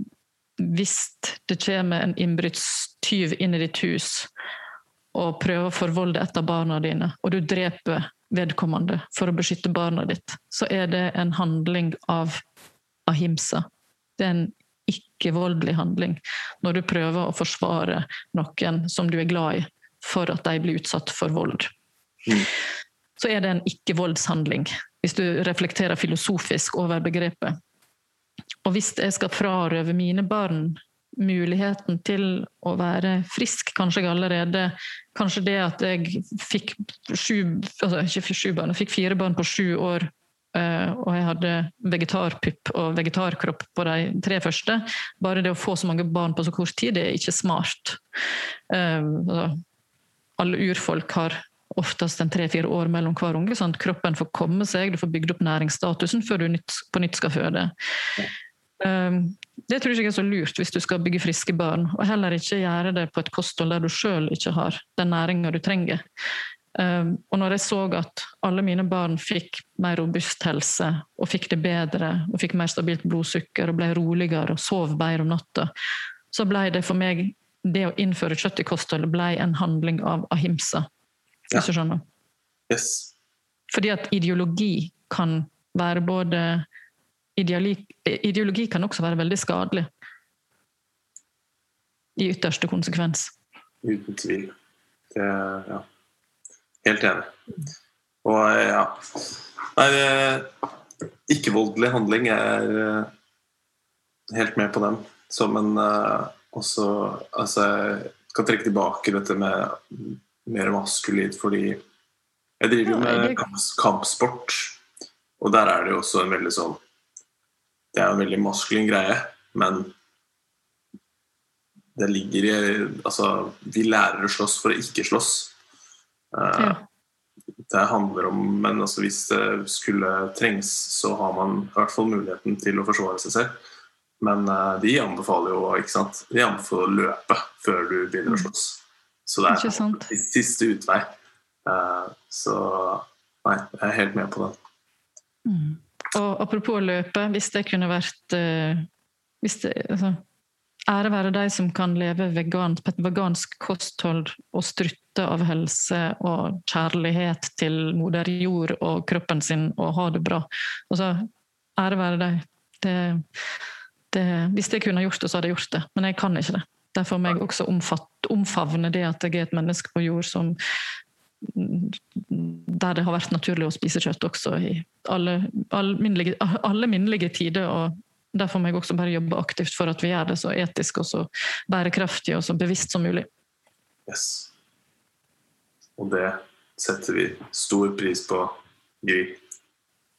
hvis det kommer en innbruddstyv inn i ditt hus og prøver å forvolde et av barna dine, og du dreper vedkommende for å beskytte barna ditt, så er det en handling av ahimsa. Det er en ikke-voldelig handling når du prøver å forsvare noen som du er glad i, for at de blir utsatt for vold. Mm. Så er det en ikke-voldshandling, hvis du reflekterer filosofisk over begrepet. Og hvis jeg skal frarøve mine barn muligheten til å være frisk, kanskje jeg allerede Kanskje det at jeg fikk sju altså ikke sju barn, jeg fikk fire barn på sju år, eh, og jeg hadde vegetarpupp og vegetarkropp på de tre første. Bare det å få så mange barn på så kort tid, det er ikke smart. Eh, altså, alle urfolk har oftest en tre-fire år mellom hver unge, sånn at kroppen får komme seg, du får bygd opp næringsstatusen før du på nytt skal føde. Ehm, det tror jeg ikke er så lurt hvis du skal bygge friske barn, og heller ikke gjøre det på et kosthold der du sjøl ikke har den næringa du trenger. Ehm, og når jeg så at alle mine barn fikk mer robust helse, og fikk det bedre, og fikk mer stabilt blodsukker, og ble roligere og sov bedre om natta, så ble det for meg det å innføre kjøtt i kostholdet ble en handling av ahimsa. Hvis du skjønner? Yes. Fordi at ideologi kan være både ideologi, ideologi kan også være veldig skadelig. I ytterste konsekvens. Uten tvil. Det Ja. Helt enig. Og ja Nei, ikke-voldelig handling er eh, helt med på den. Som en også Altså, jeg skal trekke tilbake dette med mer maskulint, fordi jeg driver jo med kampsport, og der er det jo også en veldig sånn det er en veldig maskulin greie, men det ligger i Altså, vi lærer å slåss for å ikke slåss. Uh, ja. Det handler om Men altså, hvis det skulle trengs, så har man i hvert fall muligheten til å forsvare seg selv. Men uh, de anbefaler jo ikke sant? De anbefaler å løpe før du begynner å mm. slåss. Så det er siste utvei. Uh, så nei, jeg er helt med på det. Mm. Og apropos å løpe, hvis det kunne vært uh, det, altså, Ære være de som kan leve vegan, på et vegansk kosthold og strutte av helse og kjærlighet til moder jord og kroppen sin og ha det bra. Altså, ære være de. Det, det, hvis jeg kunne gjort det, så hadde jeg gjort det, men jeg kan ikke det. Derfor må jeg også omfavne det at jeg er et menneske på jord som der det har vært naturlig å spise kjøtt også i alle, alle, minnelige, alle minnelige tider. og Derfor må jeg også bare jobbe aktivt for at vi gjør det så etisk og så bærekraftig og så bevisst som mulig. Yes. Og det setter vi stor pris på, Gry.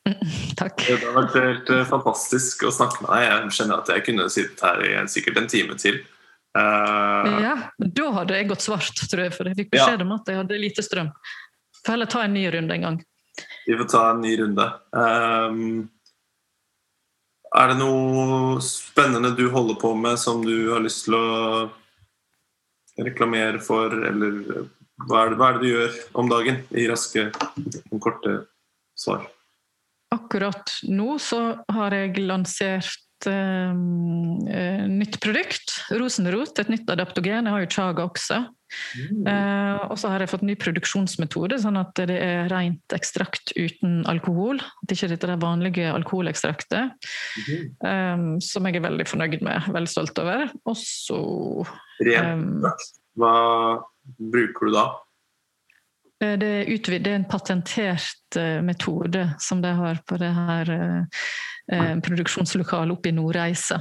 takk. Det har vært helt eh, fantastisk å snakke med deg. Jeg skjønner at jeg kunne sittet her i sikkert en time til. Uh, ja, da hadde jeg gått svart, tror jeg, for jeg fikk beskjed ja. om at jeg hadde lite strøm. Får heller ta en ny runde en gang. Vi får ta en ny runde. Um, er det noe spennende du holder på med som du har lyst til å reklamere for, eller hva er det, hva er det du gjør om dagen i raske, korte svar? Akkurat nå så har jeg lansert uh, nytt produkt. Rosenrot, et nytt adaptogen. Jeg har jo chaga også. Mm. Uh, og så har jeg fått ny produksjonsmetode, sånn at det er rent ekstrakt uten alkohol. At ikke dette er det vanlige alkoholekstraktet. Mm. Um, som jeg er veldig fornøyd med, veldig stolt over. Og så um, Hva bruker du da? Det er, utvid, det er en patentert metode som de har på det her eh, produksjonslokale oppe i Nordreisa.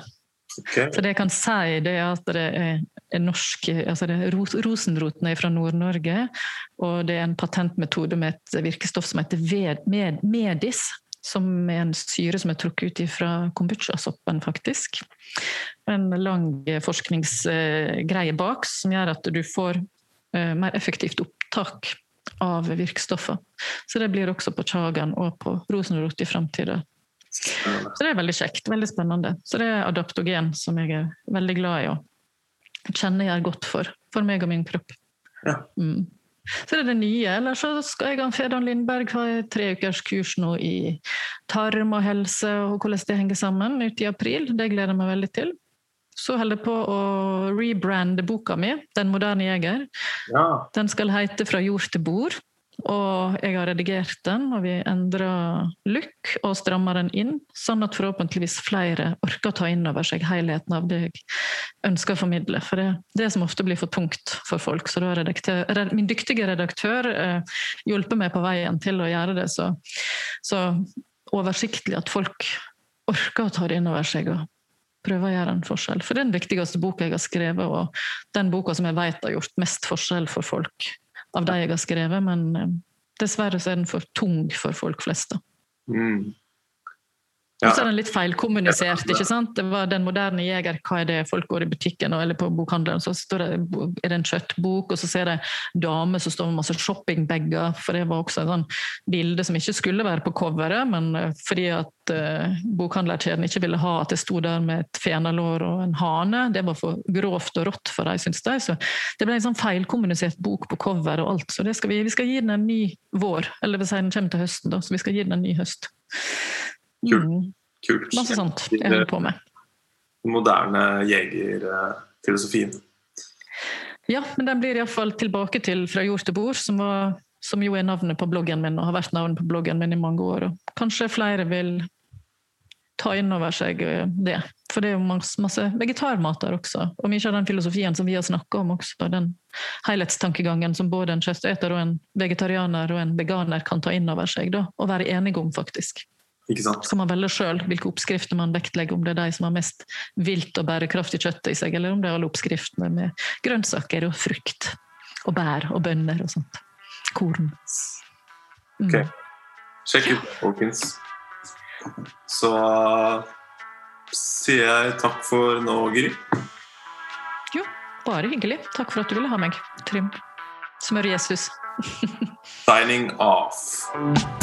Okay. Så det jeg kan si, det er at det er, norsk altså det er Rosenroten er fra Nord-Norge, og det er en patentmetode med et virkestoff som heter ved, Medis. Som er en syre som er trukket ut fra kombucha-soppen, faktisk. En lang forskningsgreie bak som gjør at du får mer effektivt opptak av virkestoffer. Så det blir også på Chagan og på rosenrot i framtida. Så det er veldig kjekt. Veldig spennende. Så det er adaptogen som jeg er veldig glad i og kjenner jeg godt for. For meg og min kropp. Ja. Mm. Så det er det nye. Eller så skal jeg og Fedan Lindberg ha et tre ukers kurs nå i tarm og helse og hvordan det henger sammen ute i april. Det gleder jeg meg veldig til. Så holder jeg på å rebrande boka mi, 'Den moderne jeger'. Ja. Den skal hete 'Fra jord til bord'. Og jeg har redigert den, og vi endrer look og strammer den inn, sånn at forhåpentligvis flere orker å ta inn over seg helheten av det jeg ønsker å formidle. For det det som ofte blir for tungt for folk. Så da har min dyktige redaktør eh, hjulpet meg på veien til å gjøre det så, så oversiktlig at folk orker å ta det inn over seg. og prøve å gjøre en forskjell. For det er den viktigste boka jeg har skrevet, og den boka som jeg vet har gjort mest forskjell for folk av de jeg har skrevet, men eh, dessverre så er den for tung for folk flest. Mm. Og så er den litt feilkommunisert. ikke sant? Det var Den moderne jeger, hva er det folk går i butikken eller på bokhandelen, så står det, er det en kjøttbok, og så ser jeg damer som står med masse shoppingbager, for det var også et sånn bilde som ikke skulle være på coveret, men eh, fordi at uh, bokhandlerkjeden ikke ville ha at det sto der med et fenalår og en hane, det var for grovt og rått for dem, syns de. Så det ble en sånn feilkommunisert bok på cover og alt. Så skal vi, vi, skal gi den en ny vår, eller vil si den kommer til høsten, da, så vi skal gi den en ny høst. Kult. Mm. Kult. Masse sånt jeg holder på med. Den Moderne jegerfilosofien. Ja, men den blir iallfall tilbake til Fra jord til bord, som, var, som, jo er navnet på bloggen min og har vært navnet på bloggen min i mange år. Og kanskje flere vil ta inn over seg eh, det. For det er jo masse, masse vegetarmat der også. Og mye av den filosofien som vi har snakka om også, den helhetstankegangen som både en kjøtteter og en vegetarianer og en veganer kan ta inn over seg, da, og være enige om, faktisk. Så man velger sjøl hvilke oppskrifter man vektlegger, om det er de som har mest vilt og bærekraftig kjøtt i seg, eller om det er alle oppskriftene med grønnsaker og frukt og bær og bønner og sånt. Korn. Mm. Ok. Sjekk ut folkens. Så sier jeg takk for nå, Gry. Jo, bare hyggelig. Takk for at du ville ha meg, Trym. Smør Jesus. Signing off.